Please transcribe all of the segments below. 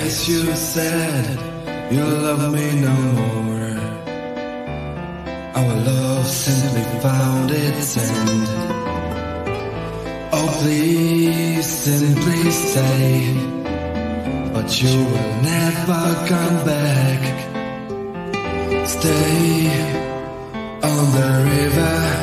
Guess you said you love me no more. Our love simply found its end. Oh, please simply stay. But you will never come back. Stay on the river.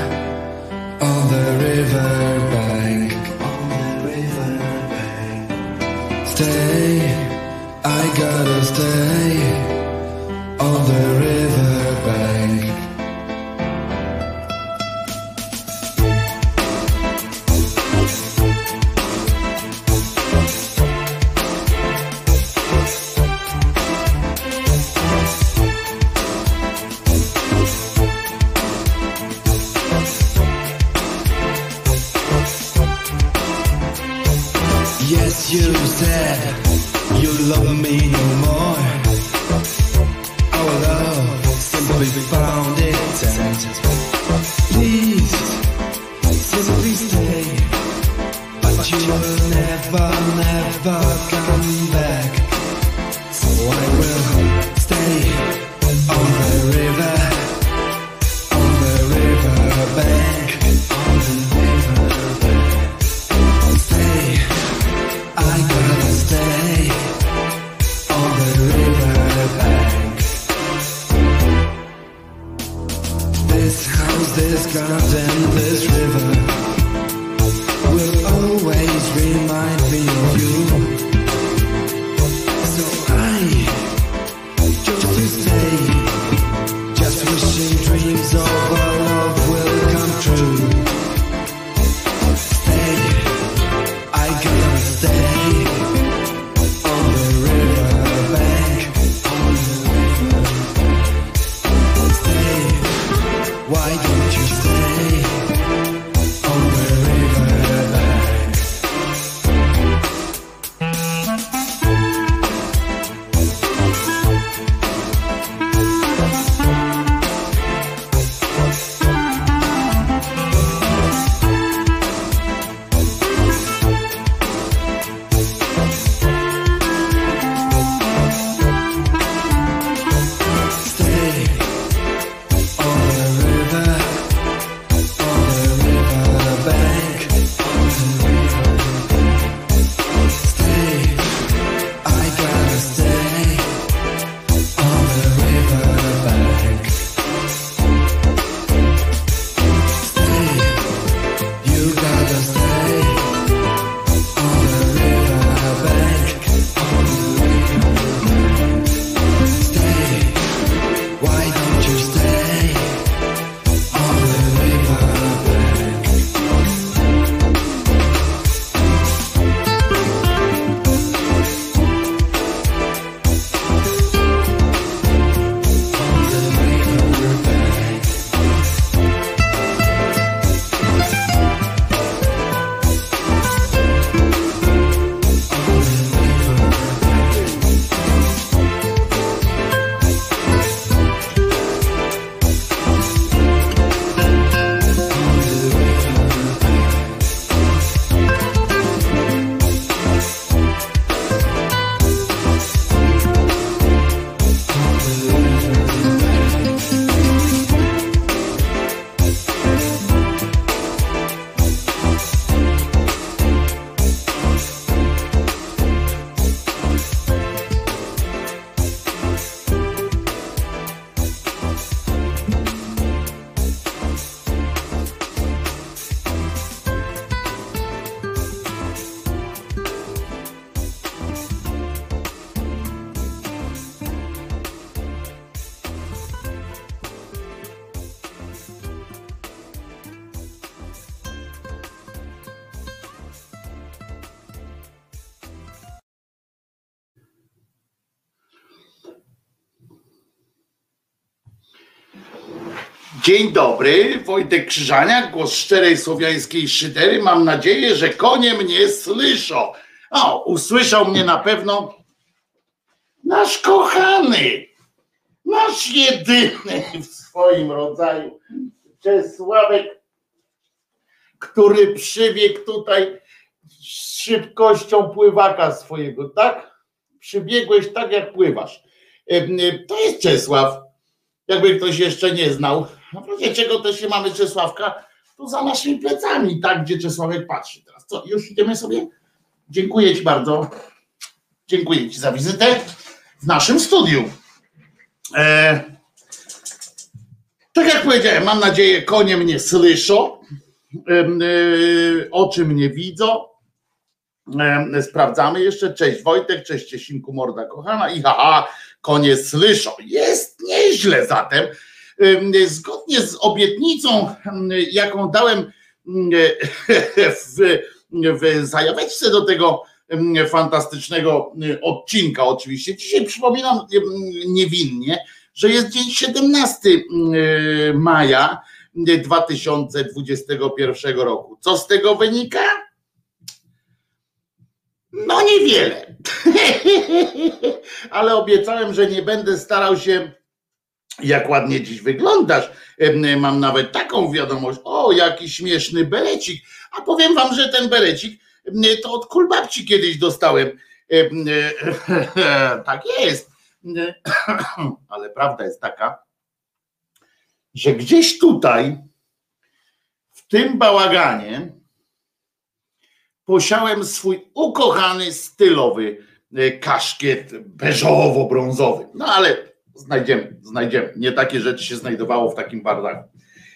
Dzień dobry, Wojtek Krzyżania, głos szczerej słowiańskiej szydery. Mam nadzieję, że konie mnie słyszą. O, usłyszał mnie na pewno nasz kochany, nasz jedyny w swoim rodzaju Czesławek, który przybiegł tutaj z szybkością pływaka swojego, tak? Przybiegłeś tak, jak pływasz. E, to jest Czesław. Jakby ktoś jeszcze nie znał, no proszę, czego też się mamy Czesławka? Tu za naszymi plecami, tak, gdzie Czesławek patrzy teraz. Co, już idziemy sobie? Dziękuję Ci bardzo. Dziękuję Ci za wizytę w naszym studiu. E, tak jak powiedziałem, mam nadzieję, konie mnie słyszą, e, e, oczy mnie widzą. E, sprawdzamy jeszcze. Cześć Wojtek, cześć Ciesinku, morda kochana i haha, konie słyszą. Jest nieźle zatem. E, zgodnie z obietnicą, jaką dałem w, w zajaweczce do tego fantastycznego odcinka oczywiście. Dzisiaj przypominam niewinnie, że jest dzień 17 maja 2021 roku. Co z tego wynika? No niewiele. Ale obiecałem, że nie będę starał się, jak ładnie dziś wyglądasz. Mam nawet taką wiadomość. O, jaki śmieszny berecik. A powiem wam, że ten berecik to od kulbabci kiedyś dostałem. Tak jest. Ale prawda jest taka, że gdzieś tutaj, w tym bałaganie, posiałem swój ukochany stylowy e, kaszkiet beżowo-brązowy. No ale znajdziemy, znajdziemy. Nie takie rzeczy się znajdowało w takim bardaku.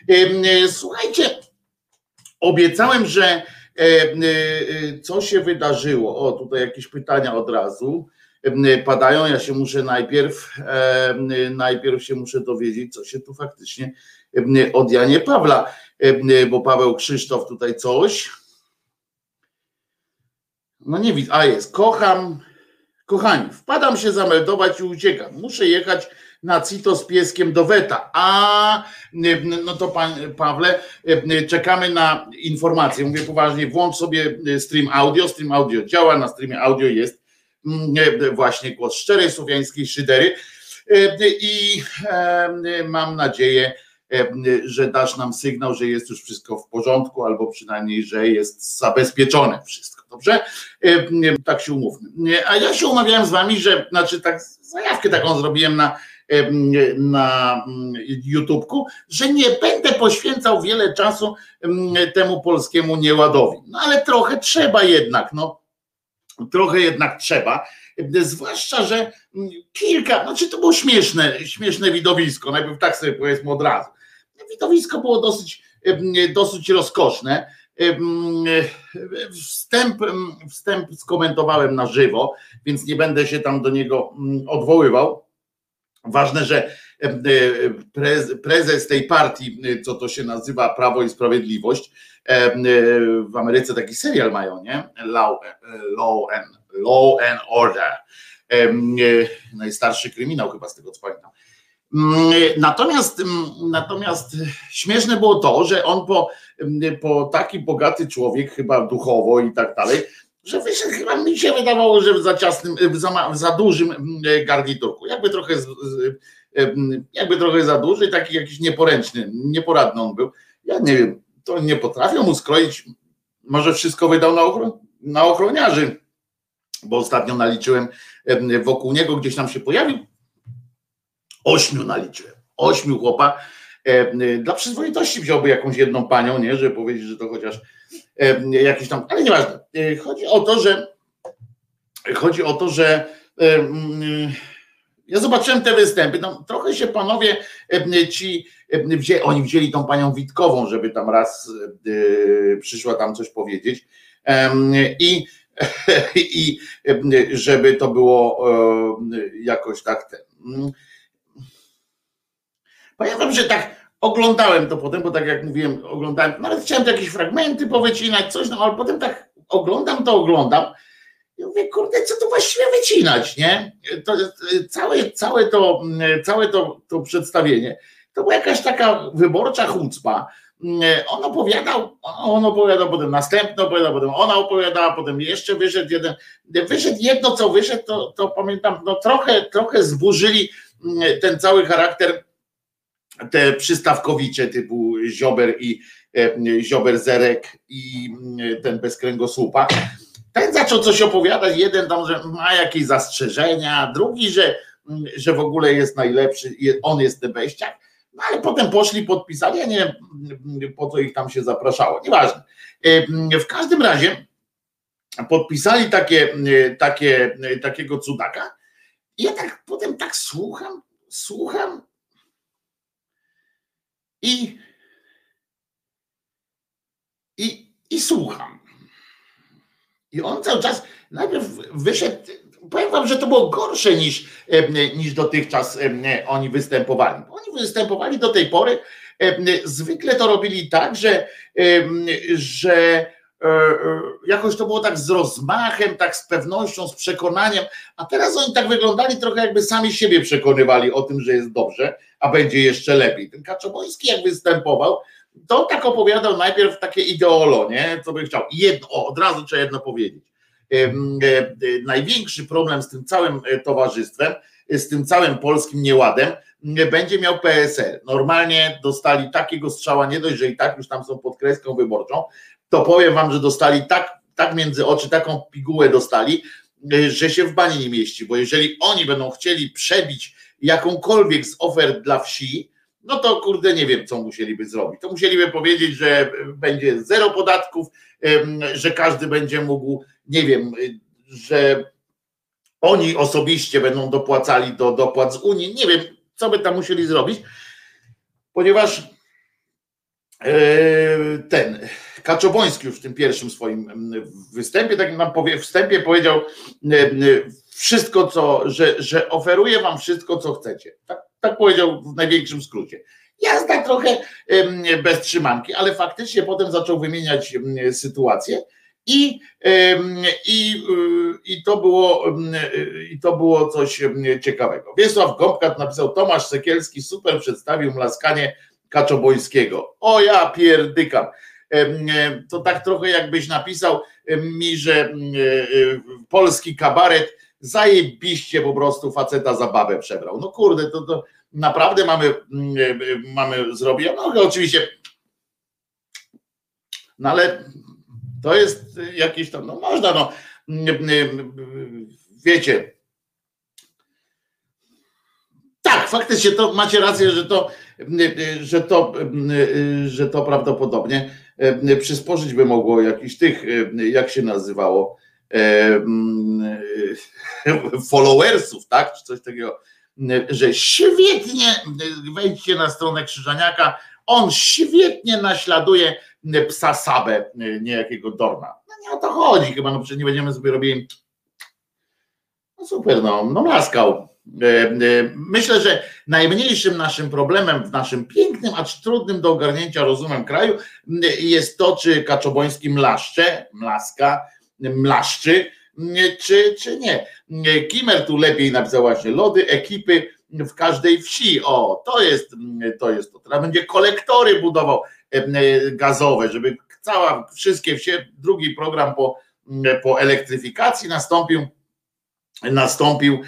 E, słuchajcie, obiecałem, że e, co się wydarzyło. O, tutaj jakieś pytania od razu padają. Ja się muszę najpierw, najpierw się muszę dowiedzieć, co się tu faktycznie od Janie Pawla, bo Paweł Krzysztof tutaj coś no nie widzę. A jest. Kocham. Kochani, wpadam się zameldować i uciekam. Muszę jechać na CITO z pieskiem do Weta. A no to pan Pawle, czekamy na informację. Mówię poważnie, włącz sobie stream audio. Stream audio działa, na streamie audio jest mm, właśnie głos szczerej słowiańskiej szydery. I mam nadzieję, że dasz nam sygnał, że jest już wszystko w porządku, albo przynajmniej, że jest zabezpieczone wszystko. Dobrze? E, tak się umówmy. A ja się umawiałem z wami, że, znaczy tak, zajawkę taką zrobiłem na, e, na mm, YouTubku, że nie będę poświęcał wiele czasu temu polskiemu nieładowi. No ale trochę trzeba jednak, no. Trochę jednak trzeba. Zwłaszcza, że kilka, znaczy to było śmieszne, śmieszne widowisko. Najpierw tak sobie powiedzmy od razu. Widowisko było dosyć, dosyć rozkoszne Wstęp, wstęp skomentowałem na żywo, więc nie będę się tam do niego odwoływał. Ważne, że prezes tej partii, co to się nazywa Prawo i Sprawiedliwość, w Ameryce taki serial mają, nie? Law, law, and, law and Order. Najstarszy kryminał chyba z tego co pamiętam. Mm, natomiast, mm, natomiast śmieszne było to, że on po, mm, po taki bogaty człowiek, chyba duchowo i tak dalej, że wyszedł, chyba mi się wydawało, że w za ciasnym, za, za dużym garniturku. Jakby trochę, jakby trochę za duży, taki jakiś nieporęczny, nieporadny on był. Ja nie wiem, to nie potrafią mu skroić. Może wszystko wydał na, na ochroniarzy, bo ostatnio naliczyłem wokół niego, gdzieś tam się pojawił Ośmiu naliczyłem. Ośmiu chłopa. E, dla przyzwoitości wziąłby jakąś jedną panią, nie, żeby powiedzieć, że to chociaż e, jakiś tam, ale nieważne. E, chodzi o to, że chodzi o to, że ja zobaczyłem te występy. No, trochę się panowie ci oni wzięli tą panią Witkową, żeby tam raz przyszła tam coś powiedzieć. I, i żeby to było jakoś tak ten. Pamiętam, że tak oglądałem to potem, bo tak jak mówiłem, oglądałem, nawet chciałem jakieś fragmenty powycinać, coś, no ale potem tak oglądam to, oglądam i mówię, kurde, co tu właściwie wycinać, nie? To, całe, całe, to, całe to, to przedstawienie to była jakaś taka wyborcza chucpa. On opowiadał, on opowiadał, potem następno opowiadał, potem ona opowiadała, potem jeszcze wyszedł jeden, wyszedł jedno, co wyszedł, to, to pamiętam, no trochę, trochę zburzyli ten cały charakter te przystawkowicze typu Ziober i e, Ziober Zerek i e, ten bez kręgosłupa. ten zaczął coś opowiadać, jeden tam, że ma jakieś zastrzeżenia, drugi, że, że w ogóle jest najlepszy, on jest tebeściak, no ale potem poszli, podpisali, ja nie wiem po co ich tam się zapraszało, nieważne. W każdym razie podpisali takie, takie, takiego cudaka. I ja tak potem tak słucham, słucham i i, i słucham. I on cały czas najpierw wyszedł, powiem wam, że to było gorsze niż, niż dotychczas oni występowali. Oni występowali do tej pory, zwykle to robili tak, że, że jakoś to było tak z rozmachem, tak z pewnością, z przekonaniem, a teraz oni tak wyglądali trochę jakby sami siebie przekonywali o tym, że jest dobrze, a będzie jeszcze lepiej. Ten Kaczoboński jak występował, to tak opowiadał najpierw takie ideolo, nie? Co by chciał. Jedno, o, od razu trzeba jedno powiedzieć. E, e, największy problem z tym całym e, towarzystwem, z tym całym polskim nieładem będzie miał PSL. Normalnie dostali takiego strzała, nie dość, że i tak już tam są pod kreską wyborczą, to powiem wam, że dostali tak, tak między oczy, taką pigułę dostali, że się w bani nie mieści, bo jeżeli oni będą chcieli przebić jakąkolwiek z ofert dla wsi, no to kurde nie wiem, co musieliby zrobić. To musieliby powiedzieć, że będzie zero podatków, że każdy będzie mógł, nie wiem, że oni osobiście będą dopłacali do dopłat z Unii. Nie wiem, co by tam musieli zrobić, ponieważ e, ten Kaczoboński już w tym pierwszym swoim występie, tak nam powie, wstępie powiedział wszystko, co, że, że oferuje wam wszystko, co chcecie. Tak, tak powiedział w największym skrócie. Jazda trochę bez trzymanki, ale faktycznie potem zaczął wymieniać sytuację i, i, i, to było, i to było coś ciekawego. Wiesław Gąbkat napisał, Tomasz Sekielski super przedstawił mlaskanie Kaczobońskiego. O ja pierdykam. To tak trochę jakbyś napisał mi, że polski kabaret zajebiście po prostu faceta za babę przebrał. No kurde, to, to naprawdę mamy, e, mamy zrobić. No oczywiście, no ale to jest jakieś tam, no można, no wiecie. Tak, faktycznie to macie rację, że to, że to, że to prawdopodobnie przysporzyć by mogło jakiś tych, jak się nazywało, followersów, tak, czy coś takiego że świetnie, wejdźcie na stronę Krzyżaniaka, on świetnie naśladuje psa Sabę, niejakiego Dorna. No nie o to chodzi chyba, no przecież nie będziemy sobie robili no super, no, no laskał. Myślę, że najmniejszym naszym problemem w naszym pięknym, acz trudnym do ogarnięcia rozumem kraju jest to, czy Kaczoboński mlaszcze, mlaska, mlaszczy, czy, czy nie. Kimer tu lepiej napisał właśnie lody ekipy w każdej wsi. O, to jest to. Jest to. Teraz będzie kolektory budował gazowe, żeby cała, wszystkie wsie, drugi program po, po elektryfikacji nastąpił nastąpił,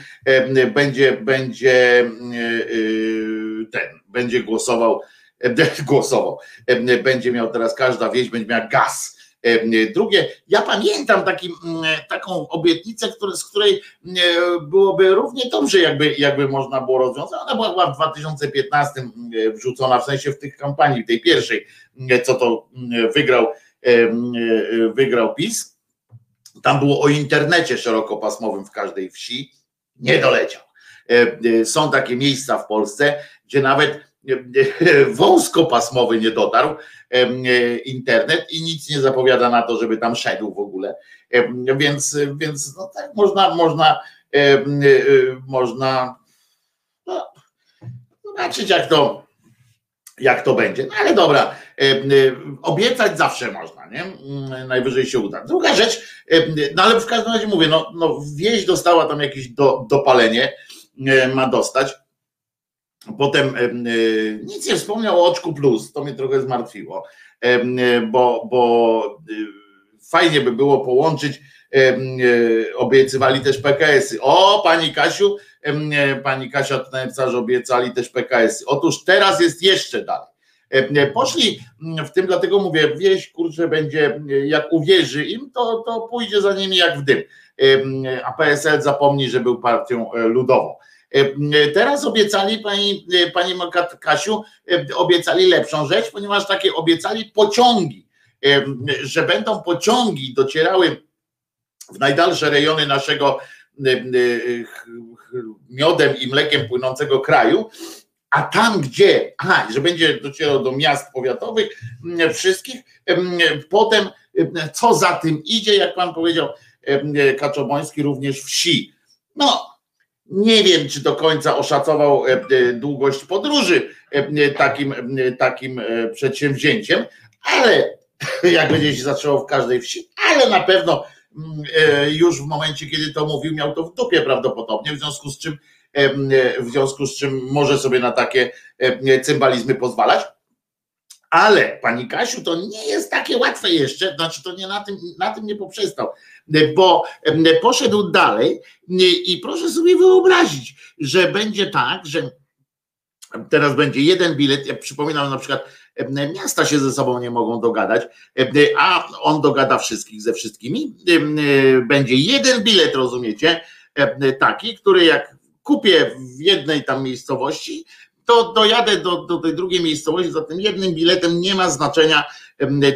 będzie, będzie ten, będzie głosował, głosował, będzie miał teraz każda wieś, będzie miała gaz Drugie, ja pamiętam taki, taką obietnicę, który, z której byłoby równie dobrze, jakby, jakby można było rozwiązać. Ona była w 2015 mm, wrzucona, w sensie w tych kampanii, tej pierwszej, co to wygrał, wygrał PiS. Tam było o internecie szerokopasmowym w każdej wsi. Nie doleciał. Są takie miejsca w Polsce, gdzie nawet wąskopasmowy nie dotarł E, internet i nic nie zapowiada na to, żeby tam szedł w ogóle. Więc, więc no tak można, można, e, można no, zobaczyć, jak to, jak to będzie. No ale dobra, obiecać zawsze można, nie? Najwyżej się uda. Druga rzecz, no ale w każdym razie mówię, no, no wieś dostała tam jakieś do, dopalenie, ma dostać. Potem e, nic nie wspomniał o Oczku Plus, to mnie trochę zmartwiło, e, bo, bo e, fajnie by było połączyć, obiecywali też PKS-y. O, pani Kasiu, pani Kasia tutaj napisała, że obiecali też PKS-y. Otóż teraz jest jeszcze dalej. Poszli w tym, dlatego mówię, wieś kurczę będzie, jak uwierzy im, to, to pójdzie za nimi jak w dym. A PSL zapomni, że był partią ludową. Teraz obiecali pani, pani Kasiu, obiecali lepszą rzecz, ponieważ takie obiecali pociągi, że będą pociągi docierały w najdalsze rejony naszego miodem i mlekiem płynącego kraju, a tam gdzie, aha, że będzie docierał do miast powiatowych wszystkich, potem co za tym idzie, jak pan powiedział Kaczoboński, również wsi. No, nie wiem, czy do końca oszacował długość podróży takim, takim przedsięwzięciem, ale jak będzie się zaczęło w każdej wsi, ale na pewno mm, e, już w momencie, kiedy to mówił, miał to w dupie prawdopodobnie, w związku z czym w związku z czym może sobie na takie cymbalizmy pozwalać. Ale pani Kasiu, to nie jest takie łatwe jeszcze, znaczy to nie na tym, na tym nie poprzestał, bo poszedł dalej i proszę sobie wyobrazić, że będzie tak, że teraz będzie jeden bilet, ja przypominam na przykład miasta się ze sobą nie mogą dogadać, a on dogada wszystkich ze wszystkimi. Będzie jeden bilet, rozumiecie, taki, który jak kupię w jednej tam miejscowości, to dojadę do, do tej drugiej miejscowości za tym jednym biletem, nie ma znaczenia,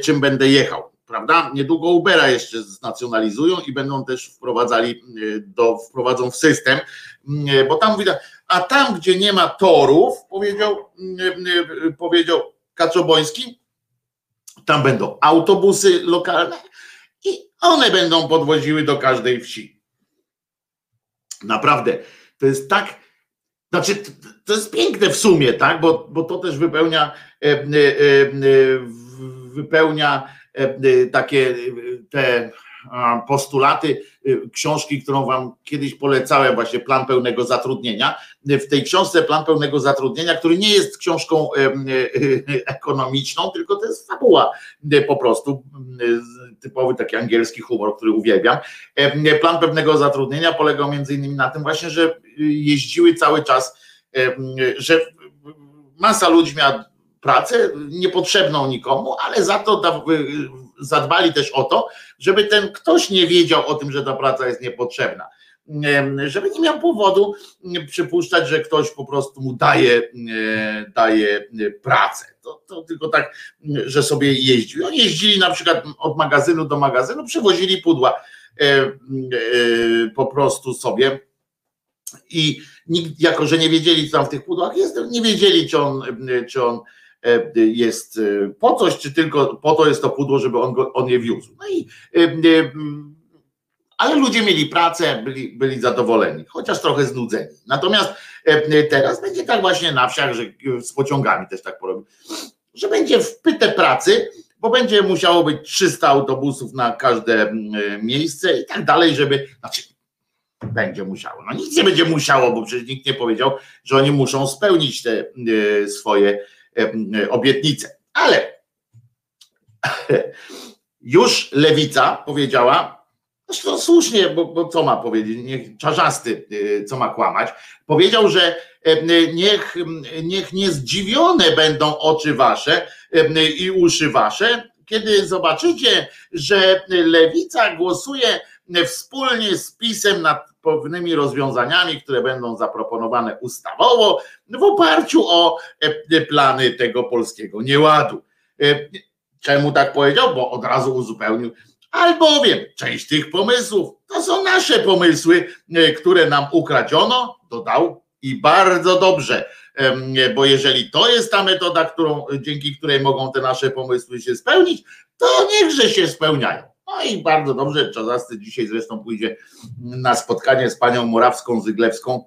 czym będę jechał. Prawda? Niedługo Ubera jeszcze znacjonalizują i będą też wprowadzali do, wprowadzą w system, bo tam widać, a tam, gdzie nie ma torów, powiedział, powiedział Kaczoboński, tam będą autobusy lokalne i one będą podwoziły do każdej wsi. Naprawdę, to jest tak, znaczy to jest piękne w sumie, tak, bo, bo to też wypełnia e, e, e, wypełnia takie te postulaty y, książki, którą wam kiedyś polecałem, właśnie Plan Pełnego Zatrudnienia. W tej książce Plan Pełnego Zatrudnienia, który nie jest książką y, y, ekonomiczną, tylko to jest fabuła po prostu, typowy taki angielski humor, który uwielbiam. Plan Pewnego Zatrudnienia polegał między innymi na tym właśnie, że jeździły cały czas, że masa ludzi miała pracę niepotrzebną nikomu, ale za to zadbali też o to, żeby ten ktoś nie wiedział o tym, że ta praca jest niepotrzebna. Żeby nie miał powodu przypuszczać, że ktoś po prostu mu daje, daje pracę. To, to tylko tak, że sobie jeździł. Oni jeździli na przykład od magazynu do magazynu, przewozili pudła po prostu sobie i nikt, jako że nie wiedzieli, co tam w tych pudłach jest, nie wiedzieli, czy on, czy on E, jest e, po coś, czy tylko po to jest to pudło, żeby on, go, on je wiózł. No i e, ale ludzie mieli pracę, byli, byli zadowoleni, chociaż trochę znudzeni. Natomiast teraz będzie tak właśnie na wsiach, że z pociągami też tak porobi, że będzie wpyte pracy, bo będzie musiało być 300 autobusów na każde miejsce i tak dalej, żeby, znaczy będzie musiało. No nic nie będzie musiało, bo przecież nikt nie powiedział, że oni muszą spełnić te swoje obietnicę. Ale już lewica powiedziała, zresztą słusznie, bo, bo, co ma powiedzieć, niech czarzasty, y, co ma kłamać, powiedział, że niech, niech nie zdziwione będą oczy wasze i uszy wasze, kiedy zobaczycie, że lewica głosuje wspólnie z PiSem nad pewnymi rozwiązaniami, które będą zaproponowane ustawowo w oparciu o e, plany tego polskiego nieładu. E, czemu tak powiedział? Bo od razu uzupełnił. Albowiem część tych pomysłów to są nasze pomysły, e, które nam ukradziono, dodał i bardzo dobrze, bo jeżeli to jest ta metoda, którą, dzięki której mogą te nasze pomysły się spełnić, to niechże się spełniają. No i bardzo dobrze, Czazasty dzisiaj zresztą pójdzie na spotkanie z panią Morawską Zyglewską,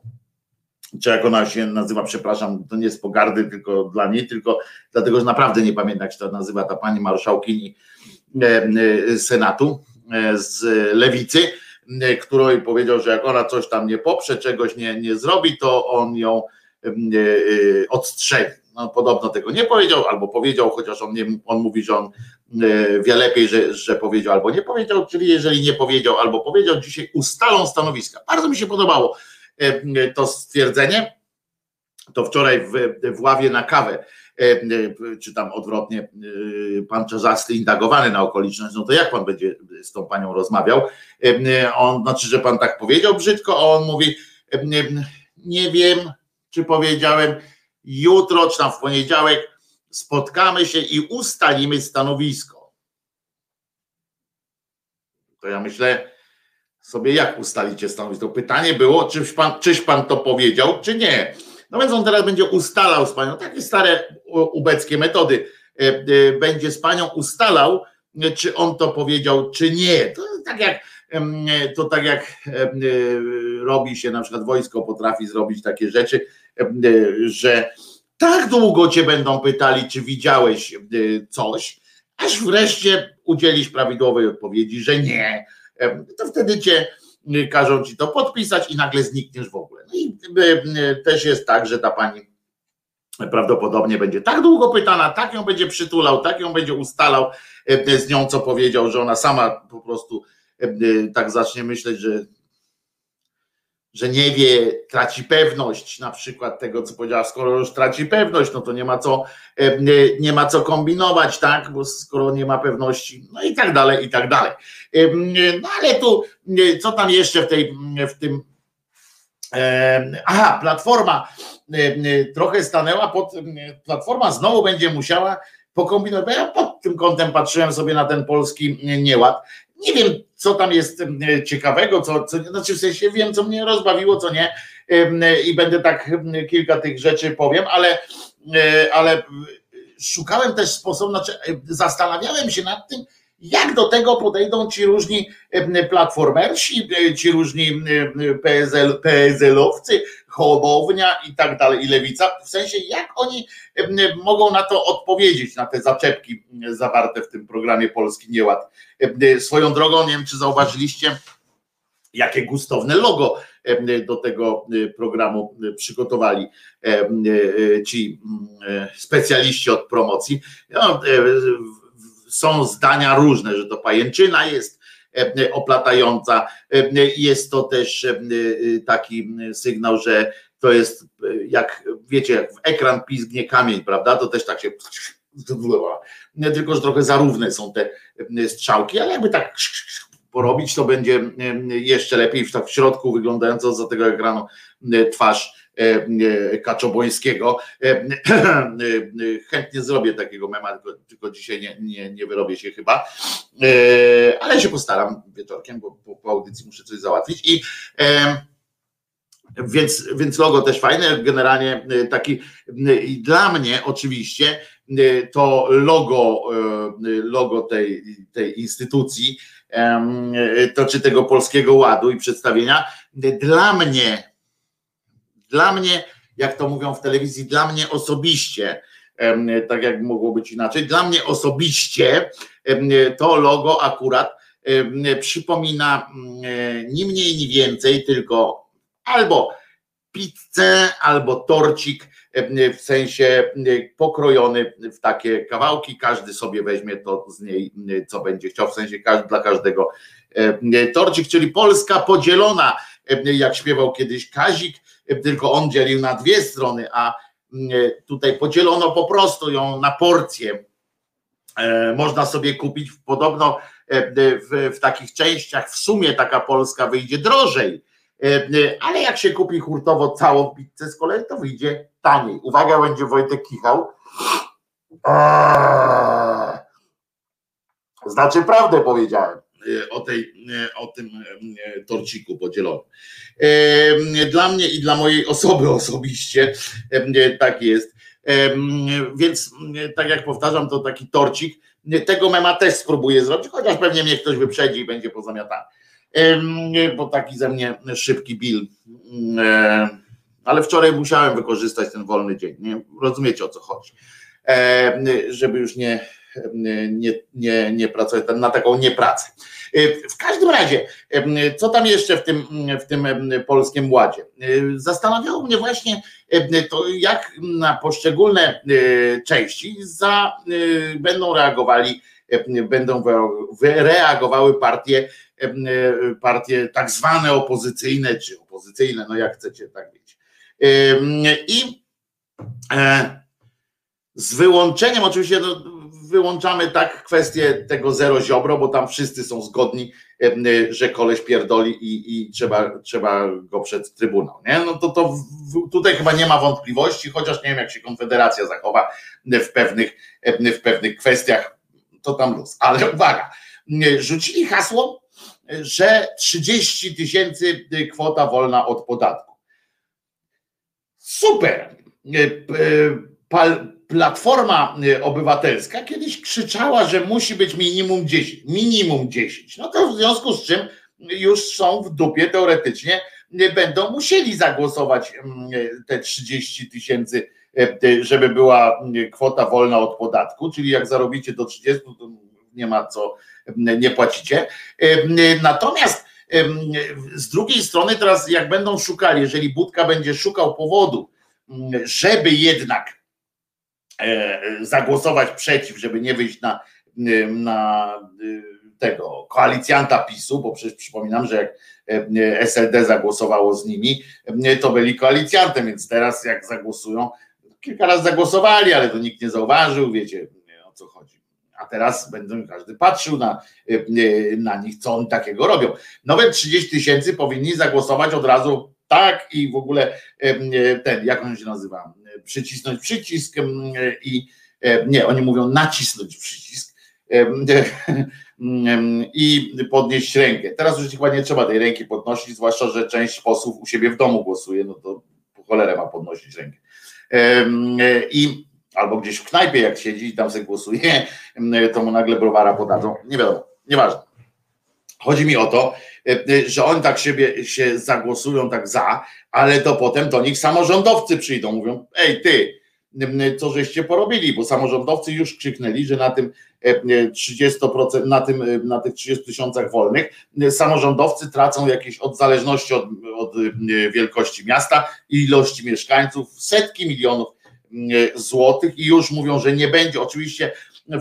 czy jak ona się nazywa, przepraszam, to nie z pogardy tylko dla niej, tylko dlatego, że naprawdę nie pamiętam, jak się to nazywa ta pani marszałkini e, e, Senatu e, z Lewicy, której powiedział, że jak ona coś tam nie poprze, czegoś nie, nie zrobi, to on ją odstrzeli podobno tego nie powiedział, albo powiedział, chociaż on, nie, on mówi, że on e, wie lepiej, że, że powiedział albo nie powiedział, czyli jeżeli nie powiedział albo powiedział, dzisiaj ustalą stanowiska. Bardzo mi się podobało e, to stwierdzenie. To wczoraj w, w ławie na kawę czy tam odwrotnie, pan Czarzasty indagowany na okoliczność, no to jak pan będzie z tą panią rozmawiał? On, znaczy, że pan tak powiedział brzydko, a on mówi, nie wiem, czy powiedziałem, jutro, czy tam w poniedziałek spotkamy się i ustalimy stanowisko. To ja myślę sobie, jak ustalicie stanowisko. Pytanie było, czyś pan, czyś pan to powiedział, czy nie. No więc on teraz będzie ustalał z panią, takie stare ubeckie metody, e, e, będzie z panią ustalał, czy on to powiedział, czy nie. To tak jak to tak jak robi się, na przykład wojsko potrafi zrobić takie rzeczy, że tak długo cię będą pytali, czy widziałeś coś, aż wreszcie udzielisz prawidłowej odpowiedzi, że nie. To wtedy cię każą ci to podpisać i nagle znikniesz w ogóle. No i też jest tak, że ta pani prawdopodobnie będzie tak długo pytana, tak ją będzie przytulał, tak ją będzie ustalał z nią, co powiedział, że ona sama po prostu tak zacznie myśleć, że że nie wie, traci pewność na przykład tego, co powiedziała, skoro już traci pewność, no to nie ma co, nie ma co kombinować, tak, bo skoro nie ma pewności, no i tak dalej, i tak dalej. No ale tu, co tam jeszcze w tej, w tym, aha, platforma trochę stanęła pod, platforma znowu będzie musiała pokombinować, bo ja pod tym kątem patrzyłem sobie na ten polski nieład, nie wiem, co tam jest ciekawego, co, co znaczy w sensie wiem, co mnie rozbawiło, co nie, i będę tak kilka tych rzeczy powiem, ale, e, ale szukałem też sposobu, znaczy zastanawiałem się nad tym, jak do tego podejdą ci różni platformersi, e, ci różni PSL, PSL-owcy, Hołownia i tak dalej, i Lewica, w sensie jak oni mogą na to odpowiedzieć, na te zaczepki zawarte w tym programie Polski Nieład. Swoją drogą, nie wiem czy zauważyliście, jakie gustowne logo do tego programu przygotowali ci specjaliści od promocji. No, są zdania różne, że to pajęczyna jest oplatająca. Jest to też taki sygnał, że to jest jak wiecie, jak w ekran pizgnie kamień, prawda? To też tak się tylko, że trochę zarówne są te strzałki, ale jakby tak porobić, to będzie jeszcze lepiej w, tak w środku wyglądająca za tego ekranu twarz E, e, Kaczobońskiego. E, chętnie zrobię takiego mema, tylko, tylko dzisiaj nie, nie, nie wyrobię się chyba, ale się postaram wieczorkiem, bo po, po audycji muszę coś załatwić. I więc, więc logo też fajne, generalnie taki i dla mnie oczywiście to logo, logo tej, tej instytucji, to czy tego polskiego ładu i przedstawienia, dla mnie dla mnie, jak to mówią w telewizji, dla mnie osobiście, tak jak mogło być inaczej, dla mnie osobiście to logo akurat przypomina ni mniej, ni więcej, tylko albo pizzę, albo torcik w sensie pokrojony w takie kawałki, każdy sobie weźmie to z niej, co będzie chciał, w sensie dla każdego torcik, czyli Polska podzielona, jak śpiewał kiedyś Kazik, tylko on dzielił na dwie strony, a mm, tutaj podzielono po prostu ją na porcje. E, można sobie kupić podobno e, w, w takich częściach, w sumie taka Polska wyjdzie drożej, e, ale jak się kupi hurtowo całą pizzę z kolei, to wyjdzie taniej. Uwaga, będzie Wojtek kichał. Znaczy prawdę powiedziałem. E, o, tej, e, o tym e, torciku podzielonym. Dla mnie i dla mojej osoby osobiście tak jest. Więc tak jak powtarzam, to taki torcik. Tego mema też spróbuję zrobić, chociaż pewnie mnie ktoś wyprzedzi i będzie pozamiatany. Bo taki ze mnie szybki Bill. Ale wczoraj musiałem wykorzystać ten wolny dzień. Nie? Rozumiecie o co chodzi. Żeby już nie, nie, nie, nie pracować na taką niepracę. W każdym razie, co tam jeszcze w tym, w tym polskim ładzie? Zastanawiało mnie właśnie to, jak na poszczególne części za, będą reagowali, będą reagowały partie, partie tak zwane opozycyjne, czy opozycyjne, no jak chcecie tak mieć. I e, z wyłączeniem, oczywiście no, wyłączamy tak kwestię tego zero ziobro, bo tam wszyscy są zgodni, że koleś pierdoli i, i trzeba, trzeba go przed trybunał. Nie? No to, to w, tutaj chyba nie ma wątpliwości, chociaż nie wiem, jak się Konfederacja zachowa w pewnych, w pewnych kwestiach, to tam luz. Ale uwaga, rzucili hasło, że 30 tysięcy kwota wolna od podatku. Super. Platforma Obywatelska kiedyś krzyczała, że musi być minimum 10. Minimum 10. No to w związku z czym już są w dupie teoretycznie, będą musieli zagłosować te 30 tysięcy, żeby była kwota wolna od podatku, czyli jak zarobicie do 30, to nie ma co, nie płacicie. Natomiast z drugiej strony teraz jak będą szukali, jeżeli Budka będzie szukał powodu, żeby jednak zagłosować przeciw, żeby nie wyjść na, na tego koalicjanta PiSu, bo przecież przypominam, że jak SLD zagłosowało z nimi, to byli koalicjantem, więc teraz jak zagłosują, kilka razy zagłosowali, ale to nikt nie zauważył, wiecie o co chodzi a teraz będą każdy patrzył na, e, e, na nich, co oni takiego robią. Nowe 30 tysięcy powinni zagłosować od razu tak i w ogóle e, ten, jak on się nazywa, przycisnąć przycisk i nie, oni mówią nacisnąć przycisk i podnieść rękę. Teraz już chyba nie trzeba tej ręki podnosić, zwłaszcza, że część posłów u siebie w domu głosuje, no to cholerę ma podnosić rękę. I albo gdzieś w knajpie, jak siedzi i tam sobie głosuje, to mu nagle browara podadzą. Nie wiadomo, nieważne. Chodzi mi o to, że oni tak siebie się zagłosują tak za, ale to potem do nich samorządowcy przyjdą, mówią, ej ty, co żeście porobili, bo samorządowcy już krzyknęli, że na tym 30%, na, tym, na tych 30 tysiącach wolnych samorządowcy tracą jakieś od zależności od, od wielkości miasta i ilości mieszkańców setki milionów E, złotych i już mówią, że nie będzie. Oczywiście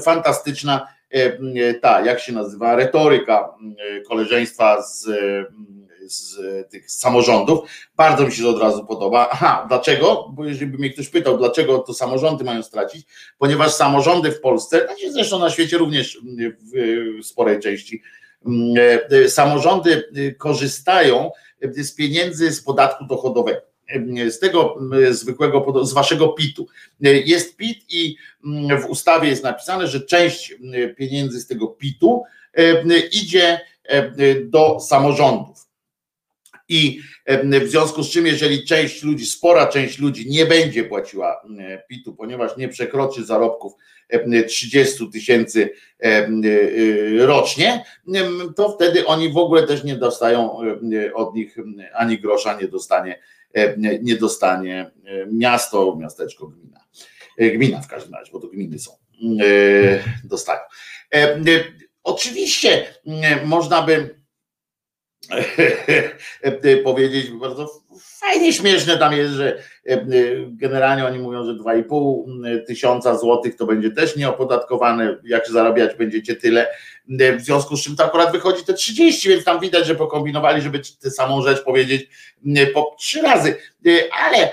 fantastyczna e, ta, jak się nazywa, retoryka e, koleżeństwa z, z tych samorządów. Bardzo mi się to od razu podoba. Aha, dlaczego? Bo jeżeli by mnie ktoś pytał, dlaczego to samorządy mają stracić, ponieważ samorządy w Polsce, znaczy zresztą na świecie również w sporej części, samorządy korzystają z pieniędzy z podatku dochodowego z tego zwykłego, z waszego PIT-u. Jest PIT i w ustawie jest napisane, że część pieniędzy z tego PIT-u idzie do samorządów. I w związku z czym, jeżeli część ludzi, spora część ludzi nie będzie płaciła PIT-u, ponieważ nie przekroczy zarobków 30 tysięcy rocznie, to wtedy oni w ogóle też nie dostają od nich ani grosza, nie dostanie E, nie dostanie e, miasto, miasteczko, gmina. E, gmina w każdym razie, bo to gminy są, dostają. Oczywiście można by powiedzieć bardzo fajnie śmieszne tam jest, że generalnie oni mówią, że 2,5 tysiąca złotych to będzie też nieopodatkowane, jak zarabiać będziecie tyle, w związku z czym to akurat wychodzi te 30, więc tam widać, że pokombinowali, żeby tę samą rzecz powiedzieć po trzy razy, ale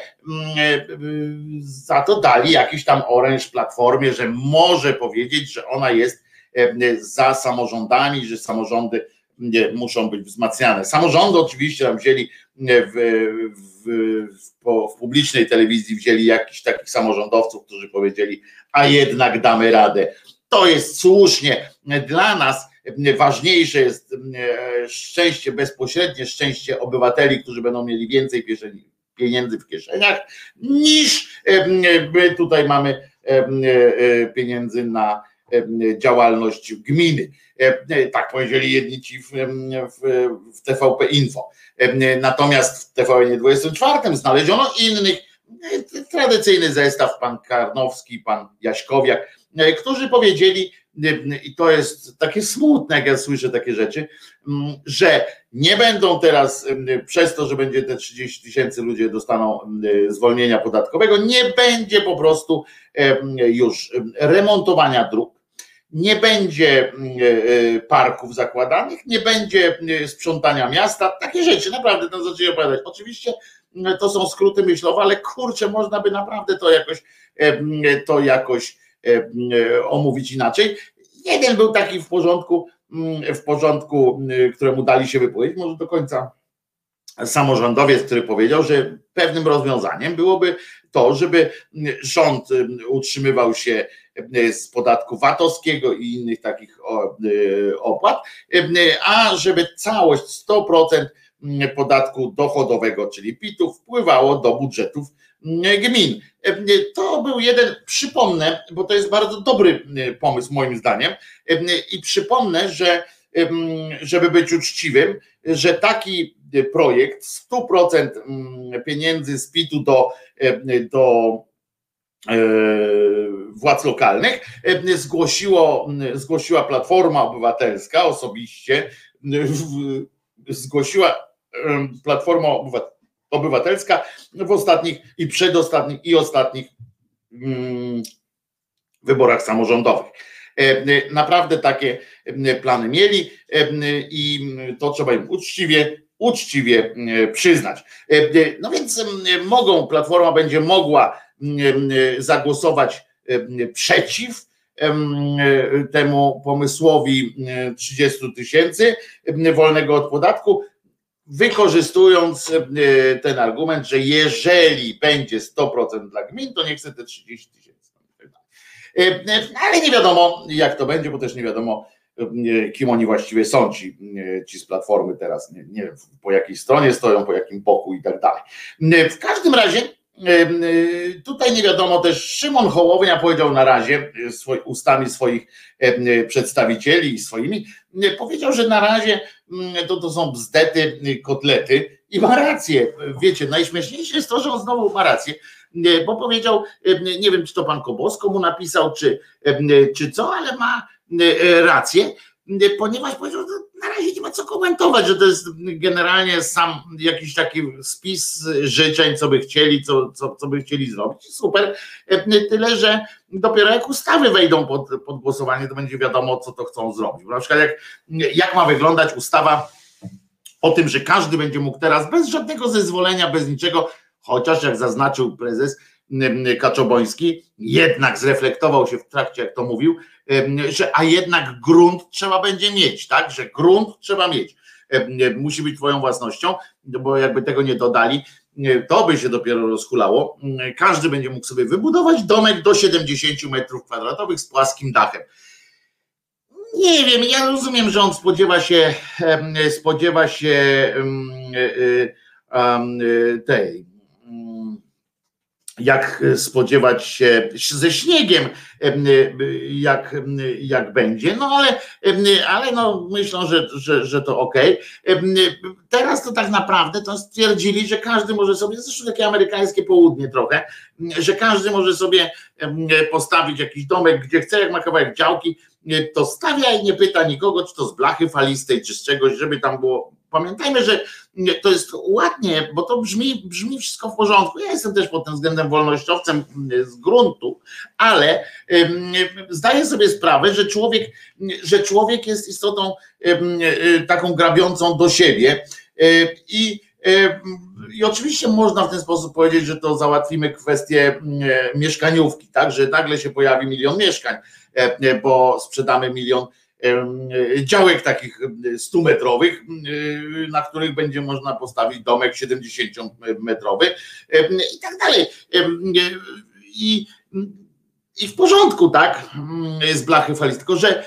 za to dali jakiś tam oręż platformie, że może powiedzieć, że ona jest za samorządami, że samorządy muszą być wzmacniane. Samorządy oczywiście tam wzięli w, w, w, w publicznej telewizji, wzięli jakichś takich samorządowców, którzy powiedzieli, a jednak damy radę. To jest słusznie dla nas. Ważniejsze jest szczęście bezpośrednie, szczęście obywateli, którzy będą mieli więcej pieniędzy w kieszeniach, niż my tutaj mamy pieniędzy na działalność gminy. Tak powiedzieli jedni ci w, w, w TVP Info. Natomiast w TVN 24 znaleziono innych, tradycyjny zestaw, pan Karnowski, pan Jaśkowiak, którzy powiedzieli, i to jest takie smutne, jak ja słyszę takie rzeczy, że nie będą teraz przez to, że będzie te 30 tysięcy ludzie dostaną zwolnienia podatkowego, nie będzie po prostu już remontowania dróg, nie będzie parków zakładanych, nie będzie sprzątania miasta, takie rzeczy, naprawdę to zaczęli opowiadać. Oczywiście to są skróty myślowe, ale kurczę, można by naprawdę to jakoś, to jakoś omówić inaczej. Jeden był taki w porządku, w porządku, któremu dali się wypowiedzieć, może do końca samorządowiec, który powiedział, że pewnym rozwiązaniem byłoby to, żeby rząd utrzymywał się z podatku VAT-owskiego i innych takich opłat, a żeby całość 100% podatku dochodowego, czyli PIT-u, wpływało do budżetów gmin. To był jeden, przypomnę, bo to jest bardzo dobry pomysł moim zdaniem i przypomnę, że żeby być uczciwym, że taki projekt 100% pieniędzy z PIT-u do, do e, władz lokalnych zgłosiło, zgłosiła Platforma Obywatelska osobiście, zgłosiła Platforma Obywatelska w ostatnich i przedostatnich i ostatnich wyborach samorządowych. Naprawdę takie plany mieli i to trzeba im uczciwie, uczciwie przyznać. No więc mogą, Platforma będzie mogła zagłosować przeciw temu pomysłowi 30 tysięcy wolnego od podatku, wykorzystując ten argument, że jeżeli będzie 100% dla gmin, to nie chce te 30 tysięcy. Ale nie wiadomo, jak to będzie, bo też nie wiadomo, kim oni właściwie są, ci, ci z platformy teraz. Nie, nie wiem, po jakiej stronie stoją, po jakim boku i tak dalej. W każdym razie Tutaj nie wiadomo też, Szymon Hołownia powiedział na razie swoi, ustami swoich przedstawicieli i swoimi, powiedział, że na razie to, to są bzdety, kotlety i ma rację. Wiecie, najśmieszniejsze jest to, że on znowu ma rację, bo powiedział, nie wiem, czy to pan Kobosko mu napisał, czy, czy co, ale ma rację, ponieważ na razie nie ma co komentować, że to jest generalnie sam jakiś taki spis życzeń, co by chcieli, co, co, co by chcieli zrobić. Super. Tyle, że dopiero jak ustawy wejdą pod, pod głosowanie, to będzie wiadomo, co to chcą zrobić. Na przykład jak, jak ma wyglądać ustawa o tym, że każdy będzie mógł teraz bez żadnego zezwolenia, bez niczego, chociaż jak zaznaczył prezes Kaczoboński, jednak zreflektował się w trakcie, jak to mówił, że a jednak grunt trzeba będzie mieć, tak, że grunt trzeba mieć, musi być twoją własnością, bo jakby tego nie dodali, to by się dopiero rozhulało. Każdy będzie mógł sobie wybudować domek do 70 metrów kwadratowych z płaskim dachem. Nie wiem, ja rozumiem, że on spodziewa się, spodziewa się tej jak spodziewać się ze śniegiem, jak, jak będzie, no ale, ale no myślą, że, że, że to ok. Teraz to tak naprawdę to stwierdzili, że każdy może sobie, zresztą takie amerykańskie południe trochę, że każdy może sobie postawić jakiś domek, gdzie chce, jak ma kawałek działki, to stawia i nie pyta nikogo, czy to z blachy falistej, czy z czegoś, żeby tam było Pamiętajmy, że to jest ładnie, bo to brzmi, brzmi wszystko w porządku. Ja jestem też pod tym względem wolnościowcem z gruntu, ale zdaję sobie sprawę, że człowiek, że człowiek jest istotą taką grabiącą do siebie i i oczywiście można w ten sposób powiedzieć, że to załatwimy kwestię mieszkaniówki, tak, że nagle się pojawi milion mieszkań, bo sprzedamy milion działek takich 100-metrowych, na których będzie można postawić domek 70-metrowy i tak dalej. I, i w porządku, tak, z blachy falist, tylko że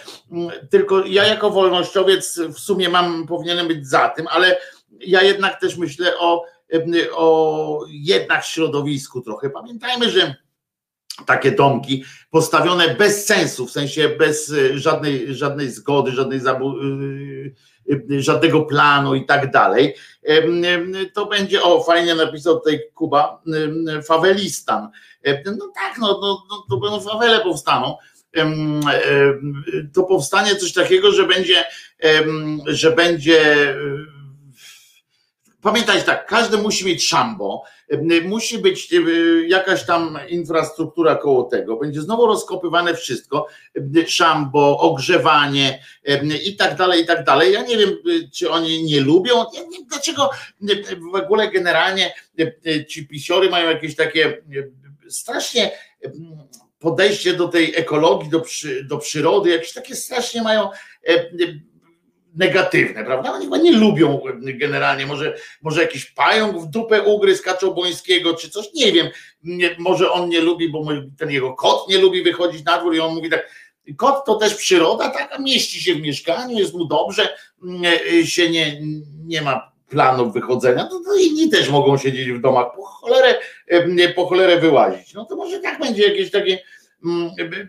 tylko ja jako wolnościowiec w sumie mam, powinienem być za tym, ale ja jednak też myślę o, o jednak środowisku trochę. Pamiętajmy, że takie domki postawione bez sensu, w sensie bez y, żadnej, żadnej zgody, żadnej y, y, żadnego planu i tak dalej, to będzie, o fajnie napisał tutaj Kuba, fawelistan. No tak, no, no, no to będą fawele powstaną. To powstanie coś takiego, że będzie, że będzie pamiętajcie tak, każdy musi mieć szambo, musi być jakaś tam infrastruktura koło tego, będzie znowu rozkopywane wszystko, szambo, ogrzewanie i tak dalej, i tak dalej. Ja nie wiem, czy oni nie lubią, dlaczego w ogóle generalnie ci pisiory mają jakieś takie strasznie podejście do tej ekologii, do, przy, do przyrody, jakieś takie strasznie mają negatywne, prawda? Oni chyba nie lubią generalnie, może, może jakiś pająk w dupę ugryz Kaczobońskiego, czy coś, nie wiem, nie, może on nie lubi, bo ten jego kot nie lubi wychodzić na dwór i on mówi tak, kot to też przyroda, taka mieści się w mieszkaniu, jest mu dobrze, się nie, nie ma planów wychodzenia, to, to inni też mogą siedzieć w domach, po cholerę, po cholerę wyłazić. No to może tak będzie jakieś takie Mm,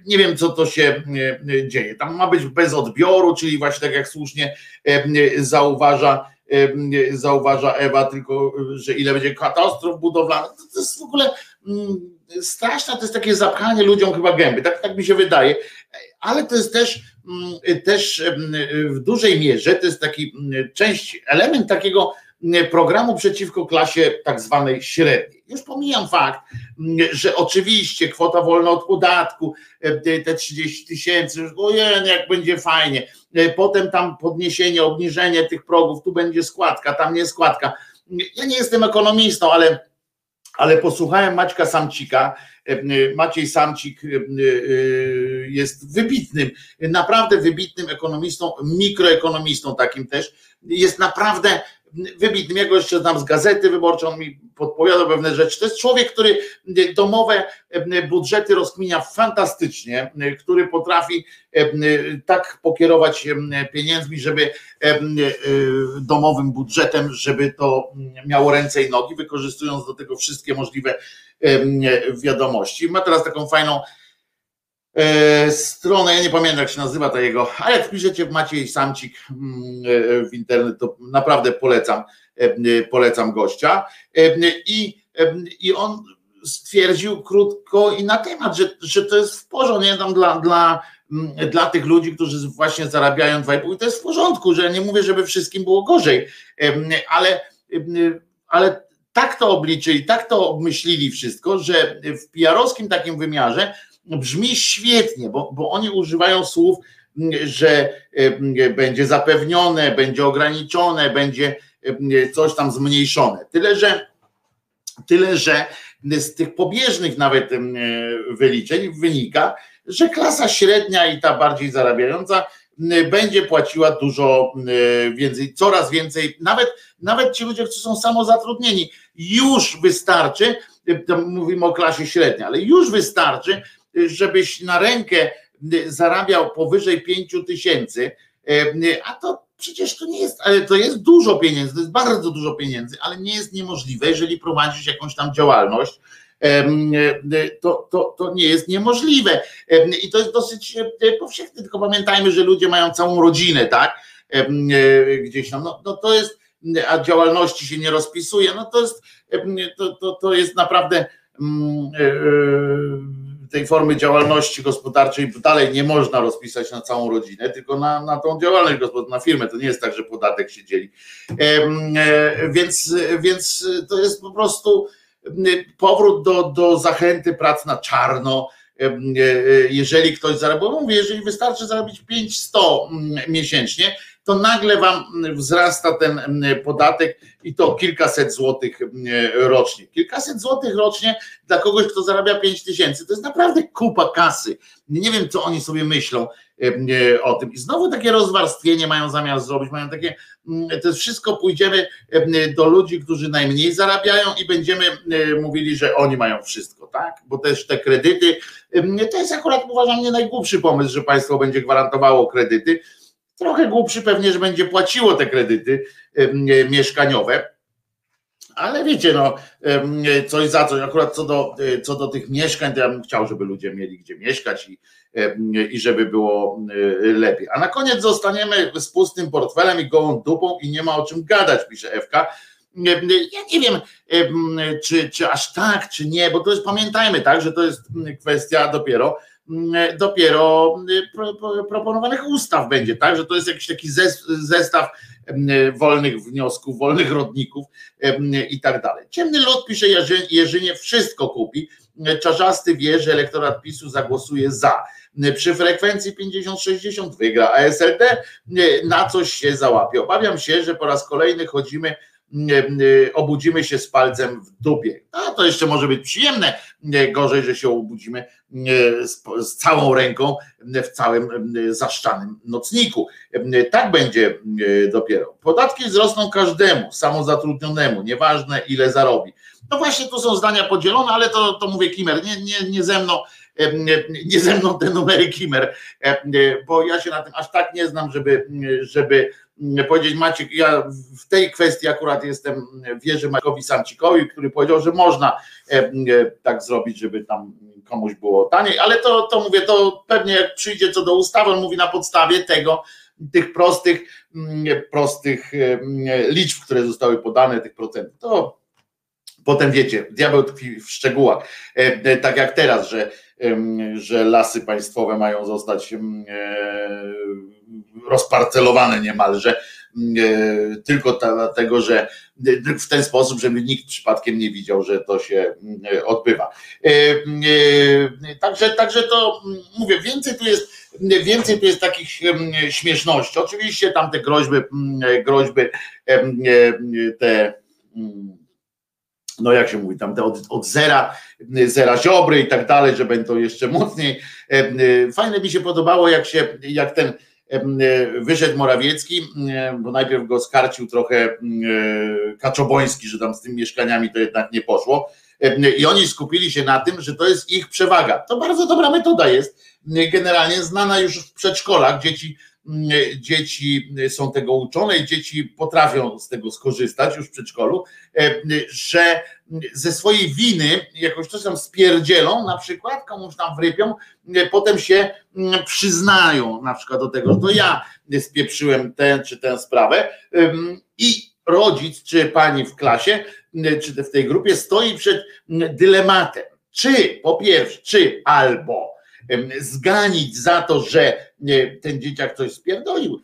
nie wiem, co to się e, dzieje. Tam ma być bez odbioru, czyli właśnie tak jak słusznie e, zauważa, e, zauważa Ewa, tylko że ile będzie katastrof budowlanych. To jest w ogóle straszne, to jest takie zapchanie ludziom chyba gęby, tak, tak mi się wydaje, ale to jest też, też w dużej mierze, to jest taki część, element takiego programu przeciwko klasie tak zwanej średniej. Już pomijam fakt, że oczywiście kwota wolna od podatku, e, te 30 tysięcy, ojej, jak będzie fajnie. E, potem tam podniesienie, obniżenie tych progów, tu będzie składka, tam nie składka. Ja nie jestem ekonomistą, ale, ale posłuchałem Maćka Samcika. E, Maciej Samcik jest wybitnym, naprawdę wybitnym ekonomistą, mikroekonomistą takim też. Jest naprawdę wybitnym, ja go jeszcze znam z gazety wyborczej, on mi podpowiada pewne rzeczy. To jest człowiek, który domowe budżety rozkminia fantastycznie, który potrafi tak pokierować pieniędzmi, żeby domowym budżetem, żeby to miało ręce i nogi, wykorzystując do tego wszystkie możliwe wiadomości. Ma teraz taką fajną E, stronę, ja nie pamiętam jak się nazywa ta jego, ale jak wpiszecie Maciej Samcik mm, e, w internet, to naprawdę polecam, e, polecam gościa. I, i on stwierdził krótko i na temat, że, że to jest w porządku, nie tam dla, dla, dla tych ludzi, którzy właśnie zarabiają 2,5 i to jest w porządku, że nie mówię, żeby wszystkim było gorzej, ale, ale tak to obliczyli, tak to obmyślili wszystko, że w PR-owskim takim wymiarze brzmi świetnie, bo, bo oni używają słów, że będzie zapewnione, będzie ograniczone, będzie coś tam zmniejszone. Tyle, że tyle, że z tych pobieżnych nawet wyliczeń wynika, że klasa średnia i ta bardziej zarabiająca będzie płaciła dużo więcej, coraz więcej, nawet, nawet ci ludzie, którzy są samozatrudnieni, już wystarczy, mówimy o klasie średniej, ale już wystarczy, żebyś na rękę zarabiał powyżej 5 tysięcy, a to przecież to nie jest, ale to jest dużo pieniędzy, to jest bardzo dużo pieniędzy, ale nie jest niemożliwe, jeżeli prowadzisz jakąś tam działalność, to, to, to nie jest niemożliwe. I to jest dosyć powszechne, tylko pamiętajmy, że ludzie mają całą rodzinę, tak? Gdzieś tam, no, no to jest, a działalności się nie rozpisuje, no to jest, to, to, to jest naprawdę tej formy działalności gospodarczej dalej nie można rozpisać na całą rodzinę, tylko na, na tą działalność gospodarczą, na firmę. To nie jest tak, że podatek się dzieli. E, więc, więc to jest po prostu powrót do, do zachęty prac na czarno. E, jeżeli ktoś zarabia, mówię, jeżeli wystarczy zarobić 500 miesięcznie, to nagle wam wzrasta ten podatek i to kilkaset złotych rocznie. Kilkaset złotych rocznie dla kogoś, kto zarabia 5 tysięcy, to jest naprawdę kupa kasy. Nie wiem, co oni sobie myślą o tym. I znowu takie rozwarstwienie mają zamiar zrobić, mają takie, to wszystko pójdziemy do ludzi, którzy najmniej zarabiają i będziemy mówili, że oni mają wszystko, tak? Bo też te kredyty, to jest akurat uważam nie najgłupszy pomysł, że państwo będzie gwarantowało kredyty, Trochę głupszy pewnie, że będzie płaciło te kredyty mieszkaniowe, ale wiecie, no, coś za coś. Akurat co do, co do tych mieszkań, to ja bym chciał, żeby ludzie mieli gdzie mieszkać i, i żeby było lepiej. A na koniec zostaniemy z pustym portfelem i gołą dupą i nie ma o czym gadać, pisze Ewka. Ja nie wiem, czy, czy aż tak, czy nie, bo to jest, pamiętajmy, tak, że to jest kwestia dopiero dopiero proponowanych ustaw będzie, tak? Że to jest jakiś taki zestaw wolnych wniosków, wolnych rodników i tak dalej. Ciemny lud, pisze Jerzynie, wszystko kupi. Czarzasty wie, że elektorat PiSu zagłosuje za. Przy frekwencji 50-60 wygra, a SLD na coś się załapie. Obawiam się, że po raz kolejny chodzimy obudzimy się z palcem w dupie. A to jeszcze może być przyjemne, gorzej, że się obudzimy z, z całą ręką w całym zaszczanym nocniku. Tak będzie dopiero. Podatki wzrosną każdemu, samozatrudnionemu, nieważne ile zarobi. No właśnie tu są zdania podzielone, ale to, to mówię Kimer, nie, nie, nie ze mną, nie ze mną te numery Kimer, bo ja się na tym aż tak nie znam, żeby, żeby powiedzieć Maciek, ja w tej kwestii akurat jestem, wierzę Makowi Samcikowi, który powiedział, że można tak zrobić, żeby tam komuś było taniej, ale to, to mówię, to pewnie jak przyjdzie co do ustawy, on mówi na podstawie tego, tych prostych, prostych liczb, które zostały podane, tych procentów. To potem wiecie, diabeł tkwi w szczegółach. Tak jak teraz, że, że lasy państwowe mają zostać rozparcelowane niemalże, e, tylko dlatego, że w ten sposób, żeby nikt przypadkiem nie widział, że to się e, odbywa. E, także, także to mówię, więcej tu jest, więcej tu jest takich śmieszności. Oczywiście tam te groźby, groźby te no jak się mówi, tam te od, od zera, zera ziobry i tak dalej, że będą jeszcze mocniej. Fajne mi się podobało, jak się, jak ten E, wyszedł Morawiecki, e, bo najpierw go skarcił trochę e, Kaczoboński, że tam z tymi mieszkaniami to jednak nie poszło. I oni skupili się na tym, że to jest ich przewaga. To bardzo dobra metoda jest. Generalnie znana już w przedszkolach. Dzieci dzieci są tego uczone i dzieci potrafią z tego skorzystać już w przedszkolu, e, że ze swojej winy jakoś coś tam spierdzielą, na przykład komuś tam wrypią, e, potem się mm, przyznają na przykład do tego, że to ja spieprzyłem tę czy tę sprawę i rodzic czy pani w klasie, czy w tej grupie stoi przed dylematem, czy po pierwsze, czy albo zganić za to, że ten dzieciak coś spierdolił,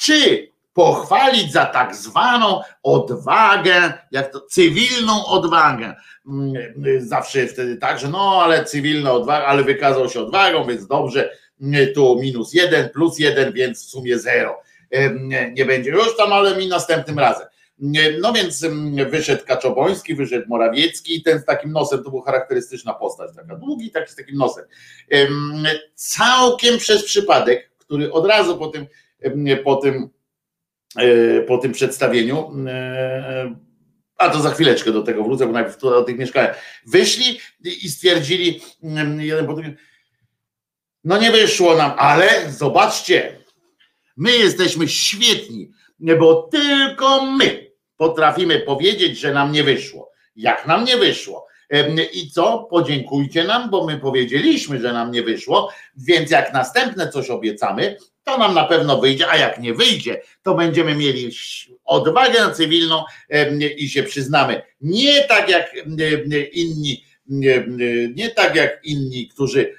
czy pochwalić za tak zwaną odwagę, jak to cywilną odwagę. Mm, zawsze wtedy tak, że no ale cywilna odwaga, ale wykazał się odwagą, więc dobrze, tu minus jeden, plus jeden, więc w sumie zero. Nie będzie już tam, ale mi następnym razem. No więc mm, wyszedł Kaczoboński, wyszedł Morawiecki i ten z takim nosem, to była charakterystyczna postać, taka długi, taki z takim nosem. Całkiem przez przypadek, który od razu po tym, po tym, e, po tym przedstawieniu, e, a to za chwileczkę do tego wrócę, bo najpierw do tych mieszkań, wyszli i stwierdzili jeden po drugim, no nie wyszło nam, ale zobaczcie, my jesteśmy świetni, bo tylko my potrafimy powiedzieć, że nam nie wyszło. Jak nam nie wyszło? I co? Podziękujcie nam, bo my powiedzieliśmy, że nam nie wyszło, więc jak następne coś obiecamy, to nam na pewno wyjdzie, a jak nie wyjdzie, to będziemy mieli odwagę cywilną i się przyznamy. Nie tak jak inni, nie tak jak inni, którzy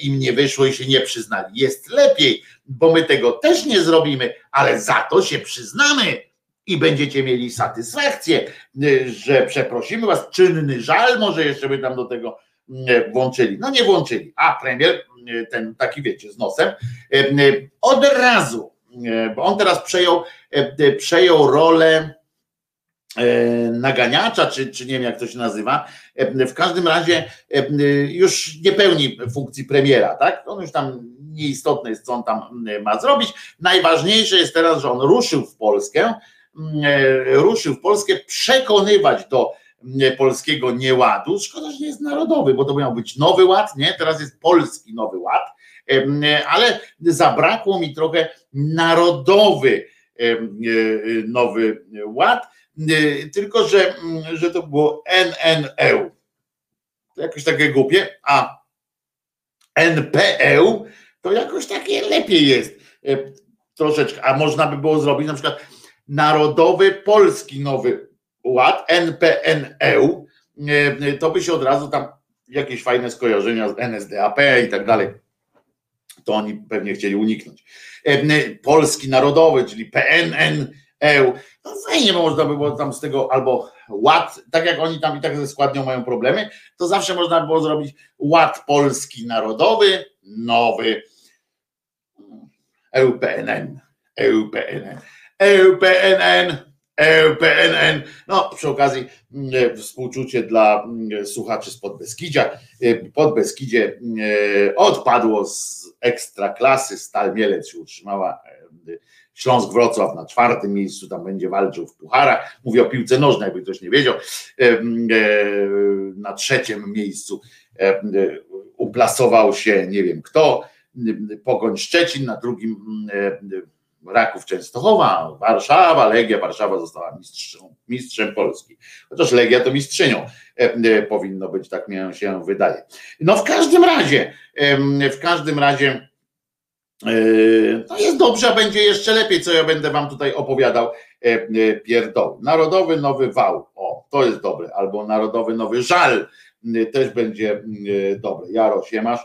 im nie wyszło i się nie przyznali. Jest lepiej, bo my tego też nie zrobimy, ale za to się przyznamy i będziecie mieli satysfakcję, y, że przeprosimy was, czynny żal, może jeszcze by tam do tego y, włączyli. No nie włączyli, a premier, y, ten taki wiecie, z nosem, od razu, bo on teraz przejął, przejął rolę naganiacza, czy, czy nie wiem jak to się nazywa, w każdym razie już nie pełni funkcji premiera, tak? On już tam nieistotne jest, co on tam ma zrobić. Najważniejsze jest teraz, że on ruszył w Polskę, ruszył w Polskę przekonywać do e, polskiego nieładu. Szkoda, że nie jest narodowy, bo to miał być nowy ład, nie? Teraz jest polski nowy ład, e, ale zabrakło mi trochę narodowy nowy ład, tylko że, że to było NNE. To jakoś takie głupie, a NPE to jakoś takie lepiej jest troszeczkę, a można by było zrobić na przykład Narodowy Polski Nowy Ład, NPNE, to by się od razu tam jakieś fajne skojarzenia z NSDAP i tak dalej. To oni pewnie chcieli uniknąć. Polski Narodowy, czyli PNN, EU. No fajnie można by było tam z tego albo ład, tak jak oni tam i tak ze składnią mają problemy, to zawsze można by było zrobić ład polski narodowy, nowy. EUPNN, EUPNN, EUPNN, EUPNN. No, przy okazji mm, współczucie dla mm, słuchaczy z Podbeskidzia. Y, Podbeskidzie odpadło z ekstra klasy, Stal Mielec się utrzymała Śląsk Wrocław na czwartym miejscu, tam będzie walczył w pucharach. Mówię o piłce nożnej, jakby ktoś nie wiedział. Na trzecim miejscu uplasował się nie wiem kto, Pogoń Szczecin, na drugim Raków Częstochowa, Warszawa, Legia Warszawa została mistrzem, mistrzem Polski. Chociaż Legia to mistrzynią powinno być, tak mi się wydaje. No w każdym razie, w każdym razie no jest dobrze, a będzie jeszcze lepiej, co ja będę wam tutaj opowiadał e, e, pierdoły. Narodowy Nowy Wał, o, to jest dobre, albo Narodowy Nowy Żal też będzie dobre. Jaro, masz.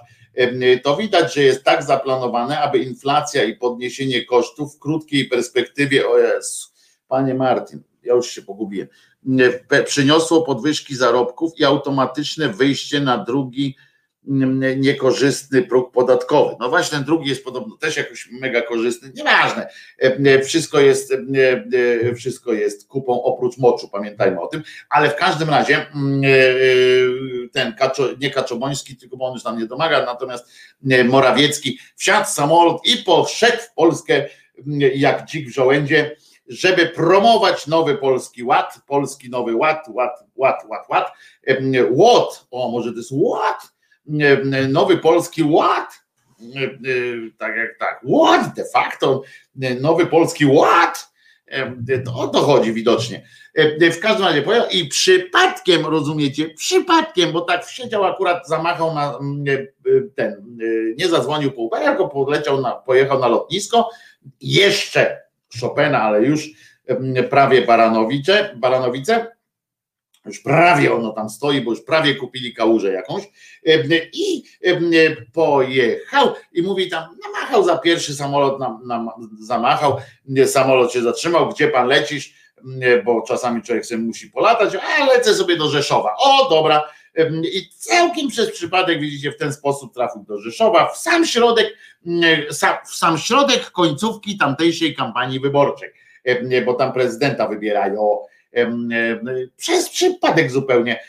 To widać, że jest tak zaplanowane, aby inflacja i podniesienie kosztów w krótkiej perspektywie, o jest, panie Martin, ja już się pogubiłem, przyniosło podwyżki zarobków i automatyczne wyjście na drugi niekorzystny próg podatkowy. No właśnie ten drugi jest podobno też jakoś mega korzystny, nieważne. Wszystko jest, wszystko jest kupą oprócz moczu, pamiętajmy o tym, ale w każdym razie ten Kaczo, nie Kaczoboński, tylko on już tam nie domaga, natomiast Morawiecki wsiadł samolot i poszedł w Polskę jak dzik w żołędzie, żeby promować nowy polski ład, polski nowy ład, ład, ład, ład, ład, ład, o może to jest ład, nowy polski ład, tak jak tak, ład de facto, nowy polski ład, to o to chodzi widocznie. W każdym razie pojechał i przypadkiem, rozumiecie, przypadkiem, bo tak siedział akurat, zamachał na ten, nie zadzwonił po Ubera, tylko poleciał na, pojechał na lotnisko, jeszcze Chopina, ale już prawie Baranowice, Baranowice, już prawie ono tam stoi, bo już prawie kupili kałużę jakąś. I pojechał i mówi tam, namachał za pierwszy samolot, nam, nam, zamachał, samolot się zatrzymał, gdzie pan lecisz, bo czasami człowiek sobie musi polatać, a lecę sobie do Rzeszowa, o dobra, i całkiem przez przypadek, widzicie, w ten sposób trafił do Rzeszowa, w sam środek, w sam środek końcówki tamtejszej kampanii wyborczej, bo tam prezydenta wybierają przez przypadek zupełnie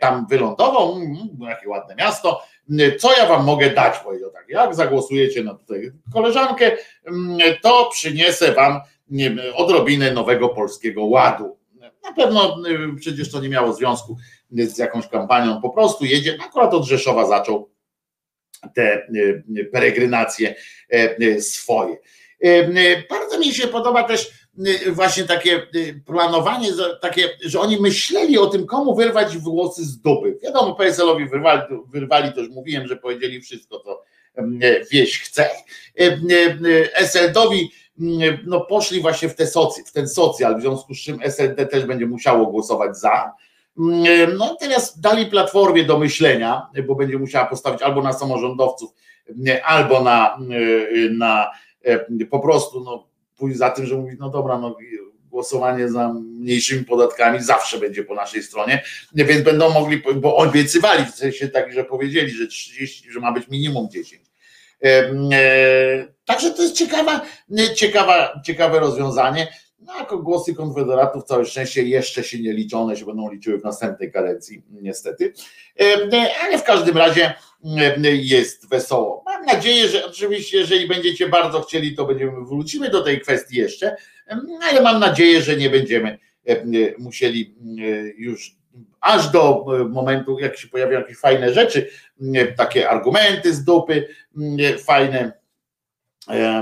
tam wylądował, mm, jakie ładne miasto, co ja wam mogę dać, powiedział tak, jak zagłosujecie na tutaj koleżankę, to przyniosę wam odrobinę nowego polskiego ładu. Na pewno przecież to nie miało związku z jakąś kampanią, po prostu jedzie, akurat od Rzeszowa zaczął te peregrinacje swoje. Bardzo mi się podoba też właśnie takie y, planowanie, takie, że oni myśleli o tym, komu wyrwać włosy z dupy. Wiadomo, PSL-owi wyrwali, wyrwali, to już mówiłem, że powiedzieli wszystko, co wieś chce. SLD-owi no, poszli właśnie w, te socy, w ten socjal, w związku z czym SLD też będzie musiało głosować za. No teraz dali platformie do myślenia, bo będzie musiała postawić albo na samorządowców, albo na, na po prostu no, pójść za tym, że mówi, no dobra, no głosowanie za mniejszymi podatkami zawsze będzie po naszej stronie, więc będą mogli, bo obiecywali, w sensie tak, że powiedzieli, że 30, że ma być minimum 10. E, także to jest ciekawa, ciekawa, ciekawe rozwiązanie. No, jako głosy konfederatów całe szczęście jeszcze się nie liczą, one się będą liczyły w następnej kadencji, niestety. E, ale w każdym razie jest wesoło. Mam nadzieję, że oczywiście, jeżeli będziecie bardzo chcieli, to będziemy wrócimy do tej kwestii jeszcze, ale mam nadzieję, że nie będziemy musieli już aż do momentu, jak się pojawią jakieś fajne rzeczy, takie argumenty z dupy, fajne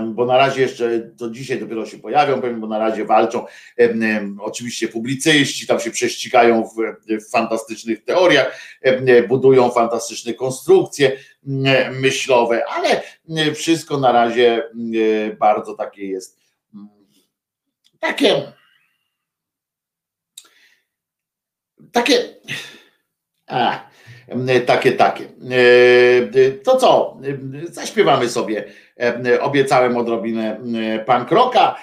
bo na razie jeszcze, to dzisiaj dopiero się pojawią, bo na razie walczą oczywiście publicyści, tam się prześcigają w, w fantastycznych teoriach, budują fantastyczne konstrukcje myślowe, ale wszystko na razie bardzo takie jest, takie, takie, a, takie, takie. To co? Zaśpiewamy sobie. Obiecałem odrobinę pan kroka,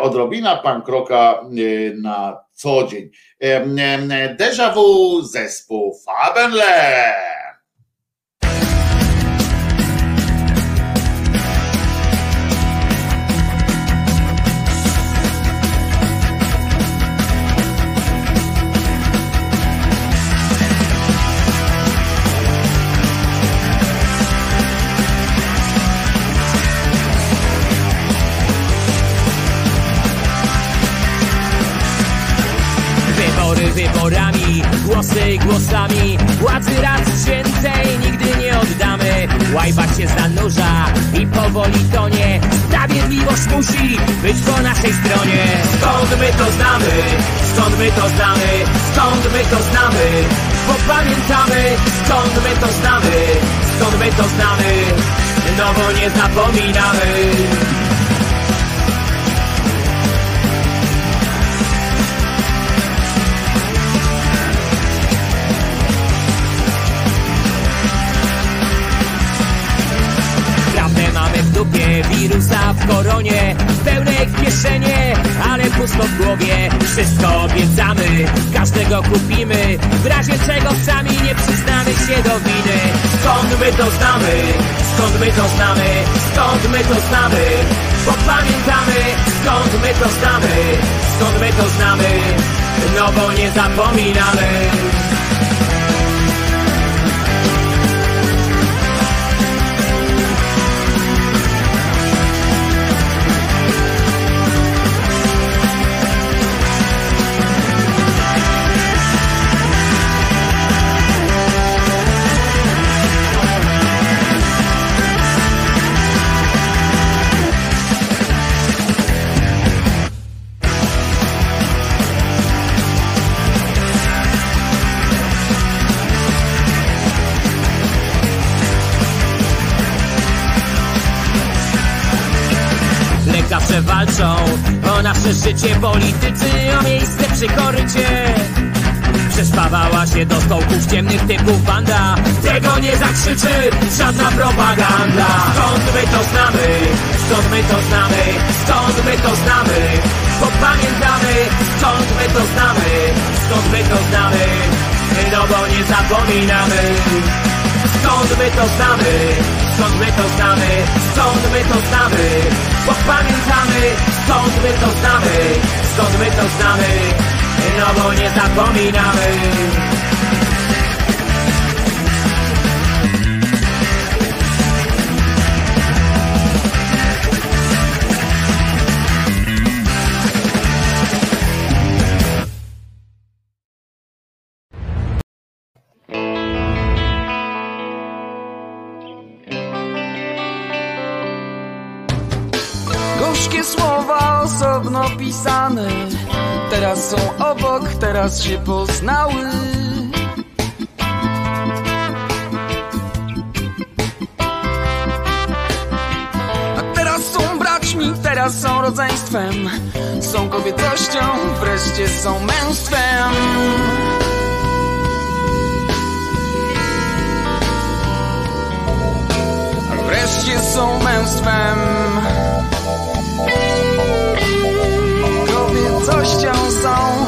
odrobina pan kroka na co dzień. Déjà vu zespół Fabenle. My to znamy? Skąd my to znamy? Skąd my to znamy? Bo pamiętamy skąd my to znamy Skąd my to znamy? No bo nie zapominamy wirusa w koronie kieszenie, ale pusto w głowie Wszystko obiecamy, każdego kupimy W razie czego sami nie przyznamy się do winy Skąd my to znamy? Skąd my to znamy? Skąd my to znamy? Bo pamiętamy, skąd my to znamy? Skąd my to znamy? No bo nie zapominamy nasze życie politycy, o miejsce przy korycie. Przespawała się do stołków ciemnych typów banda Tego nie zakrzyczy żadna propaganda Skąd my to znamy? Skąd my to znamy? Skąd my to znamy? Bo pamiętamy Skąd my to znamy? Skąd my to znamy? No bo nie zapominamy Skąd my to znamy? Skąd my to znamy? Skąd my to znamy? Bo pamiętamy Skąd my to znamy? Skąd my to znamy? No bo nie zapominamy się poznały. A teraz są braćmi, teraz są rodzeństwem. Są kobietością, wreszcie są męstwem. Wreszcie są męstwem. Kobiecością są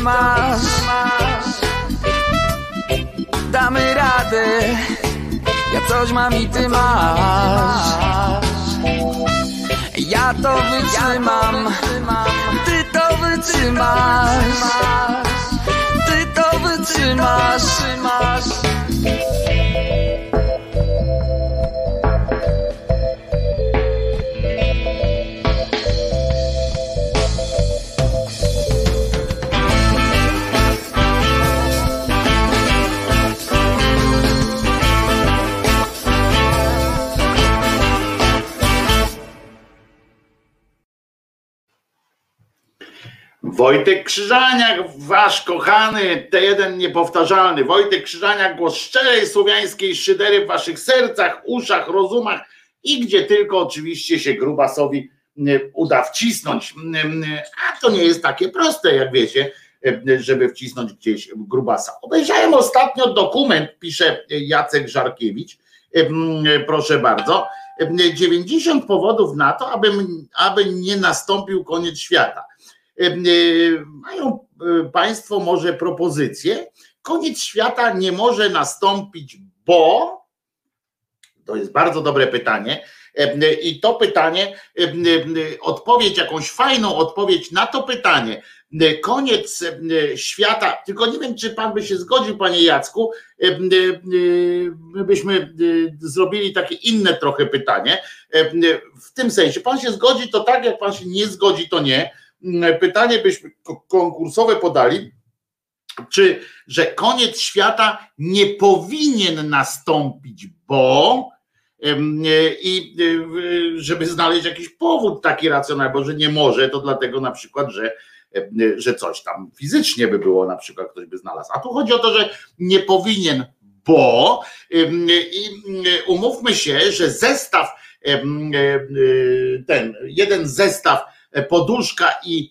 wytrzymasz. Damy radę, ja coś mam i ty masz. Ja to wytrzymam, ty to wytrzymasz. Ty to wytrzymasz. Wojtek Krzyżaniak, wasz kochany, te jeden niepowtarzalny. Wojtek Krzyżaniak, głos szczerej słowiańskiej szydery w waszych sercach, uszach, rozumach i gdzie tylko oczywiście się grubasowi mm, uda wcisnąć. Mm, A to nie jest takie proste, jak wiecie, żeby wcisnąć gdzieś grubasa. Obejrzałem ostatnio dokument, pisze Jacek Żarkiewicz, proszę bardzo. 90 powodów na to, aby, aby nie nastąpił koniec świata. E, mają e, Państwo może propozycję. Koniec świata nie może nastąpić, bo to jest bardzo dobre pytanie. I to pytanie, odpowiedź, jakąś fajną odpowiedź na to pytanie, koniec świata, tylko nie wiem, czy pan by się zgodził, panie Jacku, my byśmy zrobili takie inne trochę pytanie, w tym sensie, pan się zgodzi, to tak, jak pan się nie zgodzi, to nie, pytanie byśmy konkursowe podali, czy że koniec świata nie powinien nastąpić, bo i żeby znaleźć jakiś powód taki racjonalny, bo że nie może, to dlatego na przykład, że, że coś tam fizycznie by było, na przykład ktoś by znalazł. A tu chodzi o to, że nie powinien, bo i umówmy się, że zestaw ten, jeden zestaw E, poduszka i,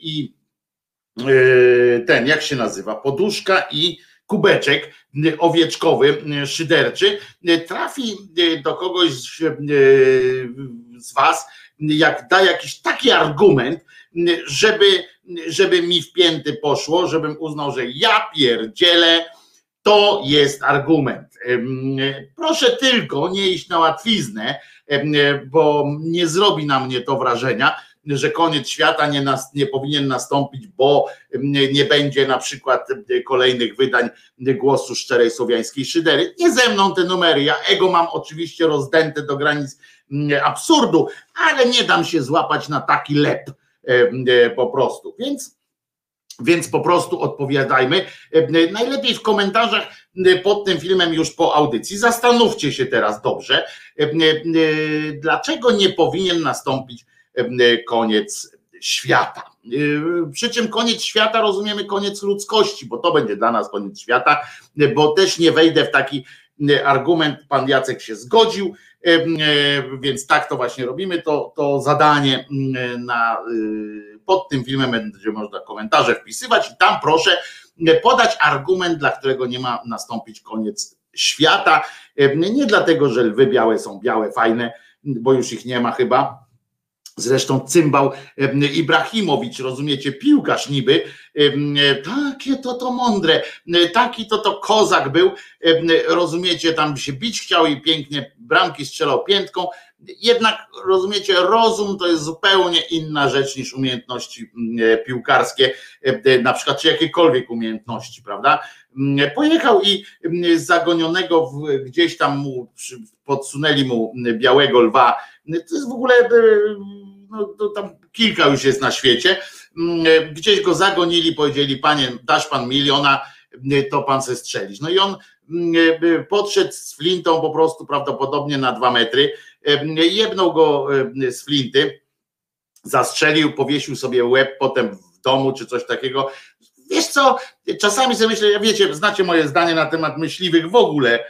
i e, ten, jak się nazywa, poduszka i kubeczek owieczkowy, szyderczy, trafi do kogoś z Was, jak da jakiś taki argument, żeby, żeby mi wpięty poszło, żebym uznał, że ja pierdzielę, to jest argument. Proszę tylko nie iść na łatwiznę, bo nie zrobi na mnie to wrażenia, że koniec świata nie, nas, nie powinien nastąpić, bo nie będzie na przykład kolejnych wydań głosu szczerej słowiańskiej szydery. Nie ze mną te numery. Ja ego mam oczywiście rozdęte do granic absurdu, ale nie dam się złapać na taki lep po prostu. Więc więc po prostu odpowiadajmy. Najlepiej w komentarzach pod tym filmem już po audycji. Zastanówcie się teraz dobrze, dlaczego nie powinien nastąpić E, koniec świata. E, przy czym koniec świata rozumiemy koniec ludzkości, bo to będzie dla nas koniec świata, bo też nie wejdę w taki e, argument, pan Jacek się zgodził, więc tak to właśnie robimy, to, to zadanie na, pod tym filmem będzie można komentarze wpisywać i tam proszę podać argument, dla którego nie ma nastąpić koniec świata, nie dlatego, że lwy białe są białe, fajne, bo już ich nie ma chyba, Zresztą cymbał Ibrahimowicz, rozumiecie, piłkarz niby, takie to to mądre, taki to to kozak był, rozumiecie, tam się bić chciał i pięknie bramki strzelał piętką, jednak rozumiecie, rozum to jest zupełnie inna rzecz niż umiejętności piłkarskie, na przykład czy jakiekolwiek umiejętności, prawda? Pojechał i z zagonionego gdzieś tam mu podsunęli mu białego lwa. To jest w ogóle no, to tam kilka już jest na świecie, mm, gdzieś go zagonili, powiedzieli, panie, dasz pan miliona, to pan se strzelić. No i on mm, podszedł z flintą po prostu prawdopodobnie na dwa metry, jebnął go z flinty, zastrzelił, powiesił sobie łeb potem w domu czy coś takiego. Wiesz co, czasami sobie myślę, wiecie, znacie moje zdanie na temat myśliwych w ogóle,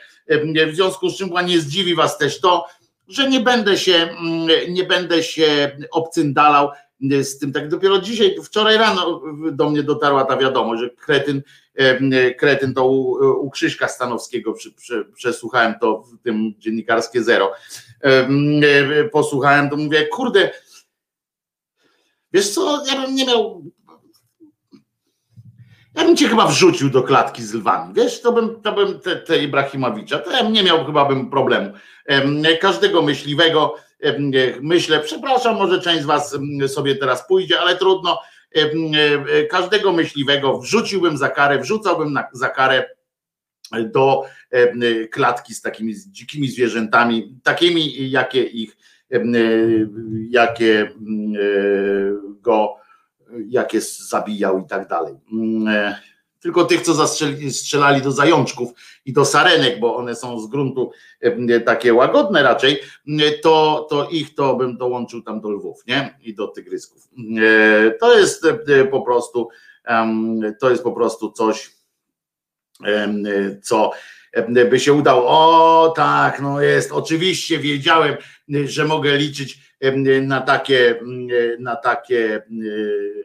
w związku z czym nie zdziwi was też to, że nie będę się, mm, nie będę się obcyndalał z tym. Tak dopiero dzisiaj, wczoraj rano do mnie dotarła ta wiadomość, że kretyn, kretyn to u, u Krzyśka Stanowskiego, przesłuchałem to w tym dziennikarskie zero. Posłuchałem, to mówię, kurde, Wiesz co, ja bym nie miał. Ja bym cię chyba wrzucił do klatki z lwami. Wiesz, to bym, to bym te, te Ibrahimowicza, to ja nie miał chyba bym problemu. Każdego myśliwego myślę, przepraszam, może część z was sobie teraz pójdzie, ale trudno. Każdego myśliwego wrzuciłbym za karę, wrzucałbym na, za karę do klatki z takimi dzikimi zwierzętami, takimi, jakie ich jakie mm, e, go, jakie zabijał i tak dalej. Mm, e, tylko tych, co strzelali do zajączków i do sarenek, bo one są z gruntu takie łagodne raczej, to, to ich to bym dołączył tam do lwów, nie? I do tygrysków. E, to jest po prostu, to jest po prostu coś, co by się udało. O tak, no jest, oczywiście wiedziałem, że mogę liczyć na takie, na takie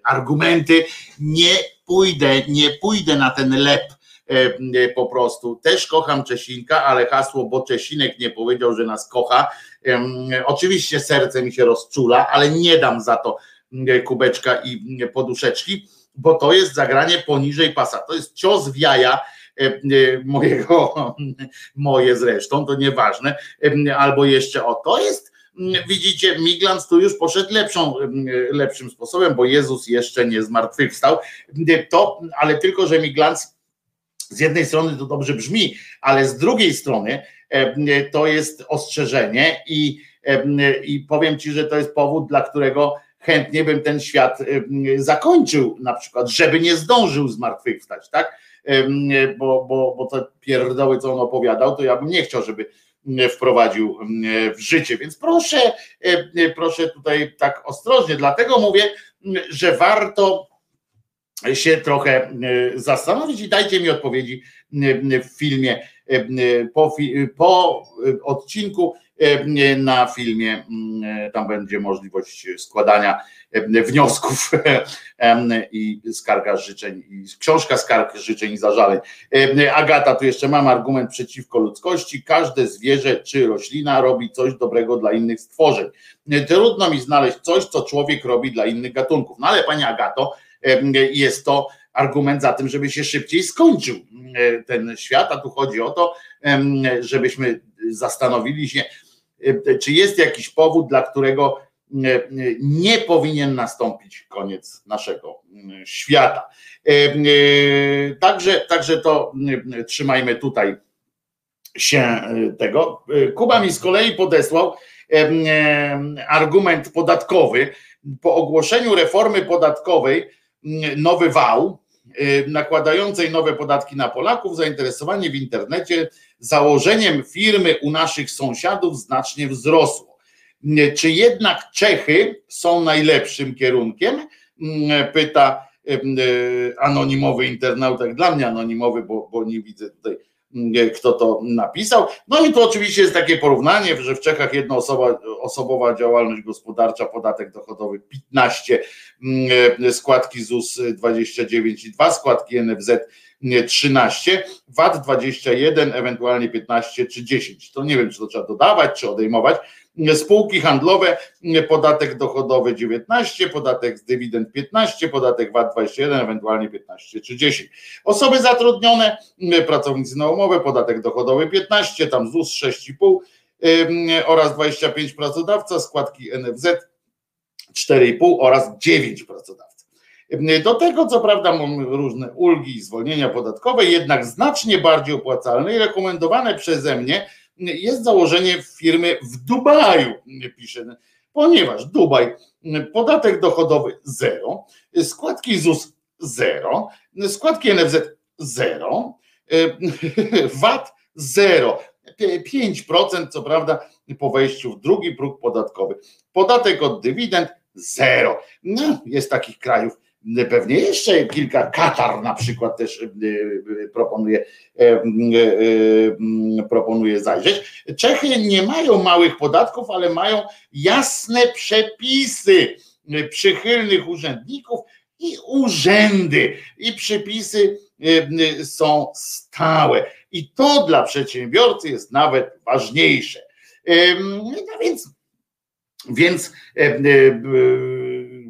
argumenty. Nie pójdę, nie pójdę na ten lep po prostu. Też kocham Czesinka, ale hasło, bo Czesinek nie powiedział, że nas kocha. Oczywiście serce mi się rozczula, ale nie dam za to kubeczka i poduszeczki, bo to jest zagranie poniżej pasa. To jest cios w jaja mojego, moje zresztą, to nieważne, albo jeszcze o to jest, widzicie, Miglans tu już poszedł lepszą, lepszym sposobem, bo Jezus jeszcze nie zmartwychwstał, to, ale tylko, że Miglans z jednej strony to dobrze brzmi, ale z drugiej strony to jest ostrzeżenie i, i powiem Ci, że to jest powód, dla którego chętnie bym ten świat zakończył, na przykład, żeby nie zdążył zmartwychwstać, tak? bo, bo, bo te pierdoły, co on opowiadał, to ja bym nie chciał, żeby wprowadził w życie. Więc proszę, proszę tutaj tak ostrożnie, dlatego mówię, że warto się trochę zastanowić i dajcie mi odpowiedzi w filmie po, po odcinku na filmie tam będzie możliwość składania wniosków i skarga życzeń, i książka skarg życzeń i zażaleń. Agata, tu jeszcze mam argument przeciwko ludzkości. Każde zwierzę czy roślina robi coś dobrego dla innych stworzeń. Trudno mi znaleźć coś, co człowiek robi dla innych gatunków. No ale pani Agato, jest to argument za tym, żeby się szybciej skończył ten świat, a tu chodzi o to, żebyśmy zastanowili się, czy jest jakiś powód, dla którego nie powinien nastąpić koniec naszego świata. Także, także to trzymajmy tutaj się tego. Kuba mi z kolei podesłał argument podatkowy. Po ogłoszeniu reformy podatkowej nowy wał, nakładającej nowe podatki na Polaków, zainteresowanie w internecie założeniem firmy u naszych sąsiadów znacznie wzrosło. Czy jednak Czechy są najlepszym kierunkiem? Mm, pyta e, anonimowy internauta, dla mnie anonimowy, bo, bo nie widzę tutaj mm, kto to napisał. No i tu oczywiście jest takie porównanie, że w Czechach jednoosobowa działalność gospodarcza, podatek dochodowy 15, mm, składki ZUS 29 i 2, składki NFZ 13, VAT 21, ewentualnie 15 czy 10. To nie wiem, czy to trzeba dodawać, czy odejmować. Spółki handlowe, podatek dochodowy 19, podatek z dywidend 15, podatek VAT 21, ewentualnie 15 czy 10. Osoby zatrudnione, pracownicy na umowę, podatek dochodowy 15, tam ZUS 6,5 oraz 25 pracodawca, składki NFZ 4,5 oraz 9 pracodawca. Do tego, co prawda, mamy różne ulgi i zwolnienia podatkowe, jednak znacznie bardziej opłacalne i rekomendowane przeze mnie jest założenie firmy w Dubaju, pisze, ponieważ Dubaj, podatek dochodowy zero, składki ZUS zero, składki NFZ zero, VAT zero. 5% co prawda po wejściu w drugi próg podatkowy. Podatek od dywidend zero. No, jest takich krajów pewnie jeszcze kilka, Katar na przykład też e, e, proponuje, e, proponuje zajrzeć. Czechy nie mają małych podatków, ale mają jasne przepisy przychylnych urzędników i urzędy i przepisy są stałe. I to dla przedsiębiorcy jest nawet ważniejsze. No więc, więc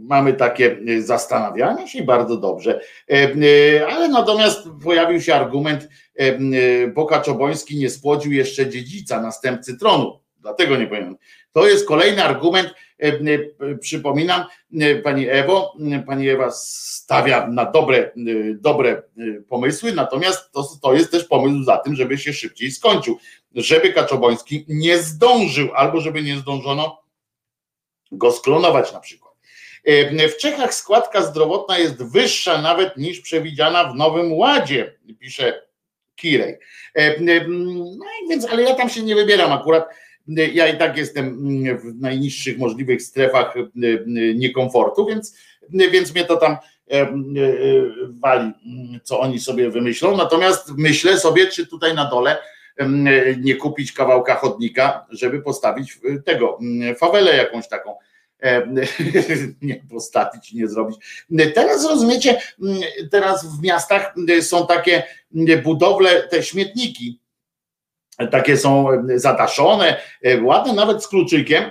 mamy takie zastanawianie się bardzo dobrze. Ale natomiast pojawił się argument, bo Kaczoboński nie spłodził jeszcze dziedzica, następcy tronu. Dlatego nie powinien. To jest kolejny argument. Przypominam, pani Ewo, pani Ewa stawia na dobre, dobre pomysły, natomiast to, to jest też pomysł za tym, żeby się szybciej skończył, żeby Kaczoboński nie zdążył, albo żeby nie zdążono go sklonować na przykład. W Czechach składka zdrowotna jest wyższa nawet niż przewidziana w Nowym Ładzie, pisze Kirej. No więc, ale ja tam się nie wybieram akurat. Ja i tak jestem w najniższych możliwych strefach niekomfortu, więc, więc mnie to tam wali, co oni sobie wymyślą. Natomiast myślę sobie, czy tutaj na dole nie kupić kawałka chodnika, żeby postawić tego, fawelę jakąś taką nie postawić, nie zrobić. Teraz rozumiecie, teraz w miastach są takie budowle, te śmietniki, takie są zadaszone, ładne nawet z kluczykiem,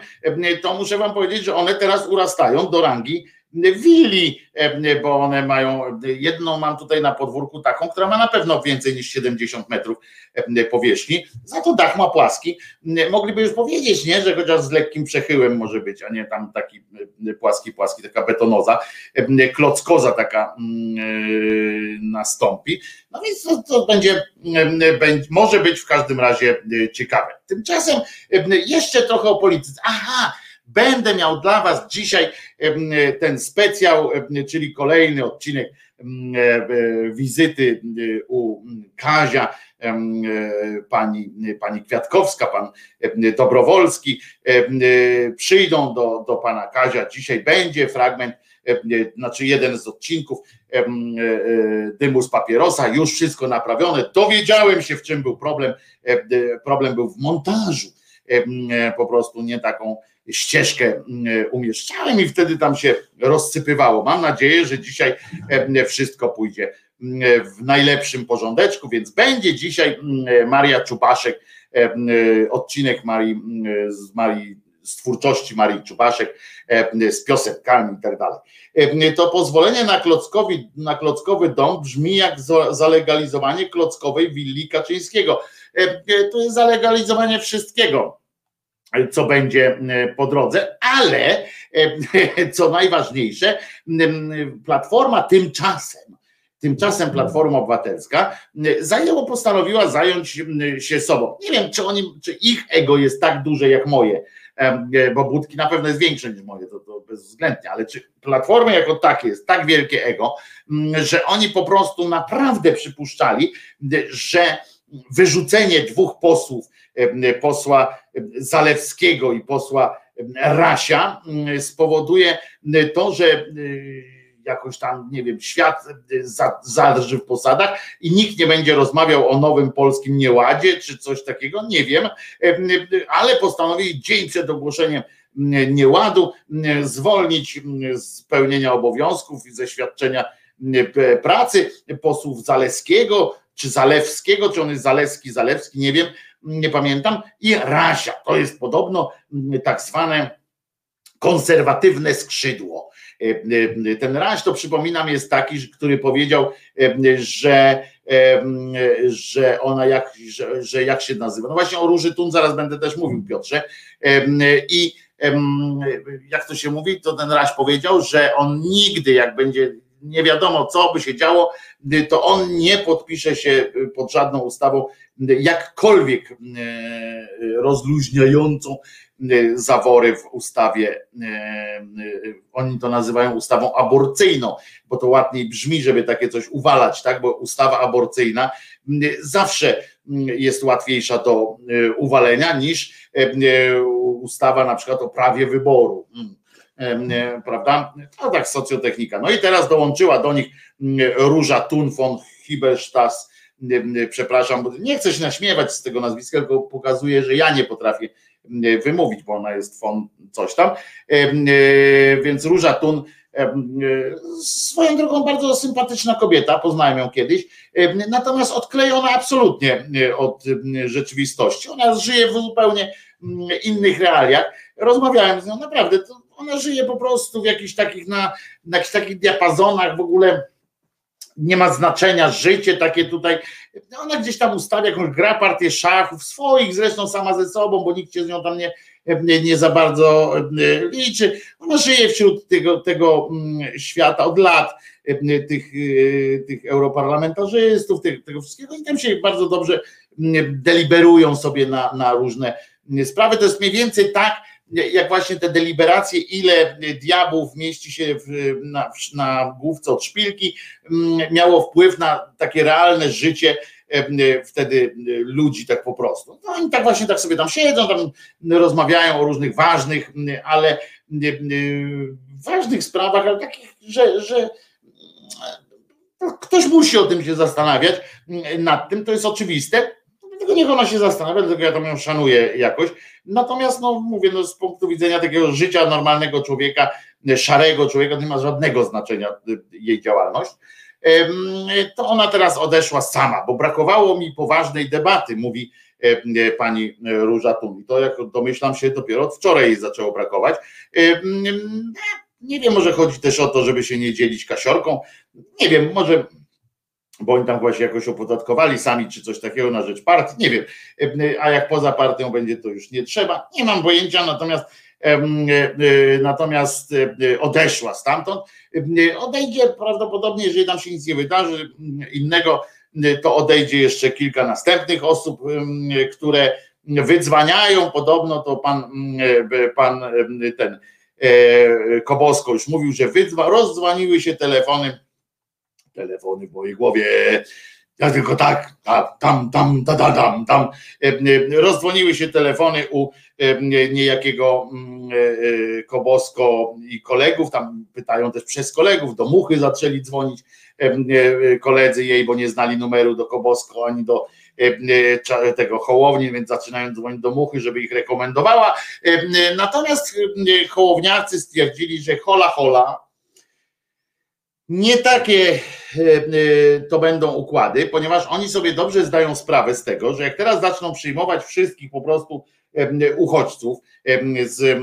to muszę wam powiedzieć, że one teraz urastają do rangi willi, e, bo one mają, jedną mam tutaj na podwórku taką, która ma na pewno więcej niż 70 metrów e, powierzchni, za to dach ma płaski. Mogliby już powiedzieć, nie, że chociaż z lekkim przechyłem może być, a nie tam taki e, płaski, płaski, taka betonoza, klockoza taka mm, nastąpi. No więc to, to będzie, może być w każdym razie ciekawe. Tymczasem jeszcze trochę o polityce. Aha, Będę miał dla Was dzisiaj ten specjał, czyli kolejny odcinek e, wizyty u Kazia, pani, pani Kwiatkowska, pan Dobrowolski. Przyjdą do, do pana Kazia. Dzisiaj będzie fragment, znaczy jeden z odcinków e, dymu z papierosa, już wszystko naprawione. Dowiedziałem się, w czym był problem. Problem był w montażu. Po prostu nie taką ścieżkę mm, umieszczałem i wtedy tam się rozsypywało. Mam nadzieję, że dzisiaj e, wszystko pójdzie mm, w najlepszym porządeczku, więc będzie dzisiaj mm, Maria Czubaszek, e, odcinek Marii, z Marii z twórczości Marii Czubaszek, e, z piosenkami i tak dalej. To pozwolenie na, klockowi, na klockowy dom brzmi jak zalegalizowanie klockowej willi Kaczyńskiego. To jest zalegalizowanie wszystkiego co będzie e, po drodze, ale e, co najważniejsze, Platforma tymczasem, tymczasem Platforma Obywatelska zajęło, postanowiła zająć się sobą. Nie wiem, czy oni, czy ich ego jest tak duże jak moje, e, bo Budki na pewno jest większe niż moje, to, to bezwzględnie, ale czy Platforma jako takie jest tak wielkie ego, że oni po prostu naprawdę przypuszczali, że wyrzucenie dwóch posłów, posła Zalewskiego i posła Rasia spowoduje to, że jakoś tam, nie wiem, świat zadrży w posadach i nikt nie będzie rozmawiał o nowym polskim nieładzie czy coś takiego, nie wiem, ale postanowili dzień przed ogłoszeniem nieładu zwolnić z pełnienia obowiązków i ze świadczenia pracy posłów Zaleskiego, czy Zalewskiego, czy on jest Zaleski, Zalewski, nie wiem, nie pamiętam, i Rasia. To jest podobno tak zwane konserwatywne skrzydło. E, e, ten Raś, to przypominam, jest taki, który powiedział, e, że, że ona jak, że, że jak się nazywa. No właśnie o Róży Tun zaraz będę też mówił, Piotrze. I jak to się mówi, to ten Raś powiedział, że on nigdy, jak będzie nie wiadomo, co by się działo, to on nie podpisze się pod żadną ustawą, jakkolwiek e, rozluźniającą zawory w ustawie. Oni to nazywają ustawą aborcyjną, bo to ładniej brzmi, żeby takie coś uwalać, tak? Bo ustawa aborcyjna zawsze jest łatwiejsza do uwalenia niż ustawa na przykład o prawie wyboru mm. Prawda? To tak socjotechnika. No i teraz dołączyła do nich Róża Thun von Hibelstass, przepraszam, bo nie chcę się naśmiewać z tego nazwiska, tylko pokazuje, że ja nie potrafię wymówić, bo ona jest von coś tam, e, więc Róża Thun e, swoją drogą bardzo sympatyczna kobieta, poznałem ją kiedyś, natomiast odklejona absolutnie od rzeczywistości. Ona żyje w zupełnie innych realiach. Rozmawiałem z nią, naprawdę, to ona żyje po prostu w jakichś takich, na, na jakichś takich diapazonach w ogóle nie ma znaczenia, życie takie tutaj, ona gdzieś tam ustawia jakąś gra partię szachów, swoich zresztą sama ze sobą, bo nikt się z nią tam nie, nie, za bardzo e, liczy. Ona żyje wśród tego, tego mm, świata od lat, e, tych, e, tych europarlamentarzystów, tych, tego wszystkiego i tam się bardzo dobrze mm, deliberują sobie na, na różne sprawy. To jest mniej więcej tak, jak właśnie te deliberacje, ile diabłów mieści się w, na, na główce od szpilki, mm, miało wpływ na takie realne życie wtedy ludzi tak po prostu. No oni tak właśnie tak sobie tam siedzą, tam rozmawiają o różnych ważnych, ale ważnych sprawach, ale takich, że, że ktoś musi o tym się zastanawiać nad tym, to jest oczywiste, Dlatego niech ona się zastanawia, dlatego ja tam ją szanuję jakoś. Natomiast, no mówię, no, z punktu widzenia takiego życia normalnego człowieka, szarego człowieka, to nie ma żadnego znaczenia y, jej działalność. To ona teraz odeszła sama, bo brakowało mi poważnej debaty, mówi pani Róża Tumi. To, jak domyślam się, dopiero od wczoraj jej zaczęło brakować. Nie wiem, może chodzi też o to, żeby się nie dzielić kasiorką. Nie wiem, może bo oni tam właśnie jakoś opodatkowali sami, czy coś takiego na rzecz partii, nie wiem, a jak poza partią będzie, to już nie trzeba, nie mam pojęcia, natomiast e, e, natomiast e, odeszła stamtąd, odejdzie prawdopodobnie, jeżeli tam się nic nie wydarzy innego, to odejdzie jeszcze kilka następnych osób, które wydzwaniają, podobno to pan, pan ten Kobosko już mówił, że wydzwa, rozdzwoniły się telefony telefony w mojej głowie. Ja tylko tak, tam, tam, tam, tam, tam. E, e, rozdzwoniły się telefony u e, niejakiego Kobosko i kolegów, tam pytają też przez kolegów, do Muchy zaczęli dzwonić koledzy jej, bo nie znali numeru do Kobosko ani do tego Hołowni, więc zaczynają dzwonić do Muchy, żeby ich rekomendowała. Natomiast Hołowniacy stwierdzili, że hola hola, nie takie e, e, to będą układy, ponieważ oni sobie dobrze zdają sprawę z tego, że jak teraz zaczną przyjmować wszystkich po prostu e, uchodźców z,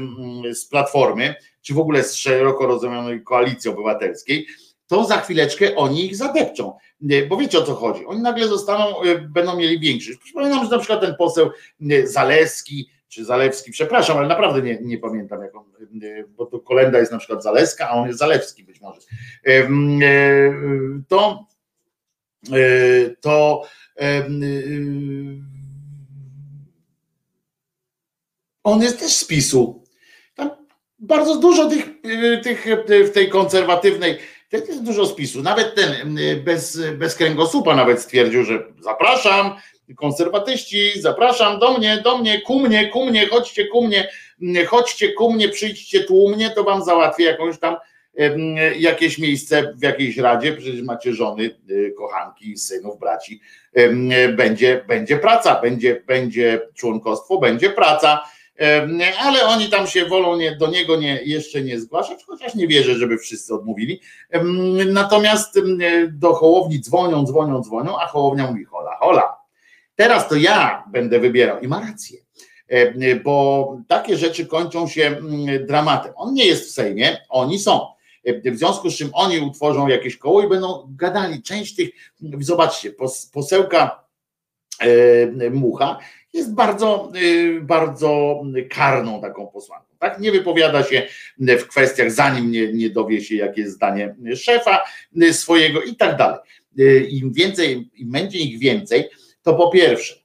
z platformy, czy w ogóle z szeroko rozumianej koalicji obywatelskiej, to za chwileczkę oni ich zadepczą. Bo wiecie o co chodzi. Oni nagle zostaną, będą mieli większość. Przypominam, że na przykład ten poseł Zaleski, czy Zalewski, przepraszam, ale naprawdę nie, nie pamiętam, jak on, bo to kolenda jest na przykład Zaleska, a on jest Zalewski być może. E, to e, to e, on jest też z PiSu. Tam bardzo dużo tych, tych w tej konserwatywnej, jest dużo spisu. Nawet ten bez, bez kręgosłupa nawet stwierdził, że zapraszam, konserwatyści, zapraszam do mnie, do mnie, ku mnie, ku mnie, chodźcie ku mnie, chodźcie ku mnie, przyjdźcie tłumnie, to wam załatwię jakąś tam jakieś miejsce w jakiejś radzie, przecież macie żony, y, kochanki, synów, braci, będzie, będzie praca, będzie, będzie członkostwo, będzie praca, ale oni tam się wolą nie, do niego nie, jeszcze nie zgłaszać, chociaż nie wierzę, żeby wszyscy odmówili. Natomiast do Hołowni dzwonią, dzwonią, dzwonią, a Hołownia mówi hola, hola, Teraz to ja będę wybierał i ma rację, e, bo takie rzeczy kończą się mm, dramatem. On nie jest w Sejmie, oni są. E, w związku z czym oni utworzą jakieś koło i będą gadali. Część tych, zobaczcie, posełka e, Mucha jest bardzo, bardzo karną taką posłanką. Tak? Nie wypowiada się w kwestiach, zanim nie, nie dowie się, jakie jest zdanie szefa swojego i tak dalej. Im więcej, im będzie ich więcej, to po pierwsze,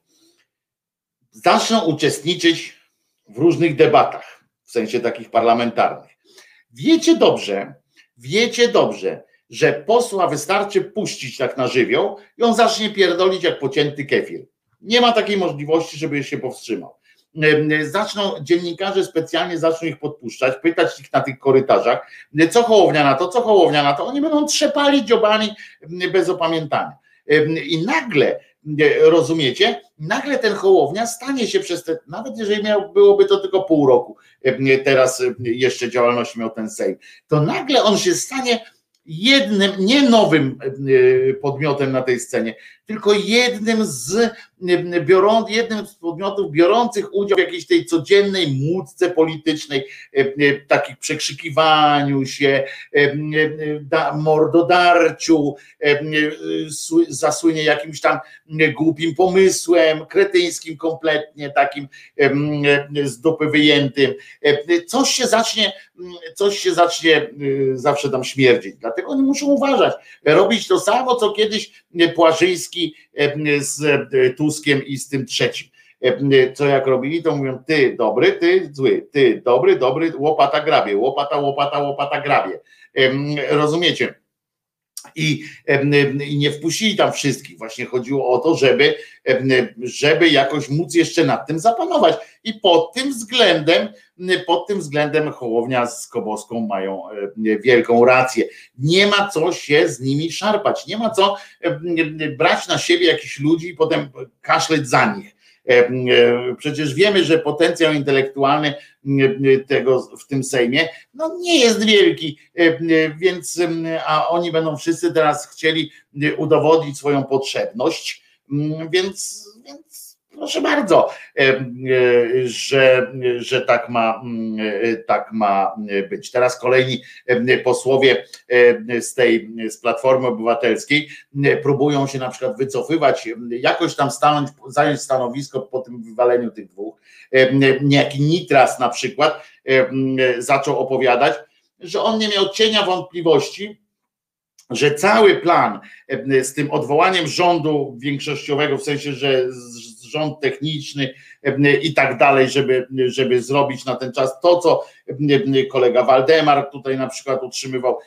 zaczną uczestniczyć w różnych debatach, w sensie takich parlamentarnych. Wiecie dobrze, wiecie dobrze, że posła wystarczy puścić tak na żywioł i on zacznie pierdolić jak pocięty kefir. Nie ma takiej możliwości, żeby się powstrzymał. Zaczną dziennikarze specjalnie zaczną ich podpuszczać, pytać ich na tych korytarzach, co hołownia na to, co hołownia na to. Oni będą trzepali dziobami bez opamiętania. I nagle rozumiecie? Nagle ten Hołownia stanie się przez te, nawet jeżeli miał, byłoby to tylko pół roku, teraz jeszcze działalności miał ten Sejm, to nagle on się stanie jednym, nie nowym podmiotem na tej scenie, tylko jednym z biorą, jednym z podmiotów biorących udział w jakiejś tej codziennej młódce politycznej, takich przekrzykiwaniu się, mordodarciu, zasłynie jakimś tam głupim pomysłem, kretyńskim kompletnie, takim z dupy wyjętym. Coś się zacznie, coś się zacznie zawsze tam śmierdzić. Dlatego oni muszą uważać, robić to samo, co kiedyś Płażyński z Tuskiem i z tym trzecim. Co jak robili, to mówią, ty dobry, ty zły, ty dobry, dobry, łopata grabie, łopata, łopata, łopata grabie. Rozumiecie? I, i nie wpuścili tam wszystkich. Właśnie chodziło o to, żeby, żeby jakoś móc jeszcze nad tym zapanować. I pod tym względem, pod tym względem Hołownia z Koboską mają wielką rację. Nie ma co się z nimi szarpać, nie ma co brać na siebie jakichś ludzi i potem kaszleć za nich. Przecież wiemy, że potencjał intelektualny tego w tym Sejmie no nie jest wielki, więc a oni będą wszyscy teraz chcieli udowodnić swoją potrzebność, więc proszę bardzo, że, że tak, ma, tak ma być. Teraz kolejni posłowie z tej z Platformy Obywatelskiej próbują się na przykład wycofywać, jakoś tam stanąć, zająć stanowisko po tym wywaleniu tych dwóch. Niejaki Nitras na przykład zaczął opowiadać, że on nie miał cienia wątpliwości, że cały plan z tym odwołaniem rządu większościowego, w sensie, że rząd techniczny i tak dalej, żeby, żeby zrobić na ten czas to, co kolega Waldemar tutaj na przykład utrzymywał.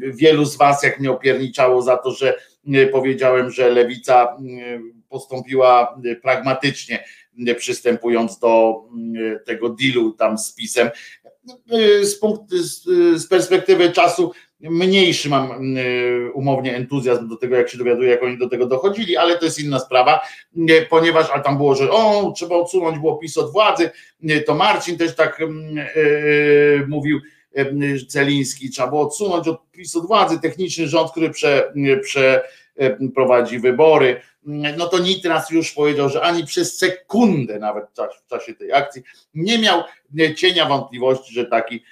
Wielu z Was, jak mnie opierniczało za to, że powiedziałem, że lewica postąpiła pragmatycznie, przystępując do tego dealu tam z pisem. Z, punktu, z perspektywy czasu mniejszy mam y, umownie entuzjazm do tego, jak się dowiaduję, jak oni do tego dochodzili, ale to jest inna sprawa, ponieważ, ale tam było, że o, trzeba odsunąć było PiS od władzy, to Marcin też tak yy, mówił, Celiński, trzeba było odsunąć od PiS od władzy, techniczny rząd, który prze, przeprowadzi wybory, no to Nitras już powiedział, że ani przez sekundę nawet w czasie tej akcji nie miał cienia wątpliwości, że taki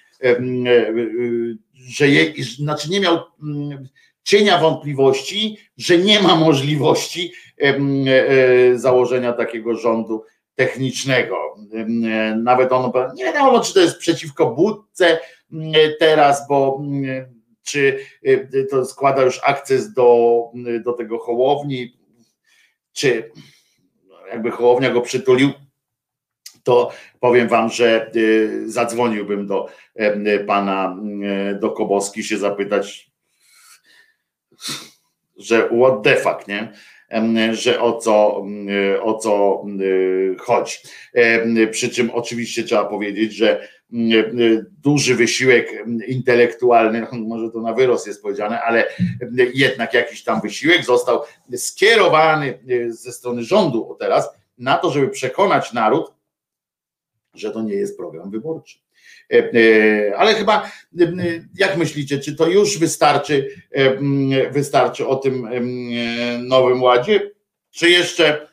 że je, znaczy nie miał mm, cienia wątpliwości, że nie ma możliwości e, założenia takiego rządu technicznego. Nawet on, nie wiadomo, czy to jest przeciwko budce mm, teraz, bo mm, czy e, to składa już akces do, do tego Hołowni, czy jakby Hołownia go przytulił, to powiem wam, że y, zadzwoniłbym do pana y, do Koboski się zapytać, że what the fuck, nie? że o co, y, o co chodzi. Przy czym oczywiście trzeba powiedzieć, że duży wysiłek intelektualny, może to na wyrost jest powiedziane, ale jednak jakiś tam wysiłek został skierowany ze strony rządu teraz na to, żeby przekonać naród, że to nie jest program wyborczy. E, e, ale chyba, e, jak myślicie, czy to już wystarczy, wystarczy o tym nowym ładzie, czy jeszcze,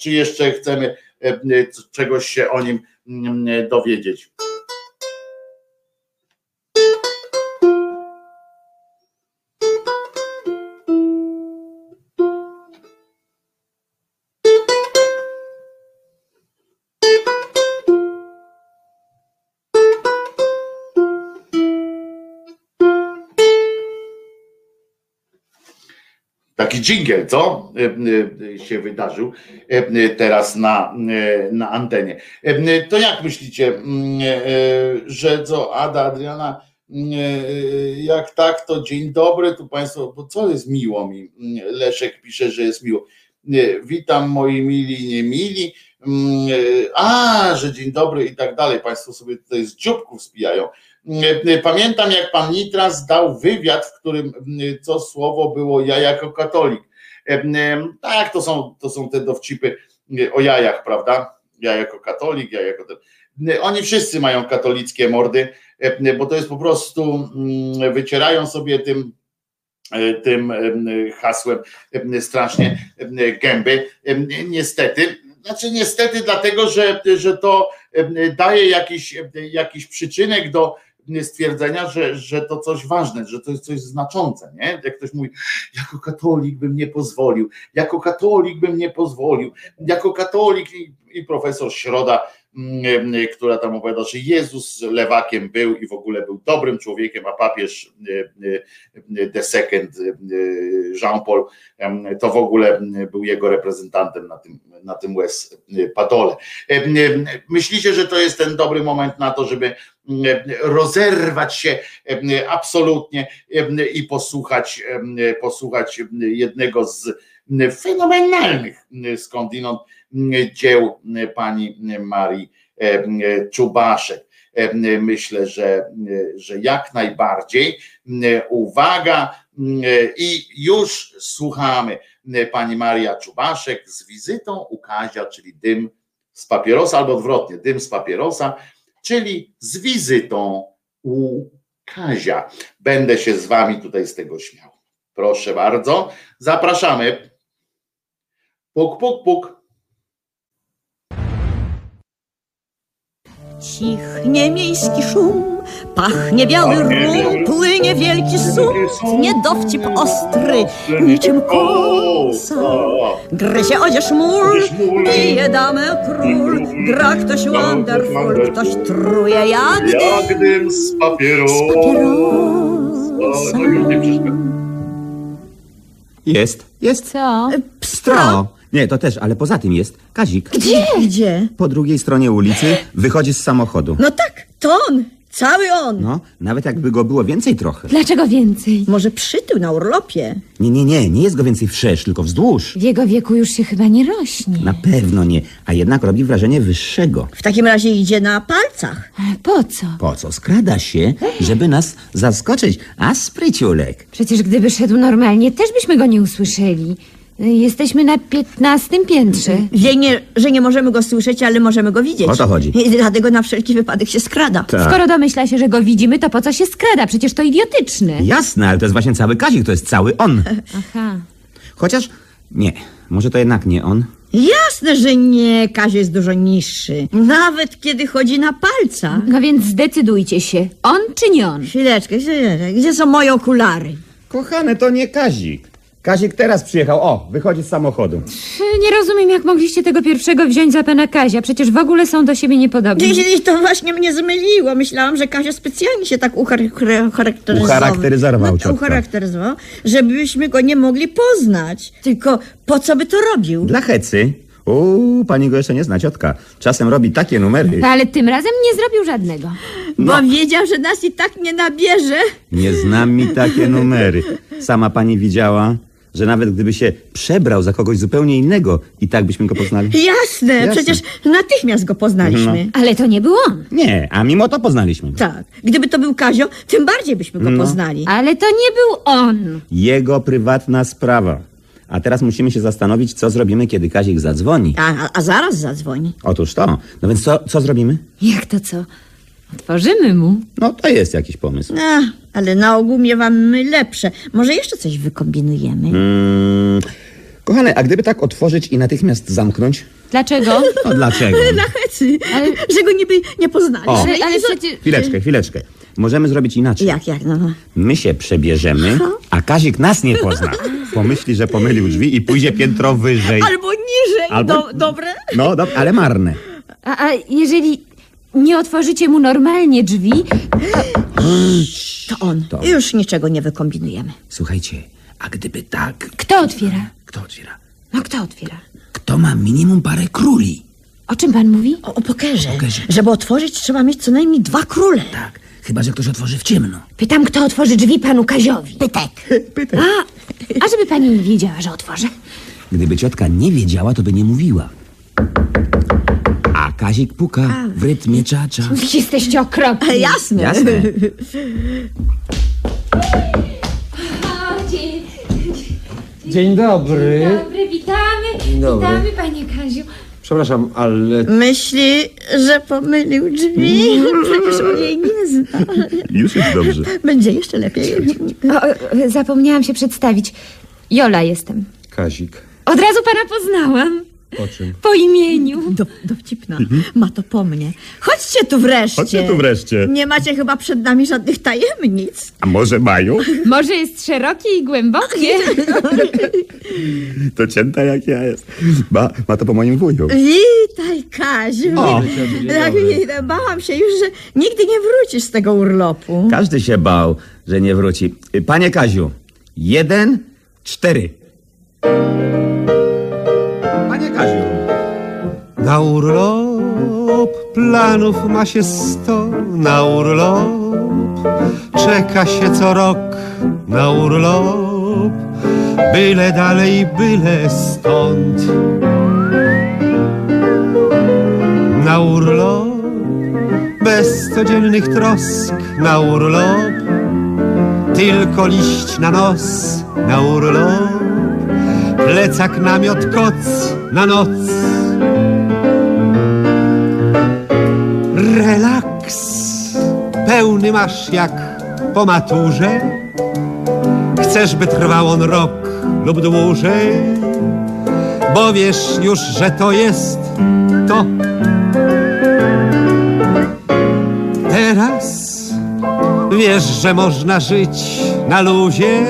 czy jeszcze chcemy czegoś się o nim dowiedzieć? Dżingiel, co e, e, się wydarzył e, teraz na, na antenie. To jak myślicie, mm, że co Ada, Adriana, mm, jak tak, to dzień dobry, tu Państwo, bo co jest miło mi? Mm, Leszek pisze, że jest miło. Witam moi mili, nie mili. A, że dzień dobry i tak dalej. Państwo sobie tutaj z dzióbków spijają. Pamiętam, jak pan Nitras dał wywiad, w którym co słowo było ja jako katolik. Tak, to są, to są te dowcipy o jajach, prawda? Ja jako katolik, ja jako ten. Oni wszyscy mają katolickie mordy, bo to jest po prostu, wycierają sobie tym e, tym em, hasłem em, strasznie gęby. Niestety, znaczy niestety dlatego, że, że to daje jakiś, jakiś przyczynek do stwierdzenia, że, że to coś ważne, że to jest coś znaczące, nie? Jak ktoś mówi, jako katolik bym nie pozwolił, jako katolik bym nie pozwolił, jako katolik i, profesor Środa, mm, mm, która tam opowiada, że Jezus lewakiem był i w ogóle był dobrym człowiekiem, a papież e, e, the second Jean-Paul em, to w ogóle mm, był jego reprezentantem na tym, na tym West Padole. Myślicie, że to jest ten dobry moment na to, żeby mm, rozerwać się absolutnie i posłuchać, posłuchać jednego z fenomenalnych skądinąd dzieł pani Marii Czubaszek. Myślę, że, że jak najbardziej. Uwaga, i już słuchamy pani Maria Czubaszek z wizytą u Kazia, czyli dym z papierosa, albo odwrotnie, dym z papierosa, czyli z wizytą u Kazia. Będę się z wami tutaj z tego śmiał. Proszę bardzo, zapraszamy. Puk, puk, puk. Cichnie miejski szum, pachnie biały rum, płynie wielki sum, sum, nie dowcip ostry, niczym kosa. Gryzie odzież mól, bije damę król, gra ktoś wonderful, ktoś truje jak dym z papierosa. No. Jest, jest. Co? Stro. Nie, to też, ale poza tym jest Kazik. Gdzie? Gdzie? Po drugiej stronie ulicy wychodzi z samochodu. No tak, to on, cały on. No, nawet jakby go było więcej trochę. Dlaczego więcej? Może przytył na urlopie. Nie, nie, nie, nie jest go więcej wszerz, tylko wzdłuż. W jego wieku już się chyba nie rośnie. Na pewno nie, a jednak robi wrażenie wyższego. W takim razie idzie na palcach. Ale po co? Po co? Skrada się, żeby nas zaskoczyć. A spryciulek. Przecież gdyby szedł normalnie, też byśmy go nie usłyszeli. Y, Jesteśmy na piętnastym piętrze. Wie nie, że nie możemy go słyszeć, ale możemy go widzieć. O to chodzi. I dlatego na wszelki wypadek się skrada. Tak. Skoro domyśla się, że go widzimy, to po co się skrada? Przecież to idiotyczne. Jasne, ale to jest właśnie cały Kazik, to jest cały on. Aha. Chociaż, nie, może to jednak nie on. Jasne, że nie. Kazio jest dużo niższy. Nawet kiedy chodzi na palcach. No więc zdecydujcie się. On czy nie on? Chwileczkę, chwileczkę. Gdzie są moje okulary? Kochane, to nie Kazik. Kazik teraz przyjechał, o, wychodzi z samochodu. Nie rozumiem, jak mogliście tego pierwszego wziąć za pana Kazia. Przecież w ogóle są do siebie niepodobni. I to właśnie mnie zmyliło. Myślałam, że Kazio specjalnie się tak uchar- ucharakteryzował. Ucharakteryzował, no, ciotka. ucharakteryzował, żebyśmy go nie mogli poznać. Tylko po co by to robił? Dla hecy. Uuu, pani go jeszcze nie zna, ciotka. Czasem robi takie numery. Ale tym razem nie zrobił żadnego. Bo No. wiedział, że nas i tak nie nabierze. Nie znam mi takie numery. Sama pani widziała, że nawet gdyby się przebrał za kogoś zupełnie innego, i tak byśmy go poznali. Jasne, Jasne. przecież natychmiast go poznaliśmy. No. Ale to nie był on. Nie, a mimo to poznaliśmy. Tak. Gdyby to był Kazio, tym bardziej byśmy go No. poznali. Ale to nie był on. Jego prywatna sprawa. A teraz musimy się zastanowić, co zrobimy, kiedy Kazik zadzwoni. A, a, a zaraz zadzwoni. Otóż to. No więc co, co zrobimy? Jak to co? Otworzymy mu. No to jest jakiś pomysł. A, ale na ogół miewamy lepsze. Może jeszcze coś wykombinujemy? Mm, kochane, a gdyby tak otworzyć i natychmiast zamknąć? Dlaczego? No dlaczego? Na hecy, Ale- że go niby nie poznali. O. Ale, ale przecież... Chwileczkę, chwileczkę. Możemy zrobić inaczej. Jak, jak, no. My się przebierzemy, a Kazik nas nie pozna. Pomyśli, że pomylił drzwi i pójdzie piętro wyżej. Albo niżej. Albo- Do, dobre? No, dob- ale marne. A, a jeżeli nie otworzycie mu normalnie drzwi, To on. To. Już niczego nie wykombinujemy. Słuchajcie, a gdyby tak... kto otwiera? Kto otwiera? No kto otwiera? Kto ma minimum parę króli? O czym pan mówi? O, o pokerze. Pokerze. Żeby otworzyć, trzeba mieć co najmniej dwa króle. Tak, chyba, że ktoś otworzy w ciemno. Pytam, kto otworzy drzwi panu Kaziowi. Pytek. Pytaj. A, a żeby pani nie wiedziała, że otworzę. Gdyby ciotka nie wiedziała, to by nie mówiła. Kazik puka w rytmie czacza. Jesteście okropni. Jasne. Jasne. O, dzień, Dzień dobry. dobry, witamy. dobry. Witamy, panie Kaziu. Przepraszam, ale Myśli, że pomylił drzwi? Przecież on jej nie zna. Już jest dobrze. Będzie jeszcze lepiej. O, o, zapomniałam się przedstawić. Jola jestem. Kazik. Od razu pana poznałam. Po czym? Po imieniu. Do, dowcipna. Ma to po mnie. Chodźcie tu wreszcie. Chodźcie tu wreszcie. Nie macie chyba przed nami żadnych tajemnic. A może mają? Może jest szerokie i głębokie. To cięta jak ja jest. Ma, ma to po moim wuju. Witaj, Kaziu. O. Tak, bałam się już, że nigdy nie wrócisz z tego urlopu. Każdy się bał, że nie wróci. Panie Kaziu, jeden, cztery. Na urlop planów ma się sto, na urlop czeka się co rok, na urlop byle dalej, byle stąd. Na urlop bez codziennych trosk, na urlop tylko liść na nos, na urlop plecak, namiot, koc na noc. Relaks pełny masz jak po maturze. Chcesz, by trwał on rok lub dłużej, bo wiesz już, że to jest to. Teraz wiesz, że można żyć na luzie,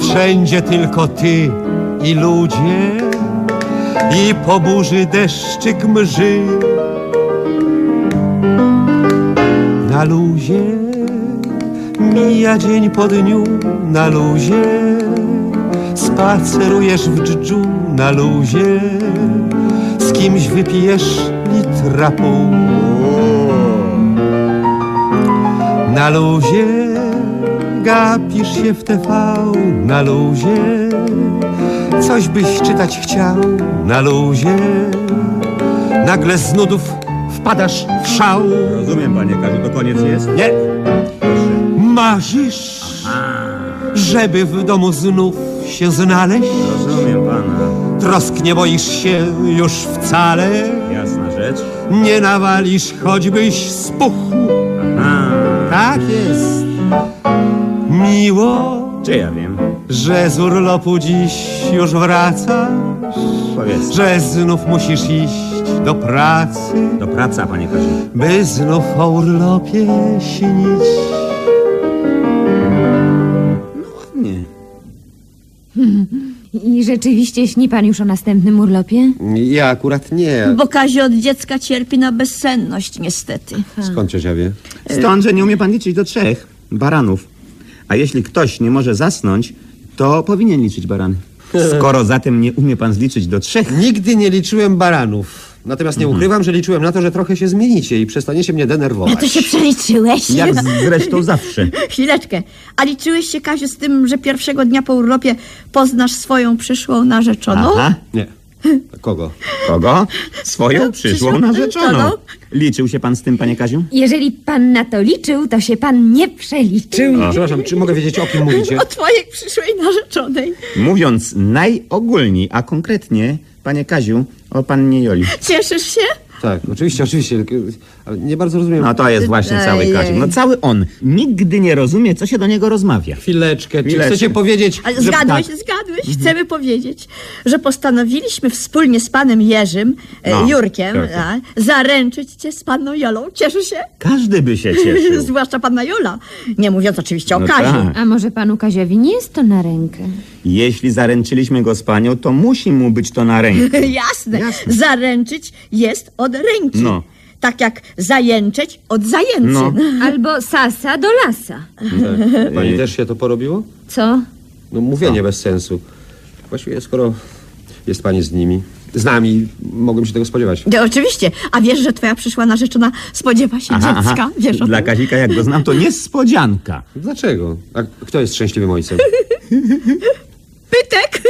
wszędzie tylko ty i ludzie, i po burzy deszczyk mży. Na luzie. Mija dzień po dniu, na luzie. Spacerujesz w dżdżu, na luzie. Z kimś wypijesz litra pół. Na luzie gapisz się w TV, na luzie. Coś byś czytać chciał, na luzie. Nagle z nudów wpadasz w szał. Rozumiem, panie Kaziu, to koniec jest? Nie. Marzysz, żeby w domu znów się znaleźć? Rozumiem pana. Trosk nie boisz się już wcale, Jasna rzecz. nie nawalisz, choćbyś spuchł. A, Tak jest. Miło, czy ja wiem? że z urlopu dziś już wracasz, Powiedz. że znów musisz iść do pracy, Do praca, panie Kaziu. by znów o urlopie śnić. Nie. I rzeczywiście śni pan już o następnym urlopie? Ja akurat nie. Bo Kaziu od dziecka cierpi na bezsenność, niestety. Skąd ciocia wie? Stąd, że nie umie pan liczyć do trzech baranów. A jeśli ktoś nie może zasnąć, to powinien liczyć barany. Skoro zatem nie umie pan zliczyć do trzech, Nigdy nie liczyłem baranów. Natomiast nie ukrywam, że liczyłem na to, że trochę się zmienicie i przestaniecie mnie denerwować. No to się przeliczyłeś. jak zresztą zawsze. Chwileczkę. A liczyłeś się, Kaziu, z tym, że pierwszego dnia po urlopie poznasz swoją przyszłą narzeczoną? Aha. Nie. Kogo? Kogo? Swoją przyszłą narzeczoną. narzeczoną. Liczył się pan z tym, panie Kaziu? Jeżeli pan na to liczył, to się pan nie przeliczył. Przepraszam, czy mogę wiedzieć, o kim mówicie? O twojej przyszłej narzeczonej. Mówiąc najogólniej, a konkretnie, panie Kaziu, o pannie Joli. Cieszysz się? Tak, oczywiście, oczywiście. tylko- nie bardzo rozumiem. No to jest właśnie cały. Kaziu. No cały on. Nigdy nie rozumie, co się do niego rozmawia. Chwileczkę, czy Chwileczkę. chcecie powiedzieć, Ale że... zgadłeś, tak. zgadłeś. Chcemy powiedzieć, że postanowiliśmy wspólnie z panem Jerzym, e, No, Jurkiem, tak. a, zaręczyć cię z panną Jolą. Cieszysz się? Każdy by się cieszył. Zwłaszcza panna Jola. Nie mówiąc oczywiście o No Kaziu. tak. A może panu Kaziowi nie jest to na rękę? Jeśli zaręczyliśmy go z panią, to musi mu być to na rękę. Jasne. Zaręczyć jest od ręki. No. Tak jak zajęczeć od zajęcy. No. Albo sasa do lasa. Tak. Pani też się to porobiło? Co? No mówienie bez sensu. Właściwie skoro jest pani z nimi, z nami, mogłem się tego spodziewać. No, oczywiście. A wiesz, że twoja przyszła narzeczona spodziewa się dziecka? Wiesz o Dla tym? Kazika, jak go znam, to niespodzianka. Dlaczego? A kto jest szczęśliwym ojcem? Pytek.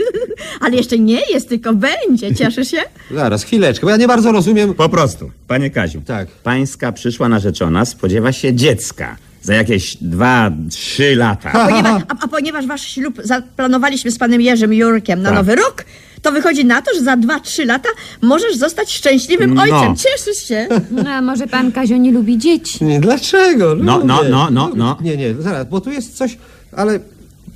Ale jeszcze nie jest, tylko będzie. Cieszysz się? Zaraz, chwileczkę, bo ja nie bardzo rozumiem. Po prostu, panie Kaziu. Tak. Pańska przyszła narzeczona spodziewa się dziecka. Za jakieś dwa, trzy lata. Ponieważ, a, a ponieważ wasz ślub zaplanowaliśmy z panem Jerzym Jurkiem na Tak. nowy rok, To wychodzi na to, że za 2-3 lata możesz zostać szczęśliwym No. ojcem. Cieszysz się? No, a może pan Kazio nie lubi dzieci? Nie, dlaczego? No, no, Lubię. no, no, no. Nie, nie, zaraz, bo tu jest coś, ale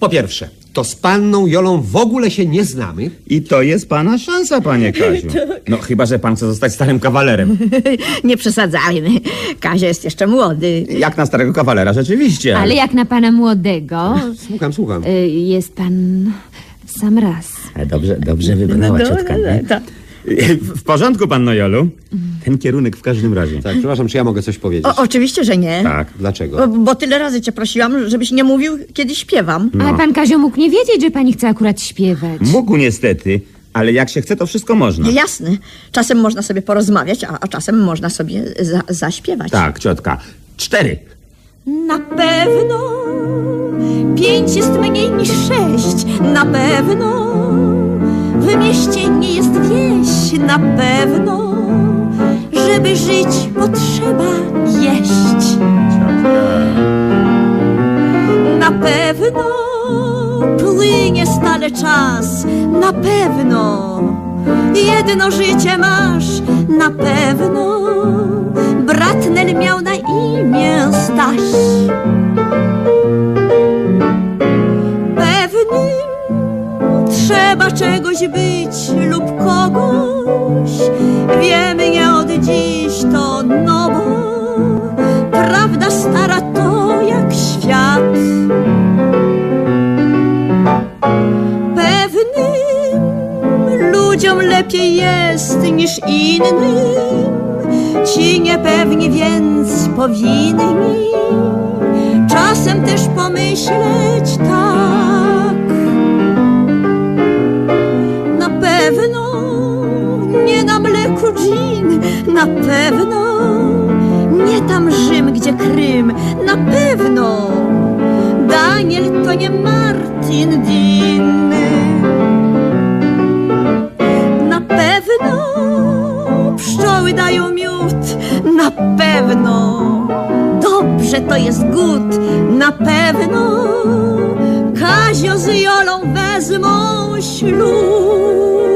po pierwsze, to z panną Jolą w ogóle się nie znamy. I to jest pana szansa, panie Kaziu. No chyba, że pan chce zostać starym kawalerem. Nie przesadzajmy. Kazio jest jeszcze młody. Jak na starego kawalera, rzeczywiście. Ale jak na pana młodego, Słucham, słucham. y, jest pan sam raz. E, Dobrze, dobrze wybrała No, ciotka, no, nie? no, tak. W porządku, panno Jolu. Ten kierunek w każdym razie. Tak, przepraszam, czy ja mogę coś powiedzieć? O, oczywiście, że nie. Tak. Dlaczego? Bo, bo tyle razy cię prosiłam, żebyś nie mówił, kiedy śpiewam. Ale pan Kazio mógł nie wiedzieć, że pani chce akurat śpiewać. Mógł niestety, ale jak się chce, to wszystko można. Jasne. Czasem można sobie porozmawiać, a, a czasem można sobie za, zaśpiewać. Tak, ciotka. Cztery. Na pewno pięć jest mniej niż sześć. Na pewno w mieście nie jest wieś. Na pewno, żeby żyć potrzeba jeść. Na pewno płynie stale czas. Na pewno jedno życie masz. Na pewno brat Nel miał na imię Staś. Trzeba czegoś być lub kogoś. Wiemy nie od dziś to no bo prawda stara to jak świat. Pewnym ludziom lepiej jest niż innym. Ci niepewni więc powinni czasem też pomyśleć tak. Pewno nie na mleku dżin, na pewno nie tam Rzym, gdzie Krym, na pewno Daniel to nie Martin Dean. Na pewno pszczoły dają miód, na pewno dobrze to jest gut, na pewno Kazio z Jolą wezmą ślub.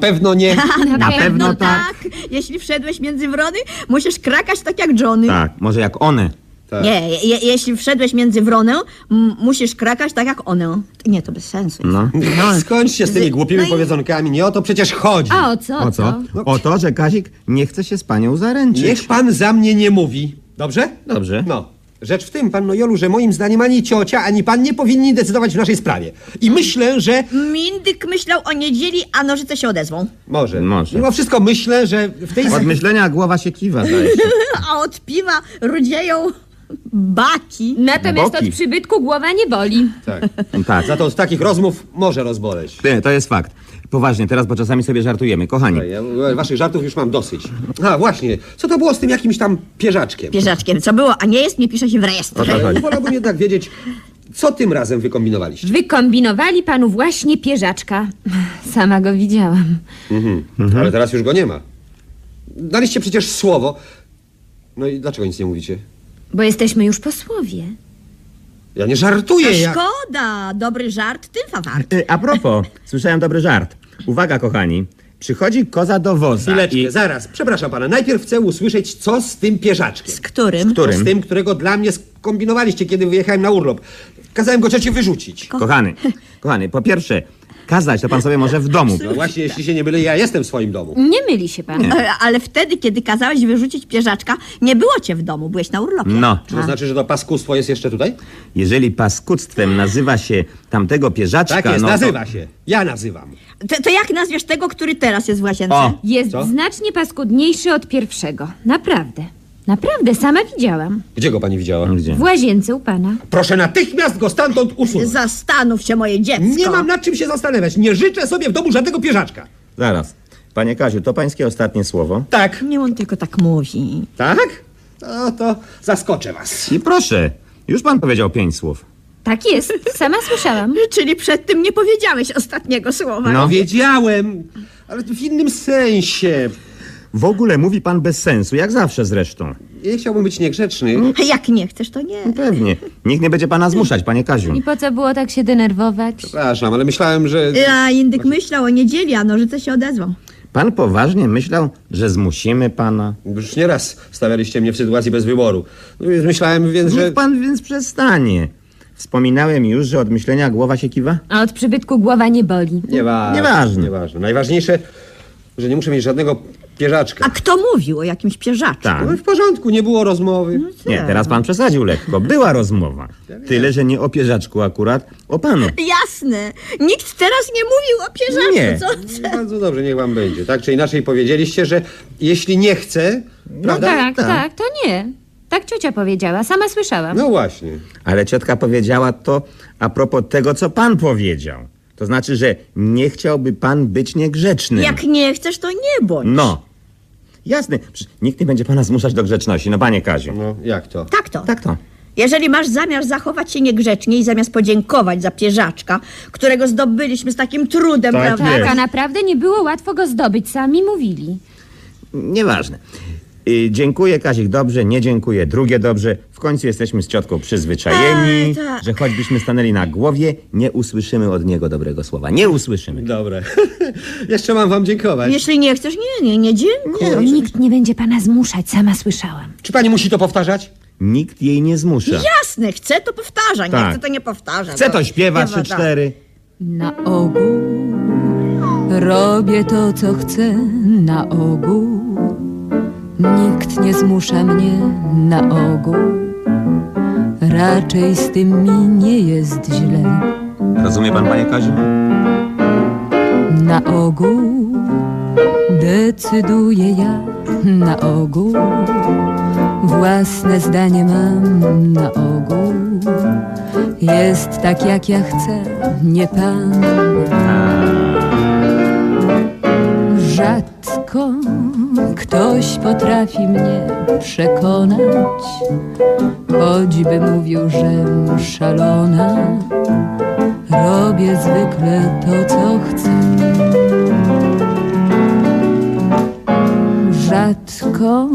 Na pewno nie. Na, pewno tak. Jeśli wszedłeś między wrony, musisz krakać tak jak Johnny. Tak, może jak one. Tak. Nie, je, jeśli wszedłeś między wronę, m, musisz krakać tak jak one. Nie, to bez sensu. jest. No. Skończcie z tymi głupimi No i- powiedzonkami, nie o to przecież chodzi. A o co? O co? O to, że Kazik nie chce się z panią zaręczyć. Niech pan za mnie nie mówi. Dobrze? Dobrze. No. Rzecz w tym, panno Jolu, że moim zdaniem ani ciocia, ani pan nie powinni decydować w naszej sprawie. I myślę, że... Mindyk myślał o niedzieli, a nożyce się odezwą. Może. Może. Mimo wszystko myślę, że w tej... Od myślenia głowa się kiwa, zdaje się. A od piwa rudzieją baki. Natomiast Boki. od przybytku głowa nie boli. Tak. Tak. Za to od takich rozmów może rozboleć. Nie, to jest fakt. Poważnie, teraz, bo czasami sobie żartujemy. Kochani, Ja, waszych żartów już mam dosyć. A, właśnie. Co to było z tym jakimś tam pierzaczkiem? Bieżaczkiem, co było, a nie jest, nie pisze się w rejestrze. o to chodzi. Wolałbym jednak wiedzieć, co tym razem wykombinowaliście. Wykombinowali panu właśnie pierzaczka. Sama go widziałam. Ale teraz już go nie ma. Daliście przecież słowo. No i dlaczego nic nie mówicie? Bo jesteśmy już posłowie. Ja nie żartuję. Ja... szkoda, dobry żart, tylfa wart. Y, A propos, słyszałem dobry żart. Uwaga, kochani. Przychodzi koza do woza Chwileczkę, i... zaraz, przepraszam pana. Najpierw chcę usłyszeć, co z tym pierzaczkiem. Z którym? Którym? Z tym, którego dla mnie skombinowaliście, kiedy wyjechałem na urlop. Kazałem go cioci wyrzucić. Kochany, kochany, po pierwsze, kazać to pan sobie może w domu. No właśnie, jeśli się nie mylę, ja jestem w swoim domu. Nie myli się pan. E, Ale wtedy, kiedy kazałeś wyrzucić pierzaczka, nie było cię w domu, byłeś na urlopie. No, Czy to znaczy, że to paskustwo jest jeszcze tutaj? jeżeli paskudztwem nazywa się tamtego pierzaczka, Tak jest, no to... nazywa się. Ja nazywam. To, to jak nazwiesz tego, który teraz jest w łazience? O, Jest Co? znacznie paskudniejszy od pierwszego. Naprawdę. Naprawdę, sama widziałam. Gdzie go pani widziała? Gdzie? W łazience u pana. Proszę natychmiast go stamtąd usunąć. Zastanów się, moje dziecko. Nie mam nad czym się zastanawiać. Nie życzę sobie w domu żadnego pierzaczka. Zaraz. Panie Kaziu, to pańskie ostatnie słowo. Tak. Nie on tylko tak mówi. Tak? No to zaskoczę was. I proszę, już pan powiedział pięć słów. Tak jest, sama słyszałam. Czyli przed tym nie powiedziałeś ostatniego słowa. No. Wiedziałem, ale to w innym sensie. W ogóle mówi pan bez sensu, jak zawsze zresztą. nie chciałbym być niegrzeczny. Jak nie chcesz, to nie. Pewnie. Nikt nie będzie pana zmuszać, panie Kaziu. I po co było tak się denerwować? Przepraszam, ale myślałem, że... A Indyk myślał o niedzieli, a nożyce się odezwał. Pan poważnie myślał, że zmusimy pana? Już nieraz stawialiście mnie w sytuacji bez wyboru. No więc myślałem więc, że... Niech pan więc przestanie. Wspominałem już, że od myślenia głowa się kiwa? A od przybytku głowa nie boli. Nieważne. Nieważne. Nieważne. Najważniejsze, że nie muszę mieć żadnego pierzaczka. A kto mówił o jakimś pierzaczku? Tak. No w porządku, nie było rozmowy. Nie, teraz pan przesadził lekko. Była rozmowa. Tyle, że nie o pierzaczku akurat, o panu. Jasne. Nikt teraz nie mówił o pierzaczku, Nie. co? No Bardzo dobrze, niech wam będzie. Tak czy inaczej powiedzieliście, że jeśli nie chcę, prawda? Tak, tak, to nie. Tak ciocia powiedziała, sama słyszałam. No właśnie. Ale ciotka powiedziała to a propos tego, co pan powiedział. To znaczy, że nie chciałby pan być niegrzeczny. Jak nie chcesz, to nie bądź. No. Jasne. Przecież nikt nie będzie pana zmuszać do grzeczności. No, panie Kaziu. No jak to? Tak to. Tak to. Jeżeli masz zamiar zachować się niegrzecznie i zamiast podziękować za pierzaczka, którego zdobyliśmy z takim trudem, Tak prawda? Tak, a naprawdę nie było łatwo go zdobyć, sami mówili. Nieważne. Y, dziękuję, Kazik, dobrze, nie dziękuję, drugie dobrze. W końcu jesteśmy z ciotką przyzwyczajeni, Ej, tak. że choćbyśmy stanęli na głowie, nie usłyszymy od niego dobrego słowa. Nie usłyszymy. Dobre. Jeszcze mam wam dziękować. Jeśli nie chcesz, nie, nie, nie dziękuj. Nikt nie będzie pana zmuszać, sama słyszałam. Czy pani musi to powtarzać? Nikt jej nie zmusza. Jasne, chcę to powtarza, nie Tak. chcę to nie powtarza. Chce to śpiewa nie trzy, cztery. Na ogół robię to, co chcę, na ogół. Nikt nie zmusza mnie na ogół. Raczej z tym mi nie jest źle. Rozumie pan, panie Kaziu? Na ogół decyduję ja, na ogół własne zdanie mam, na ogół jest tak jak ja chcę, nie pan. Rzadko ktoś potrafi mnie przekonać, choćby mówił, żem szalona. Robię zwykle to, co chcę. Rzadko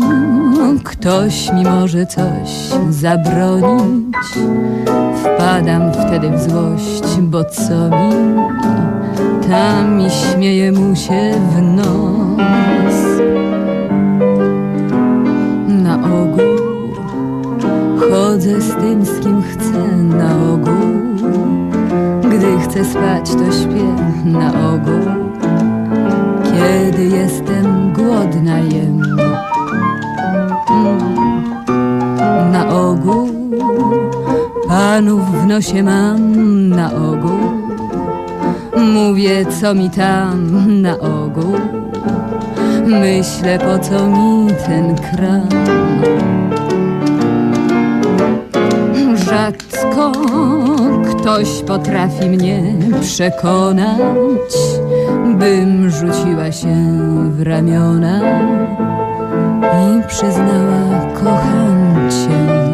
ktoś mi może coś zabronić. Wpadam wtedy w złość, bo co mi tam mi śmieje mu się w nos. Na ogół chodzę z tym, z kim chcę, na ogół. Gdy chcę spać, to śpię na ogół. Kiedy jestem głodna, jem. Na ogół panów w nosie mam na ogół. Mówię, co mi tam na ogół. Myślę, po co mi ten kram. Rzadko ktoś potrafi mnie przekonać, bym rzuciła się w ramiona i przyznała, kocham cię.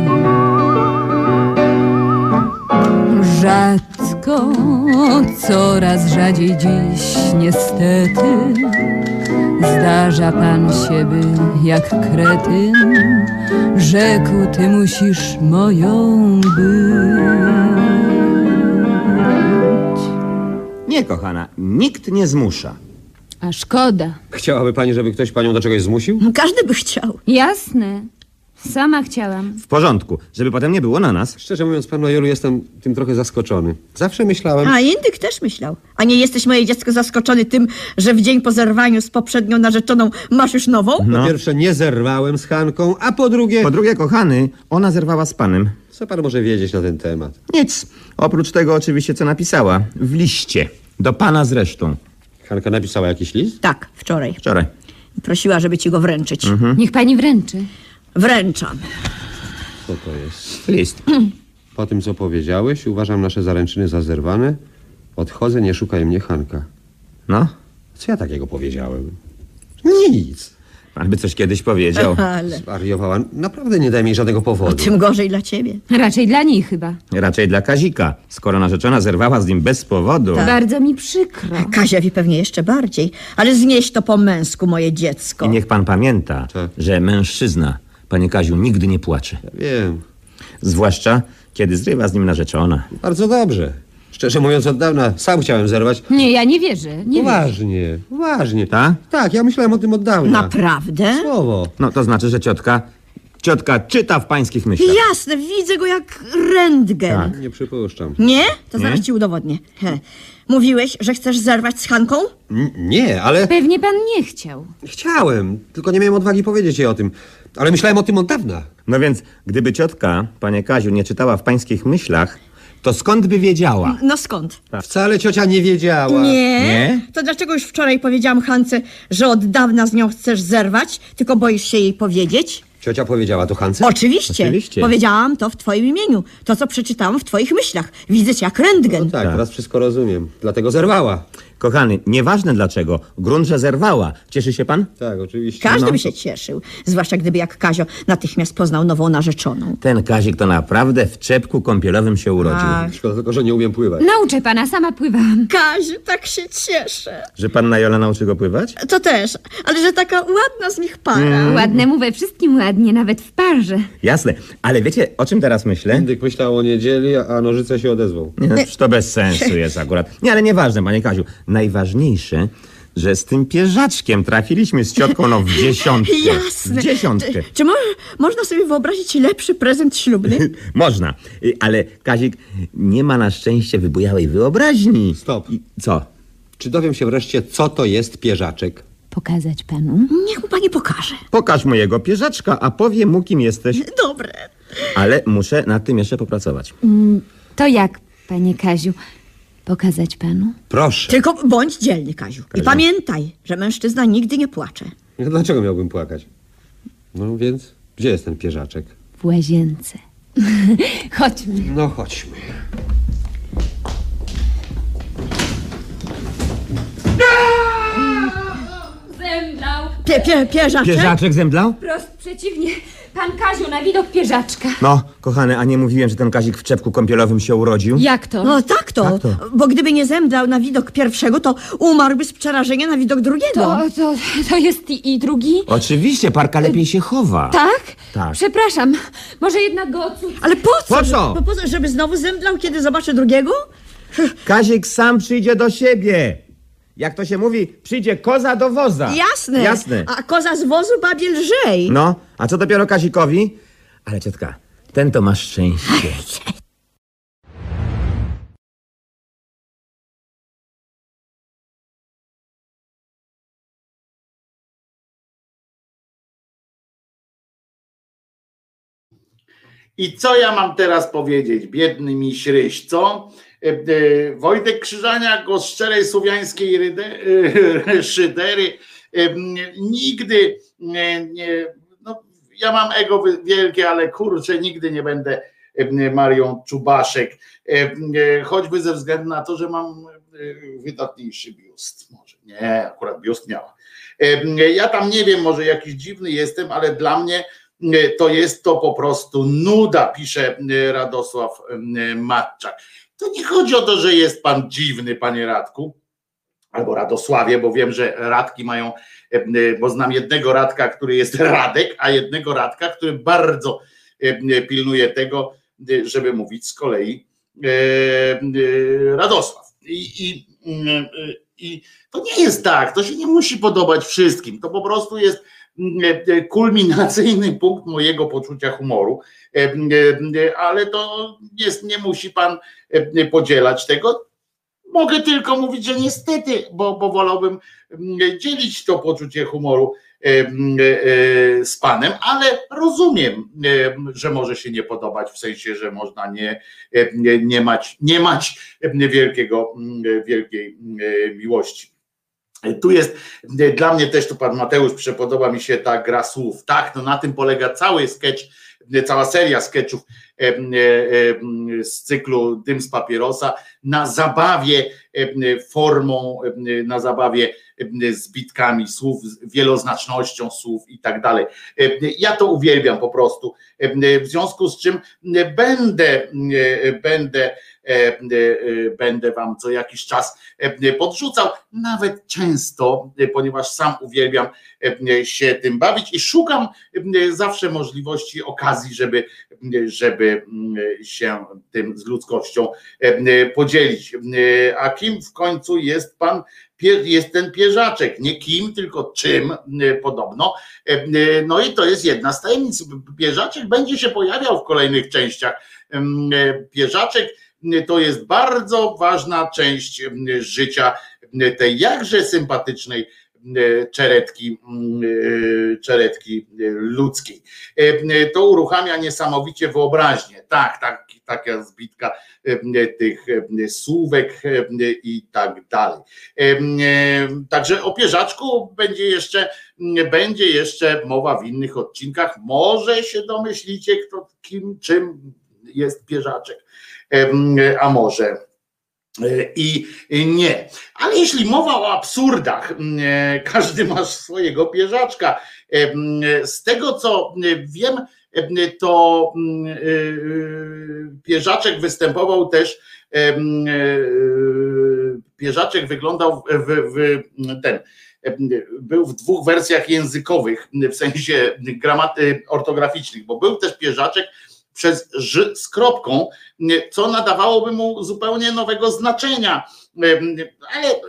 Rzadko, coraz rzadziej dziś niestety Zdarza pan się, by jak kretyn Rzekł, ty musisz moją być Nie, kochana, nikt nie zmusza. A szkoda. Chciałaby pani, żeby ktoś panią do czegoś zmusił? No, Każdy by chciał. Jasne. Sama chciałam. W porządku, żeby potem nie było na nas. Szczerze mówiąc, pan Majolu, jestem tym trochę zaskoczony. Zawsze myślałem... A Indyk też myślał. A nie jesteś, moje dziecko, zaskoczony tym, że w dzień po zerwaniu z poprzednią narzeczoną masz już nową? Po No. pierwsze, nie zerwałem z Hanką, a po drugie... Po drugie, kochany, ona zerwała z panem. Co pan może wiedzieć na ten temat? Nic. Oprócz tego oczywiście, co napisała. W liście. Do pana zresztą. Hanka napisała jakiś list? Tak, wczoraj. Wczoraj. Prosiła, żeby ci go wręczyć. Niech pani wręczy. Wręczam. Co to jest? List. Po tym, co powiedziałeś, uważam nasze zaręczyny za zerwane. Odchodzę, nie szukaj mnie, Hanka. No, Co ja takiego powiedziałem? Nic. pan by coś kiedyś powiedział. Ale Zwariowała. Naprawdę nie daj mi żadnego powodu. tym gorzej dla ciebie. Raczej dla niej chyba. Raczej dla Kazika, skoro narzeczona zerwała z nim bez powodu. Bardzo mi przykro. Kaziowi pewnie jeszcze bardziej. Ale znieś to po męsku, moje dziecko. I niech pan pamięta, Tak. że mężczyzna panie Kaziu, nigdy nie płacze. Wiem, Zwłaszcza, kiedy zrywa z nim narzeczona. bardzo dobrze. Szczerze mówiąc, od dawna sam chciałem zerwać. Nie, ja nie wierzę. Nie wierzę. Poważnie, poważnie. Tak? Tak, ja myślałem o tym od dawna. Naprawdę? Słowo. No to znaczy, że ciotka, ciotka czyta w pańskich myślach. Jasne, widzę go jak rentgen. Tak. Nie przypuszczam. Nie? To zaraz ci udowodnię. He. Mówiłeś, że chcesz zerwać z Hanką? N- nie, ale Pewnie pan nie chciał. chciałem. Tylko nie miałem odwagi powiedzieć jej o tym. Ale myślałem o tym od dawna. No więc, gdyby ciotka, panie Kaziu, nie czytała w pańskich myślach, to skąd by wiedziała? No skąd? Wcale ciocia nie wiedziała. Nie. Nie? To dlaczego już wczoraj powiedziałam Hance, że od dawna z nią chcesz zerwać, tylko boisz się jej powiedzieć? Ciocia powiedziała to Hance? Oczywiście. Oczywiście. Powiedziałam to w twoim imieniu. To, co przeczytałam w twoich myślach. Widzę cię jak rentgen. No tak, teraz wszystko rozumiem. Dlatego zerwała. Kochany, nieważne dlaczego, grunt, że zerwała. Cieszy się pan? Tak, oczywiście. Każdy No. by się cieszył. Zwłaszcza gdyby jak Kazio natychmiast poznał nową narzeczoną. Ten Kazik to naprawdę w czepku kąpielowym się urodził. Ach. Szkoda tylko, że nie umiem pływać. Nauczę pana, sama pływałam. Kaziu, tak się cieszę. Że panna Jola nauczy go pływać? To też, ale że taka ładna z nich para. Mm. Ładnemu we wszystkim ładnie, nawet w parze. Jasne, ale wiecie, o czym teraz myślę? Indyk myślał o niedzieli, a nożyce się odezwał. Nie, no, to bez sensu jest akurat. Nie, ale nieważne, panie Kaziu. Najważniejsze, że z tym pierzaczkiem trafiliśmy z ciotką no w dziesiątkę. Jasne. W dziesiątkę. Czy, czy mo można sobie wyobrazić lepszy prezent ślubny? Można, Y, ale Kazik nie ma na szczęście wybujałej wyobraźni. Stop. I co? Czy dowiem się wreszcie, co to jest pierzaczek? Pokazać panu? Niech mu pani pokaże. Pokaż mojego pierzaczka, a powie mu, kim jesteś. Dobre. Ale muszę nad tym jeszcze popracować. To jak, panie Kaziu? Pokazać panu? Proszę. Tylko bądź dzielny, Kaziu. I pamiętaj, że mężczyzna nigdy nie płacze. No Dlaczego miałbym płakać? No więc, gdzie jest ten pierzaczek? W łazience. Chodźmy. No chodźmy. Zemdlał. Pie, pie, pierzaczek? Pierzaczek zemdlał? Prost przeciwnie. Pan Kaziu na widok pierzaczka. No, kochany, a nie mówiłem, że ten Kazik w czepku kąpielowym się urodził? Jak to? No tak to, Tak to. bo gdyby nie zemdlał na widok pierwszego, to umarłby z przerażenia na widok drugiego. To, to, to jest i, i drugi? Oczywiście, parka lepiej się chowa. Tak? Tak. Przepraszam. Może jednak go? Ale po co? Po co? Po, po co? Żeby znowu zemdlał, kiedy zobaczy drugiego? Kazik sam przyjdzie do siebie. Jak to się mówi, przyjdzie koza do woza. Jasne. Jasne. A koza z wozu babie lżej. No, a co dopiero Kazikowi? Ale ciotka, ten to ma szczęście. I co ja mam teraz powiedzieć? Biedny mi śryś, co? E, e, Wojtek Krzyżaniak o szczerej słowiańskiej ryde, szydery e, nigdy nie, no, ja mam ego wielkie, ale kurczę, nigdy nie będę Marią Czubaszek, choćby ze względu na to, że mam wydatniejszy biust. Może nie, akurat biust miała. Ja tam nie wiem, może jakiś dziwny jestem, ale dla mnie to jest to po prostu nuda, pisze Radosław Matczak. To nie chodzi o to, że jest pan dziwny, panie Radku, albo Radosławie, bo wiem, że Radki mają, e, e, bo znam jednego Radka, który jest Radek, a jednego Radka, który bardzo e, pilnuje tego, żeby mówić z kolei Radosław. I, i, I to nie jest tak, to się nie musi podobać wszystkim, to po prostu jest kulminacyjny punkt mojego poczucia humoru, E, e, ale to jest, nie musi pan e, podzielać tego. Mogę tylko mówić, że niestety, bo, bo wolałbym mm, dzielić to poczucie humoru mm, z panem, ale rozumiem, że może się nie podobać, w sensie, że można nie, nie, mać, nie mać wielkiego, mm, wielkiej e, miłości. Tu jest dla mnie też tu pan Mateusz przepodoba mi się ta gra słów. Tak, no na tym polega cały sketch, cała seria sketchów z cyklu Dym z papierosa na zabawie formą, na zabawie e, zbitkami słów, z wieloznacznością słów i tak dalej. Ja to uwielbiam po prostu. W związku z czym będę, będę będę wam co jakiś czas podrzucał, nawet często, ponieważ sam uwielbiam się tym bawić i szukam zawsze możliwości, okazji, żeby, żeby się tym z ludzkością podzielić. A kim w końcu jest pan jest ten pierzaczek, nie kim, tylko czym podobno. No i to jest jedna z tajemnic. Pierzaczek będzie się pojawiał w kolejnych częściach. Pierzaczek to jest bardzo ważna część życia tej jakże sympatycznej czeretki, czeretki ludzkiej. To uruchamia niesamowicie wyobraźnię. Tak, tak, taka zbitka tych słówek i tak dalej. Także o pierzaczku będzie jeszcze, będzie jeszcze mowa w innych odcinkach. Może się domyślicie, kto, kim, czym jest pierzaczek, a może i nie. Ale jeśli mowa o absurdach, każdy ma swojego pierzaczka. Z tego co wiem, to pierzaczek występował też, pierzaczek wyglądał w, w ten był w dwóch wersjach językowych, w sensie gramaty ortograficznych, bo był też pierzaczek przez ż z kropką, co nadawałoby mu zupełnie nowego znaczenia, ale e,